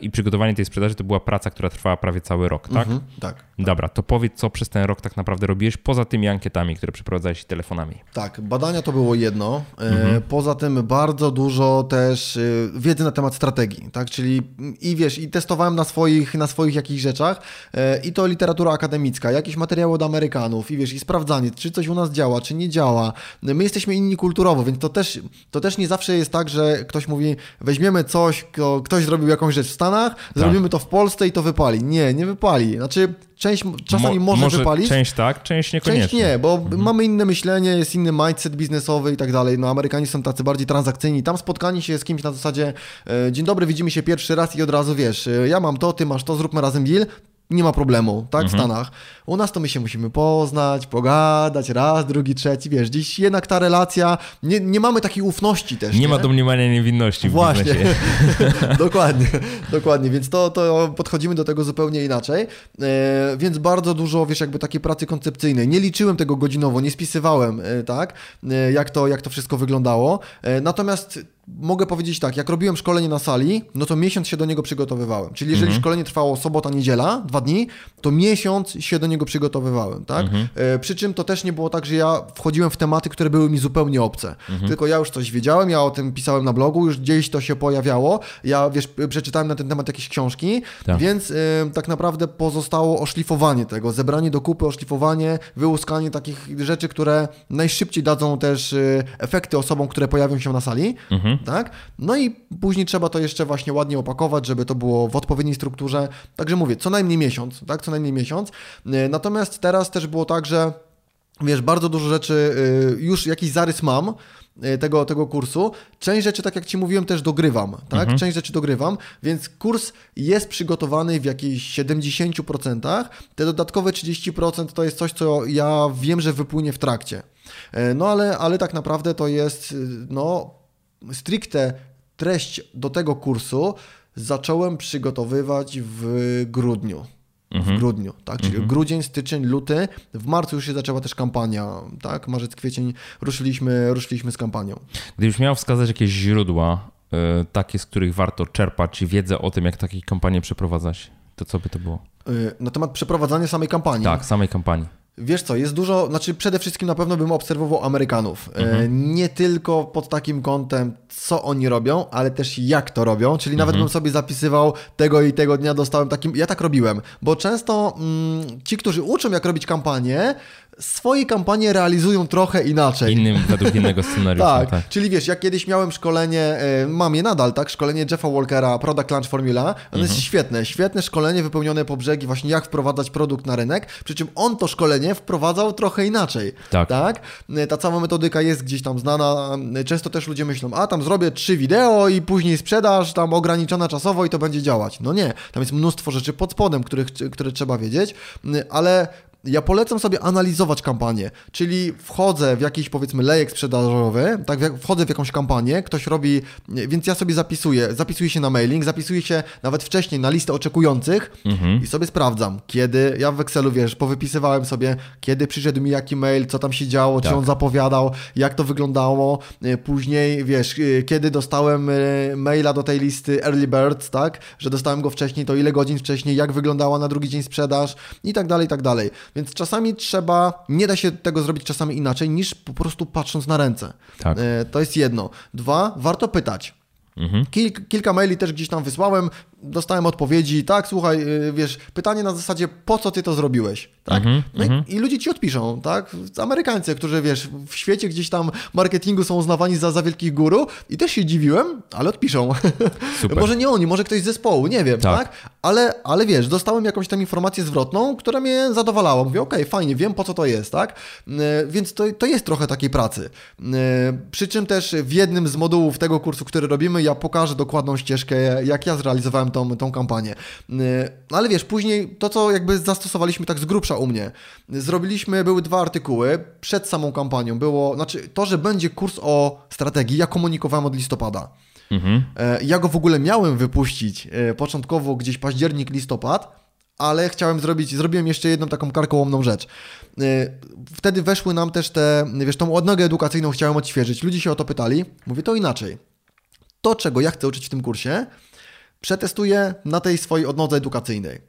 i przygotowanie tej sprzedaży to była praca, która trwała prawie cały rok, tak? Mhm, tak. Dobra, to powiedz, co przez ten rok tak naprawdę robiłeś, poza tymi ankietami, które przeprowadzałeś telefonami. Tak, badania to było jedno. E, Mhm. Poza tym bardzo dużo też e, wiedzy na temat strategii, tak? Czyli i wiesz, i testowałem na swoich, na swoich jakichś rzeczach e, i to literatura akademicka, jakieś materiały od Amerykanów i wiesz, i sprawdzanie, czy coś u nas działa, czy nie działa. My jesteśmy inni kulturowo, więc to też, to też nie zawsze jest tak, że ktoś mówi, weźmiemy coś, ktoś zrobił jakąś rzecz w Stanach, Tak. zrobimy to w Polsce i to wypali. Nie, nie wypali. Znaczy, część czasami Mo- może, wypalić. Część tak, część niekoniecznie. Część nie, bo mamy inne myślenie, jest inny mindset biznesowy i tak dalej. No Amerykanie są tacy bardziej transakcyjni. Tam spotkanie się z kimś na zasadzie e, dzień dobry, widzimy się pierwszy raz i od razu wiesz, e, ja mam to, ty masz to, zróbmy razem deal. Nie ma problemu, tak, w Stanach. U nas to my się musimy poznać, pogadać, raz, drugi, trzeci, wiesz, dziś jednak ta relacja, nie, nie mamy takiej ufności też, Nie ma domniemania niewinności w Właśnie, dokładnie, dokładnie, więc to, to podchodzimy do tego zupełnie inaczej, e, więc bardzo dużo, wiesz, jakby takiej pracy koncepcyjnej, nie liczyłem tego godzinowo, nie spisywałem, e, tak, e, jak to, jak to wszystko wyglądało, natomiast mogę powiedzieć tak, jak robiłem szkolenie na sali, no to miesiąc się do niego przygotowywałem, czyli jeżeli szkolenie trwało sobota, niedziela, dwa dni, to miesiąc się do niego przygotowywałem, tak, e, przy czym to też nie było tak, że ja wchodziłem w tematy, które były mi zupełnie obce, tylko ja już coś wiedziałem, ja o tym pisałem na blogu, już gdzieś to się pojawiało, ja wiesz, przeczytałem na ten temat jakieś książki, Tak. więc y, tak naprawdę pozostało oszlifowanie tego, zebranie do kupy, oszlifowanie, wyłuskanie takich rzeczy, które najszybciej dadzą też y, efekty osobom, które pojawią się na sali, Mhm. Tak? No i później trzeba to jeszcze właśnie ładnie opakować, żeby to było w odpowiedniej strukturze. Także mówię, co najmniej miesiąc, tak? Co najmniej miesiąc. Y, Natomiast teraz też było tak, że wiesz, bardzo dużo rzeczy, y, już jakiś zarys mam y, tego, tego kursu. Część rzeczy, tak jak Ci mówiłem, też dogrywam, tak? Część rzeczy dogrywam, więc kurs jest przygotowany w jakichś 70%. Te dodatkowe 30% to jest coś, co ja wiem, że wypłynie w trakcie. E, No ale, ale tak naprawdę to jest, no, stricte treść do tego kursu zacząłem przygotowywać w grudniu. W grudniu, tak? Czyli grudzień, styczeń, luty. W marcu już się zaczęła też kampania, tak? Marzec, kwiecień ruszyliśmy, ruszyliśmy z kampanią. Gdybyś miał wskazać jakieś źródła, y, takie, z których warto czerpać wiedzę o tym, jak takie kampanie przeprowadzać, to co by to było? Y, Na temat przeprowadzania samej kampanii. Tak, samej kampanii. Wiesz co, jest dużo, znaczy przede wszystkim na pewno bym obserwował Amerykanów. E, Mhm. Nie tylko pod takim kątem, co oni robią, ale też jak to robią. Czyli nawet Mhm. bym sobie zapisywał tego i tego dnia dostałem takim. Ja tak robiłem, bo często mm, ci, którzy uczą, jak robić kampanię, swoje kampanie realizują trochę inaczej. Innym według innego scenariusza. Tak, tak. czyli wiesz, jak kiedyś miałem szkolenie, e, mam je nadal, tak, szkolenie Jeffa Walkera, Product Launch Formula, ono Mhm. jest świetne, świetne szkolenie wypełnione po brzegi, właśnie jak wprowadzać produkt na rynek, przy czym on to szkolenie wprowadzał trochę inaczej, Tak. tak? E, Ta cała metodyka jest gdzieś tam znana, e, często też ludzie myślą, a tam zrobię trzy wideo i później sprzedaż, tam ograniczona czasowo i to będzie działać. No nie, tam jest mnóstwo rzeczy pod spodem, których, które trzeba wiedzieć, ale ja polecam sobie analizować kampanię, czyli wchodzę w jakiś powiedzmy lejek sprzedażowy, tak, wchodzę w jakąś kampanię, ktoś robi, więc ja sobie zapisuję, zapisuję się na mailing, zapisuję się nawet wcześniej na listę oczekujących i sobie sprawdzam, kiedy, ja w Excelu, wiesz, powypisywałem sobie, kiedy przyszedł mi jaki mail, co tam się działo, Tak. czy on zapowiadał, jak to wyglądało, E, później, wiesz, e, kiedy dostałem e, maila do tej listy Early Birds, tak, że dostałem go wcześniej, to ile godzin wcześniej, jak wyglądała na drugi dzień sprzedaż i tak dalej, i tak dalej. Więc czasami trzeba, nie da się tego zrobić czasami inaczej, niż po prostu patrząc na ręce. Tak. E, To jest jedno. Dwa, warto pytać. Mhm. Kilk, kilka maili też gdzieś tam wysłałem. Dostałem odpowiedzi, tak, słuchaj, y, wiesz, pytanie na zasadzie, po co ty to zrobiłeś, tak? Mhm, no i, mhm. i ludzie ci odpiszą, tak? Amerykańcy, którzy, wiesz, w świecie gdzieś tam marketingu są uznawani za, za wielkich guru i też się dziwiłem, ale odpiszą. Może nie oni, może ktoś z zespołu, nie wiem, Tak. tak? Ale, ale wiesz, dostałem jakąś tam informację zwrotną, która mnie zadowalała. Mówię, okej, fajnie, wiem po co to jest, tak? E, Więc to, to jest trochę takiej pracy. E, Przy czym też w jednym z modułów tego kursu, który robimy, ja pokażę dokładną ścieżkę, jak ja zrealizowałem tą, tą kampanię. E, No ale wiesz, później to, co jakby zastosowaliśmy tak z grubsza u mnie. Zrobiliśmy, były dwa artykuły przed samą kampanią. Było, znaczy to, że będzie kurs o strategii, ja komunikowałem od listopada. Mhm. E, Ja go w ogóle miałem wypuścić e, początkowo gdzieś październik, listopad, ale chciałem zrobić, zrobiłem jeszcze jedną taką karkołomną rzecz. Wtedy weszły nam też te, wiesz, tą odnogę edukacyjną chciałem odświeżyć. Ludzie się o to pytali. Mówię to inaczej. To, czego ja chcę uczyć w tym kursie, przetestuję na tej swojej odnodze edukacyjnej.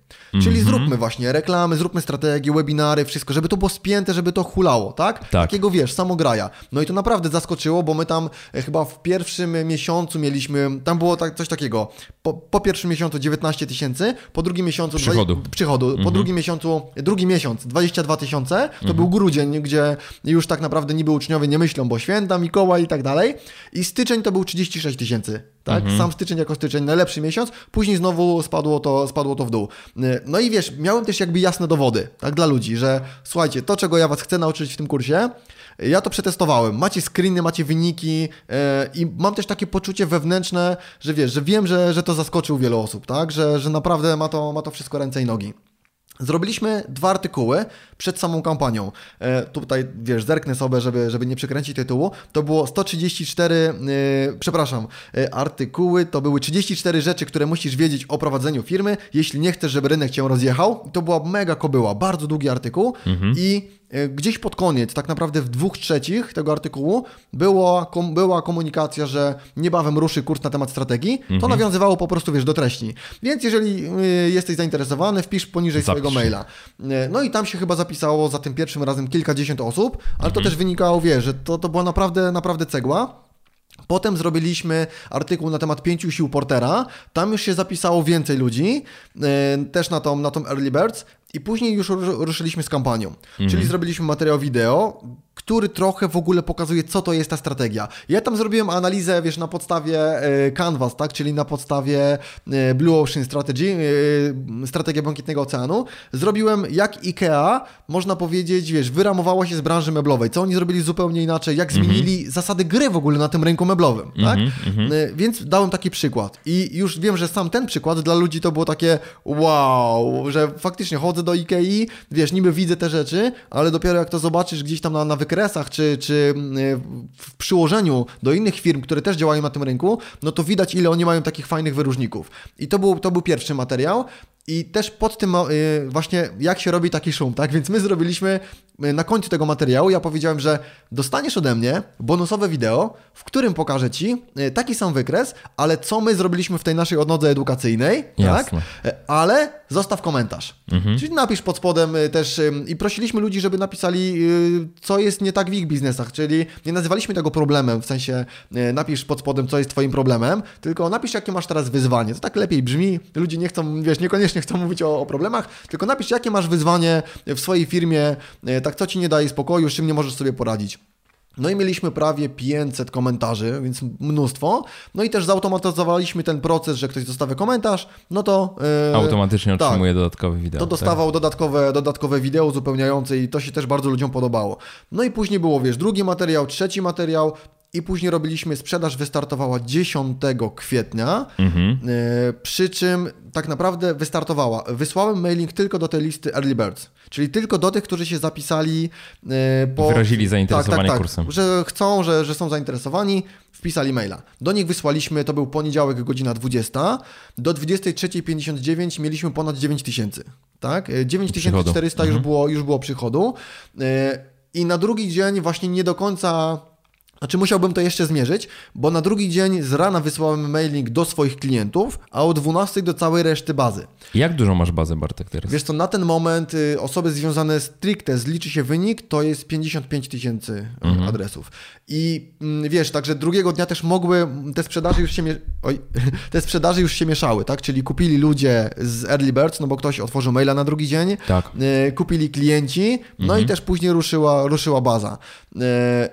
Czyli zróbmy właśnie reklamy, zróbmy strategie, webinary, wszystko, żeby to było spięte, żeby to hulało, tak? Takiego wiesz, samograja. No i to naprawdę zaskoczyło, bo my tam e, chyba w pierwszym miesiącu mieliśmy, tam było tak, coś takiego, po, po pierwszym miesiącu 19 tysięcy, po drugim miesiącu... Przychodu. Przychodu. Po drugim miesiącu, drugi miesiąc 22 tysiące, to był grudzień, gdzie już tak naprawdę niby uczniowie nie myślą, bo święta, Mikołaj i tak dalej. I styczeń to był 36 tysięcy, tak? Sam styczeń jako styczeń, najlepszy miesiąc, później znowu spadło to, spadło to w dół. No i wiesz, miałem też jakby jasne dowody, tak, dla ludzi, że słuchajcie, to czego ja was chcę nauczyć w tym kursie, ja to przetestowałem. Macie screeny, macie wyniki yy, i mam też takie poczucie wewnętrzne, że wiesz, że wiem, że, że to zaskoczył wielu osób, tak? Że, że naprawdę ma to, ma to wszystko ręce i nogi. Zrobiliśmy dwa artykuły przed samą kampanią. E, tutaj, wiesz, zerknę sobie, żeby, żeby nie przekręcić tytułu. To było 134, e, przepraszam, e, artykuły, to były 34 rzeczy, które musisz wiedzieć o prowadzeniu firmy, jeśli nie chcesz, żeby rynek cię rozjechał. To była mega kobyła, bardzo długi artykuł i e, gdzieś pod koniec, tak naprawdę w dwóch trzecich tego artykułu była, kom, była komunikacja, że niebawem ruszy kurs na temat strategii. To nawiązywało po prostu, wiesz, do treści. Więc jeżeli y, jesteś zainteresowany, wpisz poniżej Zapisz swojego maila. E, No i tam się chyba zapisało za tym pierwszym razem kilkadziesiąt osób, ale to też wynikało, wiesz, że to, to była naprawdę, naprawdę cegła. Potem zrobiliśmy artykuł na temat pięciu sił Portera. Tam już się zapisało więcej ludzi, e, też na tą, na tą Early Birds. I później już ru- ruszyliśmy z kampanią. Czyli zrobiliśmy materiał wideo, który trochę w ogóle pokazuje, co to jest ta strategia. Ja tam zrobiłem analizę, wiesz, na podstawie e, Canvas, tak? Czyli na podstawie e, Blue Ocean Strategy, e, strategia Błękitnego Oceanu. Zrobiłem, jak IKEA, można powiedzieć, wiesz, wyramowała się z branży meblowej. Co oni zrobili zupełnie inaczej, jak zmienili zasady gry w ogóle na tym rynku meblowym, tak? E, Więc dałem taki przykład. I już wiem, że sam ten przykład dla ludzi to było takie wow, że faktycznie chodzę do Ikei, wiesz, niby widzę te rzeczy, ale dopiero jak to zobaczysz gdzieś tam na, na wykresach, czy, czy y, w przyłożeniu do innych firm, które też działają na tym rynku, no to widać, ile oni mają takich fajnych wyróżników. I to był, to był pierwszy materiał. I też pod tym y, właśnie, jak się robi taki szum, tak? Więc my zrobiliśmy y, na końcu tego materiału, ja powiedziałem, że dostaniesz ode mnie bonusowe wideo, w którym pokażę Ci y, taki sam wykres, ale co my zrobiliśmy w tej naszej odnodze edukacyjnej, tak? Jasne. E, ale zostaw komentarz. Czyli napisz pod spodem też i prosiliśmy ludzi, żeby napisali, co jest nie tak w ich biznesach, czyli nie nazywaliśmy tego problemem, w sensie napisz pod spodem, co jest twoim problemem, tylko napisz, jakie masz teraz wyzwanie. To tak lepiej brzmi, ludzie nie chcą, wiesz, niekoniecznie chcą mówić o, o problemach, tylko napisz, jakie masz wyzwanie w swojej firmie, y, tak co ci nie daje spokoju, z czym nie możesz sobie poradzić. No i mieliśmy prawie 500 komentarzy, więc mnóstwo. No i też zautomatyzowaliśmy ten proces, że ktoś zostawia komentarz, no to... e, Automatycznie tak, otrzymuje dodatkowe wideo. to dostawał dodatkowe, dodatkowe wideo uzupełniające i to się też bardzo ludziom podobało. No i później było, wiesz, drugi materiał, trzeci materiał i później robiliśmy, sprzedaż wystartowała 10 kwietnia, Mhm. e, przy czym tak naprawdę wystartowała. Wysłałem mailing tylko do tej listy Early Birds, czyli tylko do tych, którzy się zapisali e, po... Wyrazili zainteresowanie tak, tak, tak, kursem. że chcą, że, że są zainteresowani, wpisali maila. Do nich wysłaliśmy, to był poniedziałek, godzina 20. Do 23.59 mieliśmy ponad 9 tysięcy. Tak? E, 9400 już, Mhm. było, już było przychodu. E, I na drugi dzień właśnie nie do końca Znaczy musiałbym to jeszcze zmierzyć, bo na drugi dzień z rana wysłałem mailing do swoich klientów, a o 12 do całej reszty bazy. Jak dużo masz bazę, Bartek, teraz? Wiesz co, na ten moment y, osoby związane stricte z liczy się wynik, to jest 55 tysięcy y, mhm. adresów. I y, wiesz, także drugiego dnia też mogły, te sprzedaże już się, Oj, te sprzedaże już się mieszały, tak? Czyli kupili ludzie z Early Birds, no bo ktoś otworzył maila na drugi dzień, tak. Y, kupili klienci, no mhm. i też później ruszyła, ruszyła baza.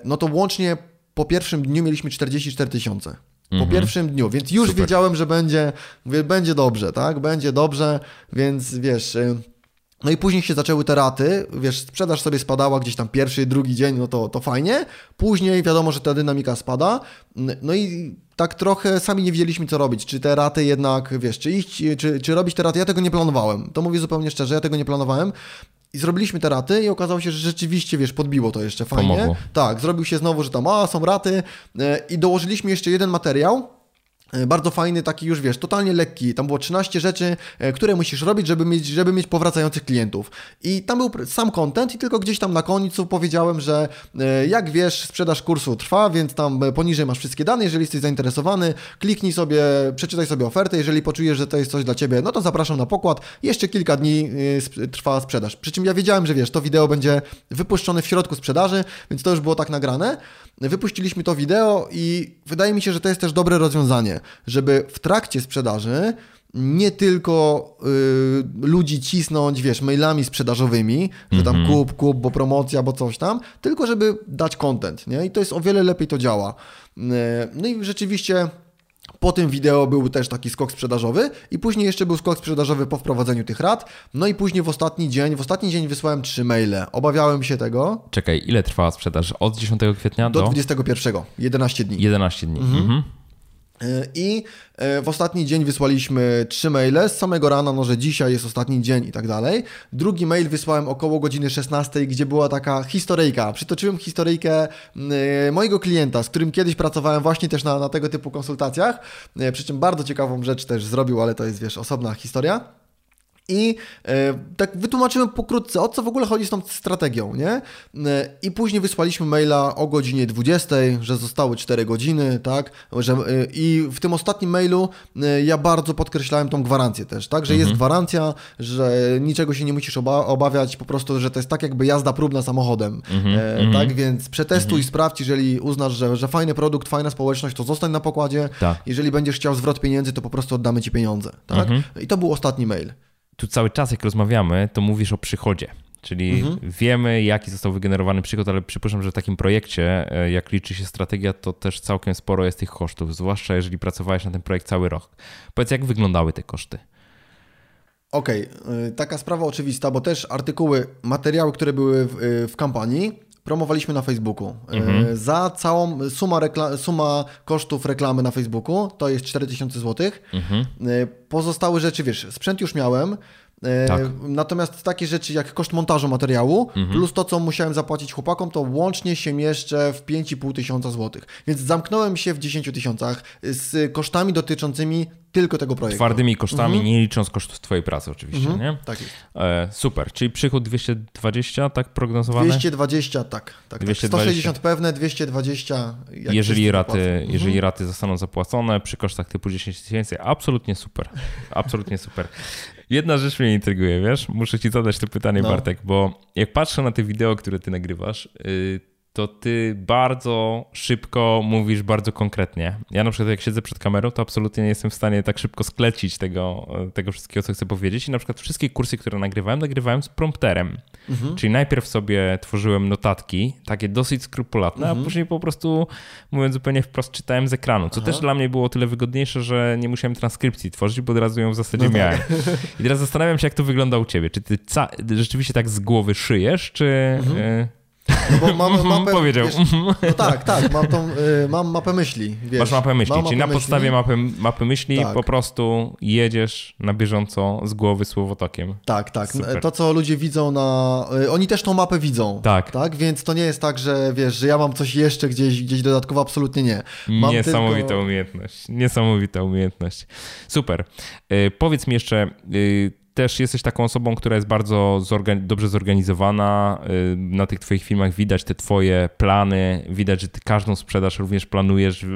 No to łącznie po pierwszym dniu mieliśmy 44 tysiące. Po mhm. pierwszym dniu, więc już Super. wiedziałem, że będzie, mówię, będzie dobrze, tak? Będzie dobrze, więc wiesz. Y, no i później się zaczęły te raty, wiesz, sprzedaż sobie spadała gdzieś tam pierwszy, drugi dzień, no to, to fajnie. Później wiadomo, że ta dynamika spada. No i tak trochę sami nie wiedzieliśmy, co robić. Czy te raty jednak, wiesz, czy iść, czy, czy robić te raty. Ja tego nie planowałem. To mówię zupełnie szczerze, ja tego nie planowałem. I zrobiliśmy te raty i okazało się, że rzeczywiście, wiesz, podbiło to jeszcze fajnie. Pomogło. Tak, zrobił się znowu, że tam, a, są raty e, i dołożyliśmy jeszcze jeden materiał, bardzo fajny, taki już wiesz, totalnie lekki. Tam było 13 rzeczy, e, które musisz robić, żeby mieć, żeby mieć powracających klientów. I tam był sam content i tylko gdzieś tam na końcu powiedziałem, że e, jak wiesz, sprzedaż kursu trwa, więc tam poniżej masz wszystkie dane. Jeżeli jesteś zainteresowany, kliknij sobie, przeczytaj sobie ofertę. Jeżeli poczujesz, że to jest coś dla ciebie, no to zapraszam na pokład. Jeszcze kilka dni trwa sprzedaż. Przy czym ja wiedziałem, że wiesz, to wideo będzie wypuszczone w środku sprzedaży, więc to już było tak nagrane. Wypuściliśmy to wideo i wydaje mi się, że to jest też dobre rozwiązanie żeby w trakcie sprzedaży nie tylko y, ludzi cisnąć, wiesz, mailami sprzedażowymi, że tam mm -hmm. kup, kup, bo promocja, bo coś tam, tylko żeby dać content, nie? I to jest o wiele lepiej to działa. Y, no i rzeczywiście po tym wideo był też taki skok sprzedażowy i później jeszcze był skok sprzedażowy po wprowadzeniu tych rad. No i później w ostatni dzień, w ostatni dzień wysłałem trzy maile. Obawiałem się tego. Czekaj, ile trwała sprzedaż? Od 10 kwietnia do? Do 21, 11 dni. 11 dni. Mhm. Mhm. E, I e, w ostatni dzień wysłaliśmy trzy maile z samego rana, no że dzisiaj jest ostatni dzień i tak dalej. Drugi mail wysłałem około godziny 16, gdzie była taka historyjka. Przytoczyłem historyjkę e, mojego klienta, z którym kiedyś pracowałem właśnie też na, na tego typu konsultacjach. Przy czym bardzo ciekawą rzecz też zrobił, ale to jest wiesz osobna historia. I e, tak wytłumaczyłem pokrótce, o co w ogóle chodzi z tą strategią, nie? E, I później wysłaliśmy maila o godzinie 20, że zostały 4 godziny, tak? Że, e, I w tym ostatnim mailu e, ja bardzo podkreślałem tą gwarancję też, tak? Że mhm. jest gwarancja, że niczego się nie musisz oba obawiać, po prostu, że to jest tak jakby jazda próbna samochodem, mhm. E, mhm. tak? Więc przetestuj, mhm. sprawdź, jeżeli uznasz, że, że fajny produkt, fajna społeczność, to zostań na pokładzie. Tak. Jeżeli będziesz chciał zwrot pieniędzy, to po prostu oddamy Ci pieniądze, tak? Mhm. I to był ostatni mail tu cały czas, jak rozmawiamy, to mówisz o przychodzie. Czyli mhm. wiemy, jaki został wygenerowany przychód, ale przypuszczam, że w takim projekcie, e, jak liczy się strategia, to też całkiem sporo jest tych kosztów, zwłaszcza jeżeli pracowałeś na ten projekt cały rok. Powiedz, jak wyglądały te koszty? Okej, okay. taka sprawa oczywista, bo też artykuły, materiały, które były w, y, w kampanii, promowaliśmy na Facebooku. Mhm. Za całą suma, suma kosztów reklamy na Facebooku to jest 4000 zł. Mhm. Pozostałe rzeczy, wiesz, sprzęt już miałem. E, tak. Natomiast takie rzeczy jak koszt montażu materiału mhm. plus to, co musiałem zapłacić chłopakom, to łącznie się mieszczę w 5,5 tysiąca złotych. Więc zamknąłem się w 10 tysiącach z kosztami dotyczącymi tylko tego projektu. Twardymi kosztami, mhm. nie licząc kosztów Twojej pracy oczywiście, mhm. nie? Tak jest. E, super, czyli przychód 220, tak prognozowane? 220, tak. tak 220. Tak. 160 pewne, 220 jeżeli raty, mhm. jeżeli raty zostaną zapłacone przy kosztach typu 10 tysięcy, absolutnie super. Absolutnie super. Jedna rzecz mnie intryguje, wiesz? Muszę ci zadać to pytanie, no. Bartek, bo jak patrzę na te wideo, które ty nagrywasz, yy, to ty bardzo szybko mówisz bardzo konkretnie. Ja na przykład jak siedzę przed kamerą, to absolutnie nie jestem w stanie tak szybko sklecić tego, tego wszystkiego, co chcę powiedzieć. I na przykład wszystkie kursy, które nagrywałem, nagrywałem z prompterem. Mhm. Czyli najpierw sobie tworzyłem notatki, takie dosyć skrupulatne, mhm. a później po prostu, mówiąc zupełnie wprost, czytałem z ekranu. Co Aha. też dla mnie było o tyle wygodniejsze, że nie musiałem transkrypcji tworzyć, bo od razu ją w zasadzie no tak. miałem. I teraz zastanawiam się, jak to wygląda u ciebie. Czy ty rzeczywiście tak z głowy szyjesz, czy... Mhm. Y no bo mam mhm, mapę, Powiedział. Wiesz, no tak, tak, mam, tą, y, mam mapę myśli. Wiesz, Masz mapę myśli, czyli na myśli. podstawie mapy, mapy myśli tak. po prostu jedziesz na bieżąco z głowy słowotokiem. Tak, tak. Super. To, co ludzie widzą na... Y, oni też tą mapę widzą. Tak. tak. Więc to nie jest tak, że wiesz, że ja mam coś jeszcze gdzieś, gdzieś dodatkowo, absolutnie nie. Mam Niesamowita tylko... umiejętność. Niesamowita umiejętność. Super. Y, powiedz mi jeszcze też jesteś taką osobą, która jest bardzo zorgan dobrze zorganizowana. Y, na tych twoich filmach widać te twoje plany, widać, że ty każdą sprzedaż również planujesz,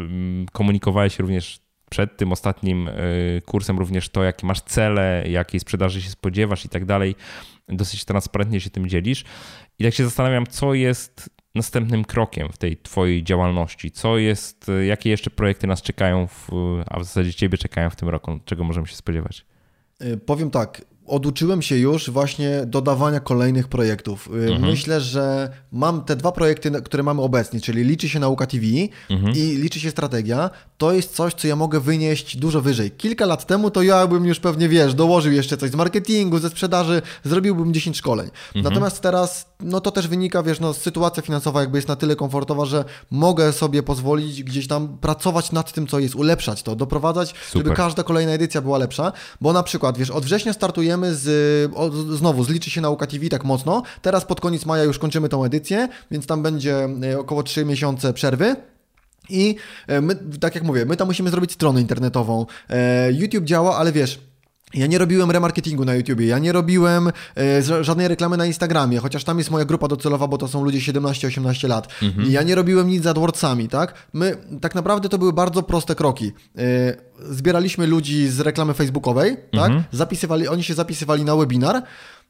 komunikowałeś również przed tym ostatnim y, kursem również to, jakie masz cele, jakiej sprzedaży się spodziewasz i tak dalej. Dosyć transparentnie się tym dzielisz. I tak się zastanawiam, co jest następnym krokiem w tej twojej działalności? Co jest, y, jakie jeszcze projekty nas czekają, w, a w zasadzie ciebie czekają w tym roku? Czego możemy się spodziewać? Y, powiem tak, oduczyłem się już właśnie dodawania kolejnych projektów. Y, mhm. Myślę, że mam te dwa projekty, które mamy obecnie, czyli liczy się nauka TV mhm. i liczy się strategia. To jest coś, co ja mogę wynieść dużo wyżej. Kilka lat temu to ja bym już pewnie, wiesz, dołożył jeszcze coś z marketingu, ze sprzedaży, zrobiłbym 10 szkoleń. Mhm. Natomiast teraz, no to też wynika, wiesz, no sytuacja finansowa jakby jest na tyle komfortowa, że mogę sobie pozwolić gdzieś tam pracować nad tym, co jest, ulepszać to, doprowadzać, Super. żeby każda kolejna edycja była lepsza, bo na przykład, wiesz, od września startujemy z, o, znowu zliczy się Nauka TV tak mocno. Teraz pod koniec maja już kończymy tą edycję, więc tam będzie e, około 3 miesiące przerwy. I e, my, tak jak mówię, my tam musimy zrobić stronę internetową. E, YouTube działa, ale wiesz, ja nie robiłem remarketingu na YouTubie, ja nie robiłem e, żadnej reklamy na Instagramie, chociaż tam jest moja grupa docelowa, bo to są ludzie 17-18 lat. Mhm. Ja nie robiłem nic z AdWordsami, tak? My, tak naprawdę to były bardzo proste kroki. E, zbieraliśmy ludzi z reklamy facebookowej, tak? mhm. tak? Zapisywali, oni się zapisywali na webinar,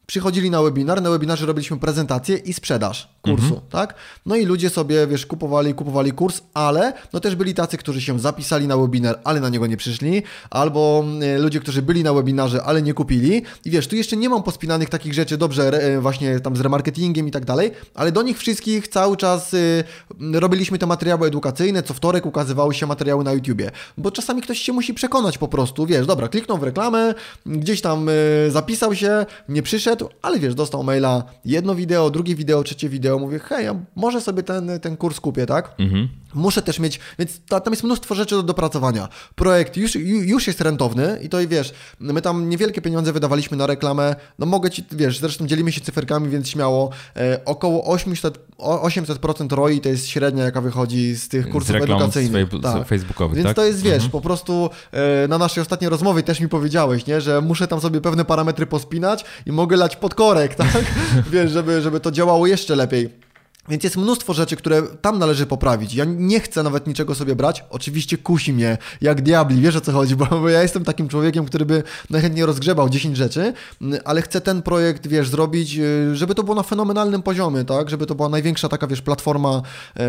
przychodzili na webinar, na webinarze robiliśmy prezentację i sprzedaż kursu, mhm. tak? No i ludzie sobie, wiesz, kupowali, kupowali kurs, ale no też byli tacy, którzy się zapisali na webinar, ale na niego nie przyszli, albo e, ludzie, którzy byli na webinarze, ale nie kupili i wiesz, tu jeszcze nie mam pospinanych takich rzeczy, dobrze, e, właśnie tam z remarketingiem i tak dalej, ale do nich wszystkich cały czas y, robiliśmy te materiały edukacyjne, co wtorek ukazywały się materiały na YouTubie, bo czasami ktoś się musi przekonać po prostu, wiesz, dobra, kliknął w reklamę, gdzieś tam y, zapisał się, nie przyszedł, ale wiesz, dostał maila, jedno wideo, drugie wideo, trzecie wideo, mówię, hej, ja może sobie ten, ten kurs kupię, tak? Mhm. Muszę też mieć, więc tam jest mnóstwo rzeczy do dopracowania. Projekt już, już jest rentowny i to i wiesz, my tam niewielkie pieniądze wydawaliśmy na reklamę, no mogę ci, wiesz, zresztą dzielimy się cyferkami, więc śmiało, e, około 800, 800% ROI to jest średnia, jaka wychodzi z tych kursów z edukacyjnych. Z tak. facebookowych, Więc tak? to jest, wiesz, mhm. po prostu e, na naszej ostatniej rozmowie też mi powiedziałeś, nie, że muszę tam sobie pewne parametry pospinać i mogę pod korek, tak? wiesz, żeby, żeby to działało jeszcze lepiej. Więc jest mnóstwo rzeczy, które tam należy poprawić. Ja nie chcę nawet niczego sobie brać. Oczywiście kusi mnie, jak diabli, wiesz o co chodzi, bo ja jestem takim człowiekiem, który by najchętniej rozgrzebał 10 rzeczy, ale chcę ten projekt, wiesz, zrobić, y, żeby to było na fenomenalnym poziomie, tak? Żeby to była największa taka, wiesz, platforma, e,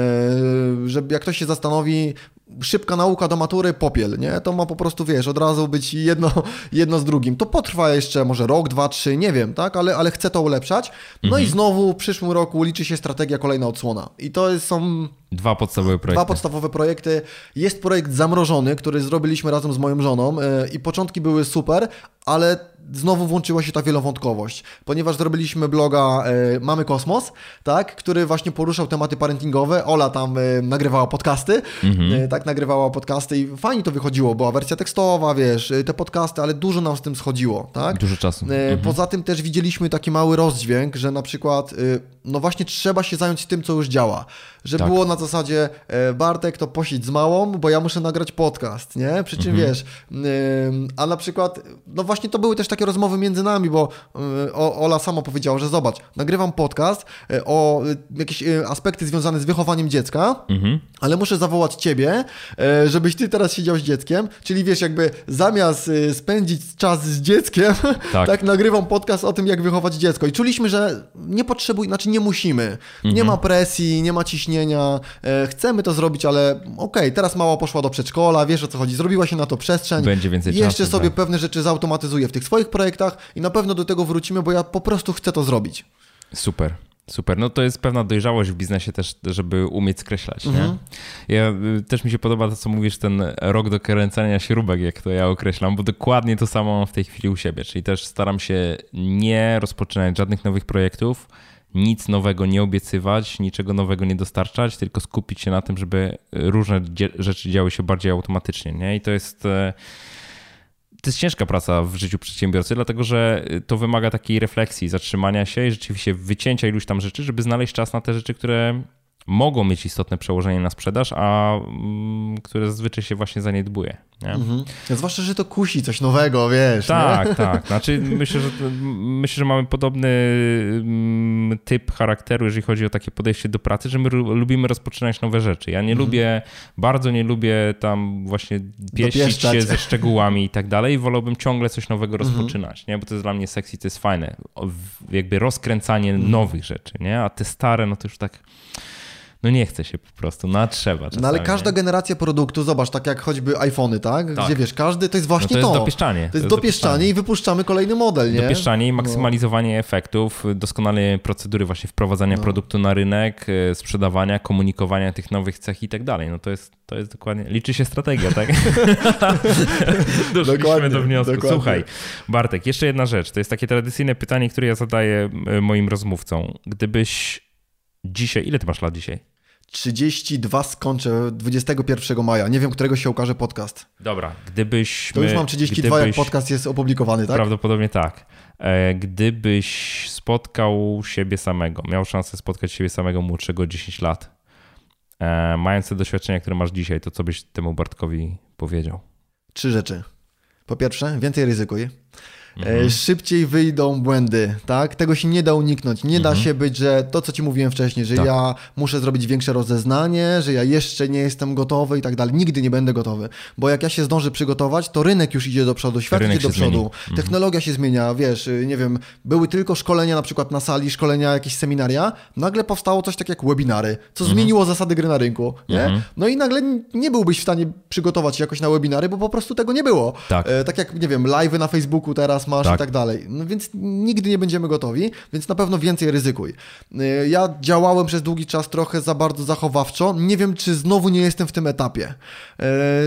żeby jak ktoś się zastanowi, szybka nauka do matury, popiel, nie? To ma po prostu, wiesz, od razu być jedno, jedno z drugim. To potrwa jeszcze może rok, dwa, trzy, nie wiem, tak? Ale, ale chcę to ulepszać. No mhm. i znowu w przyszłym roku liczy się strategia kolejna odsłona. I to są... Dwa podstawowe projekty. Dwa podstawowe projekty. Jest projekt zamrożony, który zrobiliśmy razem z moją żoną e, i początki były super, ale znowu włączyła się ta wielowątkowość, ponieważ zrobiliśmy bloga e, Mamy Kosmos, tak, który właśnie poruszał tematy parentingowe. Ola tam e, nagrywała podcasty, mhm. e, tak, nagrywała podcasty i fajnie to wychodziło. Była wersja tekstowa, wiesz, te podcasty, ale dużo nam z tym schodziło, tak? Dużo czasu. Mhm. Poza tym też widzieliśmy taki mały rozdźwięk, że na przykład, no właśnie trzeba się zająć tym, co już działa. Że tak. było na zasadzie Bartek to posiedź z małą, bo ja muszę nagrać podcast, nie? Przy czym mhm. wiesz, a na przykład, no właśnie to były też takie takie rozmowy między nami, bo y, Ola sama powiedziała, że zobacz, nagrywam podcast y, o y, jakieś aspekty związane z wychowaniem dziecka, mhm. ale muszę zawołać ciebie, żebyś ty teraz siedział z dzieckiem, czyli wiesz, jakby zamiast spędzić czas z dzieckiem, tak, tak nagrywam podcast o tym, jak wychować dziecko. I czuliśmy, że nie potrzebuj, znaczy nie musimy. Mhm. Nie ma presji, nie ma ciśnienia, chcemy to zrobić, ale okej, okay, teraz mała poszła do przedszkola, wiesz o co chodzi, zrobiła się na to przestrzeń. Będzie więcej czasu. Jeszcze sobie tak. pewne rzeczy zautomatyzuje w tych swoich projektach i na pewno do tego wrócimy, bo ja po prostu chcę to zrobić. Super. Super, no to jest pewna dojrzałość w biznesie też, żeby umieć skreślać, mhm. nie? Ja, y, też mi się podoba to, co mówisz, ten rok do kręcenia śrubek, jak to ja określam, bo dokładnie to samo mam w tej chwili u siebie, czyli też staram się nie rozpoczynać żadnych nowych projektów, nic nowego nie obiecywać, niczego nowego nie dostarczać, tylko skupić się na tym, żeby różne rzeczy działy się bardziej automatycznie, nie? I to jest e, to jest ciężka praca w życiu przedsiębiorcy, dlatego że to wymaga takiej refleksji, zatrzymania się i rzeczywiście wycięcia iluś tam rzeczy, żeby znaleźć czas na te rzeczy, które mogą mieć istotne przełożenie na sprzedaż, a mm, które zazwyczaj się właśnie zaniedbuje. Nie? Mhm. Zwłaszcza, że to kusi coś nowego, wiesz. Tak, nie? tak. Znaczy, myślę, że, myślę, że mamy podobny mm, typ charakteru, jeżeli chodzi o takie podejście do pracy, że my lubimy rozpoczynać nowe rzeczy. Ja nie mhm. lubię, bardzo nie lubię tam właśnie pieścić się ze szczegółami i tak dalej. Wolałbym ciągle coś nowego mhm. rozpoczynać, nie? bo to jest dla mnie sexy, to jest fajne. Jakby rozkręcanie mhm. nowych rzeczy, nie? a te stare, no to już tak no nie chce się po prostu, no a trzeba czasami, No ale każda nie? generacja produktu, zobacz, tak jak choćby iPhony, tak? tak? Gdzie wiesz, każdy to jest właśnie no to. Jest to. dopieszczanie. To jest, to jest dopieszczanie, dopieszczanie i wypuszczamy kolejny model, nie? Dopieszczanie i no. maksymalizowanie no. efektów, doskonale procedury właśnie wprowadzania no. produktu na rynek, e, sprzedawania, komunikowania tych nowych cech i tak dalej. No to jest, to jest dokładnie, liczy się strategia, tak? Doszliśmy do wniosku. Dokładnie. Słuchaj, Bartek, jeszcze jedna rzecz. To jest takie tradycyjne pytanie, które ja zadaję e, moim rozmówcom. Gdybyś dzisiaj, ile ty masz lat dzisiaj? 32 skończę 21 maja. Nie wiem, którego się ukaże podcast. Dobra, gdybyś. To już mam 32, gdybyś, jak podcast jest opublikowany, tak? Prawdopodobnie tak. E, gdybyś spotkał siebie samego, miał szansę spotkać siebie samego młodszego 10 lat, e, mając te doświadczenia, które masz dzisiaj, to co byś temu Bartkowi powiedział? Trzy rzeczy. Po pierwsze, więcej ryzykuj. Mhm. Szybciej wyjdą błędy, tak? Tego się nie da uniknąć. Nie mhm. da się być, że to, co ci mówiłem wcześniej, że tak. ja muszę zrobić większe rozeznanie, że ja jeszcze nie jestem gotowy i tak dalej. Nigdy nie będę gotowy, bo jak ja się zdążę przygotować, to rynek już idzie do przodu, świat rynek idzie do przodu, mhm. technologia się zmienia, wiesz, y, nie wiem, były tylko szkolenia na przykład na sali, szkolenia, jakieś seminaria, nagle powstało coś tak jak webinary, co mhm. zmieniło zasady gry na rynku, nie? No i nagle nie byłbyś w stanie przygotować się jakoś na webinary, bo po prostu tego nie było. Tak, e, tak jak, nie wiem, live na Facebooku teraz masz tak. i tak dalej. No więc nigdy nie będziemy gotowi, więc na pewno więcej ryzykuj. Y, ja działałem przez długi czas trochę za bardzo zachowawczo. Nie wiem, czy znowu nie jestem w tym etapie,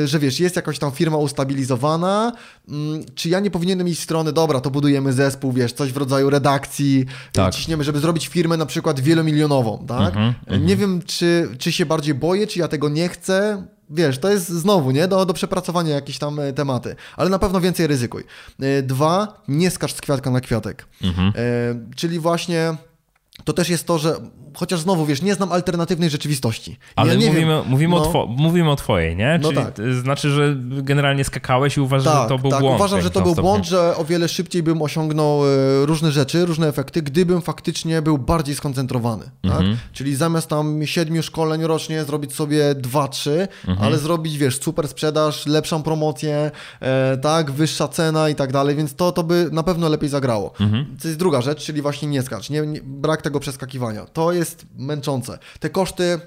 y, że wiesz, jest jakaś tam firma ustabilizowana, mm, czy ja nie powinienem iść w stronę, dobra, to budujemy zespół, wiesz, coś w rodzaju redakcji, tak. ciśniemy, żeby zrobić firmę na przykład wielomilionową, tak? -hmm, nie wiem, czy, czy się bardziej boję, czy ja tego nie chcę, wiesz, to jest znowu, nie, do, do przepracowania jakieś tam e, tematy, ale na pewno więcej ryzykuj. E, dwa, nie skacz z kwiatka na kwiatek. Mhm. E, czyli właśnie to też jest to, że chociaż znowu, wiesz, nie znam alternatywnej rzeczywistości. Ale ja mówimy, wiem, mówimy, no, o two, mówimy o twojej, nie? No Czyli tak. znaczy, że generalnie skakałeś i uważasz, tak, że to był tak, błąd. uważam, że to był błąd, że o wiele szybciej bym osiągnął e, różne rzeczy, różne efekty, gdybym faktycznie był bardziej skoncentrowany. Tak? Mhm. Czyli zamiast tam siedmiu szkoleń rocznie zrobić sobie dwa, trzy, mhm. ale zrobić, wiesz, super sprzedaż, lepszą promocję, e, tak, wyższa cena i tak dalej, więc to, to by na pewno lepiej zagrało. Mhm. To jest druga rzecz, czyli właśnie nie skacz, nie, nie, brak tego przeskakiwania. To jest męczące. Te koszty,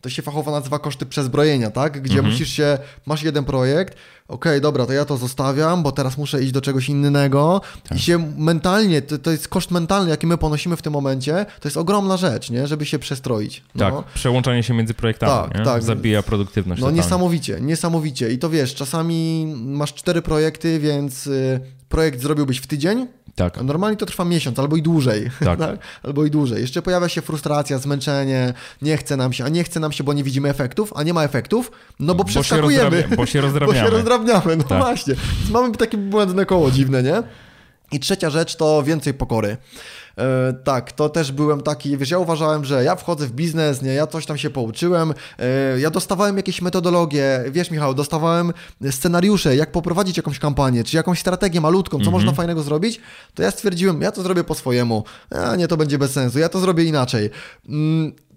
to się fachowo nazywa koszty przezbrojenia, tak? Gdzie mhm. musisz się, masz jeden projekt, okej, okay, dobra, to ja to zostawiam, bo teraz muszę iść do czegoś innego tak. i się mentalnie, to, to jest koszt mentalny, jaki my ponosimy w tym momencie, to jest ogromna rzecz, nie? Żeby się przestroić. No. Tak, przełączanie się między projektami, tak, tak. zabija produktywność. No totalnie. niesamowicie, niesamowicie i to wiesz, czasami masz cztery projekty, więc y, projekt zrobiłbyś w tydzień, tak. normalnie to trwa miesiąc albo i dłużej. Tak. tak. Albo i dłużej. Jeszcze pojawia się frustracja, zmęczenie, nie chce nam się, a nie chce nam się, bo nie widzimy efektów, a nie ma efektów, no bo, bo przeskakujemy. Się bo się rozdrabniamy. Bo się rozdrabniamy, no tak. właśnie. Więc mamy takie błędne koło dziwne, nie? I trzecia rzecz to więcej pokory. E, tak, to też byłem taki, wiesz, ja uważałem, że ja wchodzę w biznes, nie, ja coś tam się pouczyłem, e, ja dostawałem jakieś metodologie, wiesz Michał, dostawałem scenariusze, jak poprowadzić jakąś kampanię, czy jakąś strategię malutką, co mm -hmm. można fajnego zrobić, to ja stwierdziłem, ja to zrobię po swojemu, a nie, to będzie bez sensu, ja to zrobię inaczej.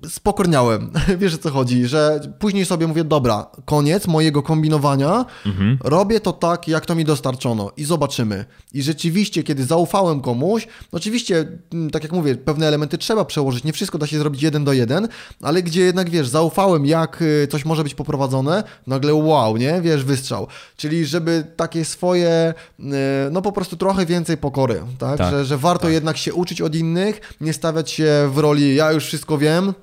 Spokorniałem. Wiesz o co chodzi, że później sobie mówię, dobra, koniec mojego kombinowania, mhm. robię to tak, jak to mi dostarczono i zobaczymy. I rzeczywiście, kiedy zaufałem komuś, oczywiście, mm, tak jak mówię, pewne elementy trzeba przełożyć, nie wszystko da się zrobić jeden do jeden, ale gdzie jednak, wiesz, zaufałem, jak y, coś może być poprowadzone, nagle wow, nie? Wiesz, wystrzał. Czyli żeby takie swoje, y, no po prostu trochę więcej pokory, tak? tak że, że warto tak. jednak się uczyć od innych, nie stawiać się w roli, ja już wszystko wiem,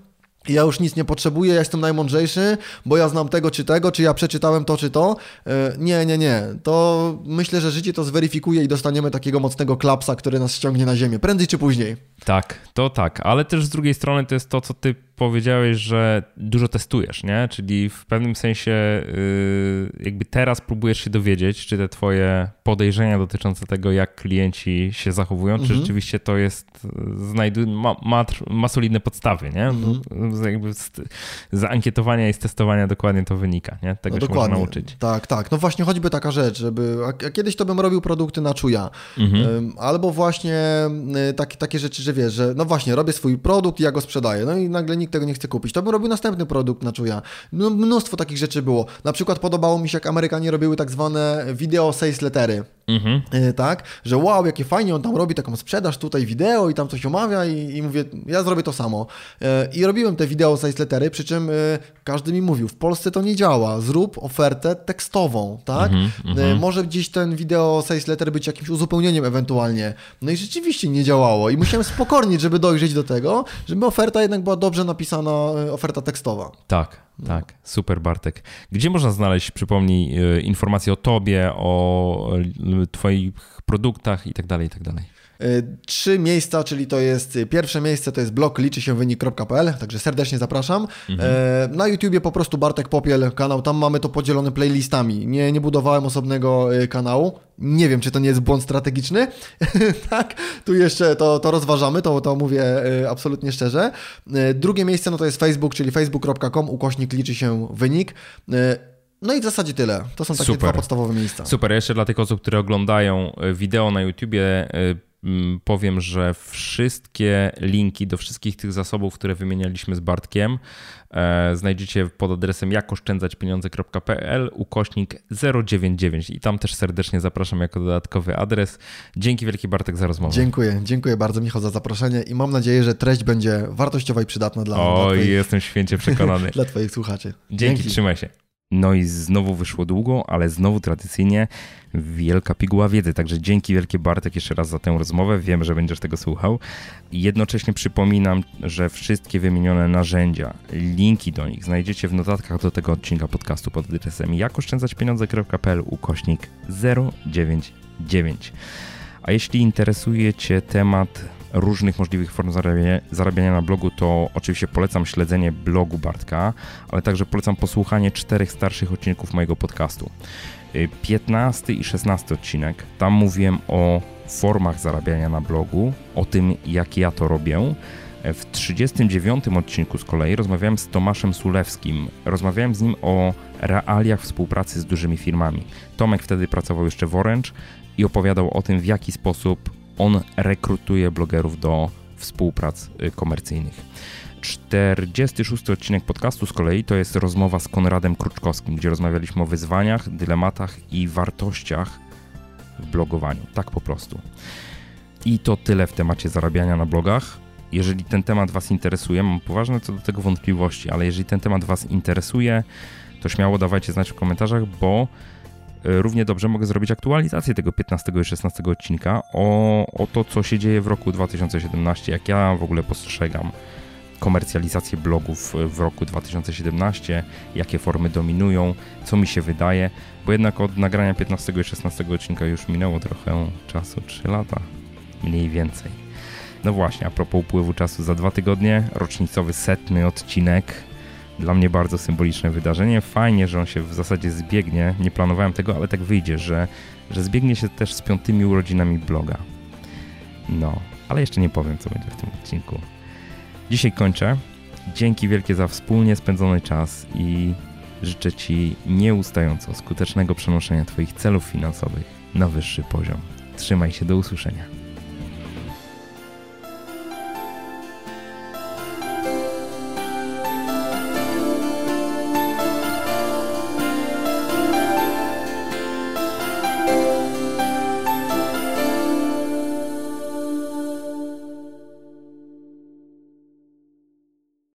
ja już nic nie potrzebuję, ja jestem najmądrzejszy, bo ja znam tego czy tego, czy ja przeczytałem to czy to. E, nie, nie, nie. To myślę, że życie to zweryfikuje i dostaniemy takiego mocnego klapsa, który nas ściągnie na ziemię, prędzej czy później. Tak, to tak, ale też z drugiej strony to jest to, co ty powiedziałeś, że dużo testujesz, nie? Czyli w pewnym sensie y, jakby teraz próbujesz się dowiedzieć, czy te twoje podejrzenia dotyczące tego, jak klienci się zachowują, mhm. czy rzeczywiście to jest, znajdu, ma, ma, ma solidne podstawy, nie? Mhm. Jakby z, z ankietowania i z testowania dokładnie to wynika, nie? Tego no się dokładnie. można nauczyć. Tak, tak. No właśnie choćby taka rzecz, żeby, a kiedyś to bym robił produkty na czuja, mhm. albo właśnie y, tak, takie rzeczy, że wiesz, że no właśnie, robię swój produkt i ja go sprzedaję, no i nagle nikt tego nie chce kupić, to bym robił następny produkt na czuja. No, mnóstwo takich rzeczy było. Na przykład podobało mi się, jak Amerykanie robiły tak zwane video sales lettery. Mhm. E, tak, że wow, jakie fajnie on tam robi taką sprzedaż tutaj wideo i tam coś omawia i, i mówię, ja zrobię to samo. E, I robiłem te wideo sales lettery, przy czym e, każdy mi mówił, w Polsce to nie działa, zrób ofertę tekstową, tak? Mhm, mhm. Może gdzieś ten wideo sales letter być jakimś uzupełnieniem ewentualnie. No i rzeczywiście nie działało i musiałem spokornić, żeby dojrzeć do tego, żeby oferta jednak była dobrze napisana, oferta tekstowa. Tak, tak, super Bartek. Gdzie można znaleźć, przypomnij, informacje o tobie, o Twoich produktach i tak dalej, i tak dalej. E, trzy miejsca, czyli to jest e, pierwsze miejsce to jest blog liczy się wynik.pl, także serdecznie zapraszam. Mhm. E, na YouTubie po prostu Bartek Popiel kanał, tam mamy to podzielone playlistami. Nie, nie budowałem osobnego kanału. Nie wiem, czy to nie jest błąd strategiczny. tak, tu jeszcze to, to rozważamy, to, to mówię absolutnie szczerze. Drugie miejsce no to jest Facebook, czyli facebook.com ukośnik liczy się wynik. No i w zasadzie tyle. To są takie Super. dwa podstawowe miejsca. Super. Jeszcze dla tych osób, które oglądają wideo na YouTubie, powiem, że wszystkie linki do wszystkich tych zasobów, które wymienialiśmy z Bartkiem, e, znajdziecie pod adresem jakoszczędzaćpieniądze.pl ukośnik 099 i tam też serdecznie zapraszam jako dodatkowy adres. Dzięki wielki Bartek za rozmowę. Dziękuję, dziękuję bardzo Michał za zaproszenie i mam nadzieję, że treść będzie wartościowa i przydatna dla Oj, twoich, jestem święcie przekonany. dla Twoich słuchaczy. Dzięki, Dzięki, trzymaj się. No i znowu wyszło długo, ale znowu tradycyjnie wielka piguła wiedzy. Także dzięki wielkie Bartek jeszcze raz za tę rozmowę. Wiem, że będziesz tego słuchał. Jednocześnie przypominam, że wszystkie wymienione narzędzia, linki do nich znajdziecie w notatkach do tego odcinka podcastu pod adresem jakoszczędzaćpieniądze.pl ukośnik 099. A jeśli interesuje Cię temat różnych możliwych form zarabiania, zarabiania na blogu, to oczywiście polecam śledzenie blogu Bartka, ale także polecam posłuchanie czterech starszych odcinków mojego podcastu. 15 y, i 16 odcinek. Tam mówiłem o formach zarabiania na blogu, o tym jak ja to robię. W 39 odcinku z kolei rozmawiałem z Tomaszem Sulewskim. Rozmawiałem z nim o realiach współpracy z dużymi firmami. Tomek wtedy pracował jeszcze w Orange i opowiadał o tym, w jaki sposób on rekrutuje blogerów do współprac y, komercyjnych. 46 odcinek podcastu z kolei to jest rozmowa z Konradem Kruczkowskim, gdzie rozmawialiśmy o wyzwaniach, dylematach i wartościach w blogowaniu. Tak po prostu. I to tyle w temacie zarabiania na blogach. Jeżeli ten temat Was interesuje, mam poważne co do tego wątpliwości, ale jeżeli ten temat Was interesuje, to śmiało dawajcie znać w komentarzach, bo równie dobrze mogę zrobić aktualizację tego 15 i 16 odcinka o, o to, co się dzieje w roku 2017, jak ja w ogóle postrzegam komercjalizację blogów w roku 2017, jakie formy dominują, co mi się wydaje, bo jednak od nagrania 15 i 16 odcinka już minęło trochę czasu, 3 lata, mniej więcej. No właśnie, a propos upływu czasu, za dwa tygodnie rocznicowy setny odcinek dla mnie bardzo symboliczne wydarzenie. Fajnie, że on się w zasadzie zbiegnie. Nie planowałem tego, ale tak wyjdzie, że, że zbiegnie się też z piątymi urodzinami bloga. No, ale jeszcze nie powiem, co będzie w tym odcinku. Dzisiaj kończę. Dzięki wielkie za wspólnie spędzony czas i życzę Ci nieustająco skutecznego przenoszenia Twoich celów finansowych na wyższy poziom. Trzymaj się, do usłyszenia.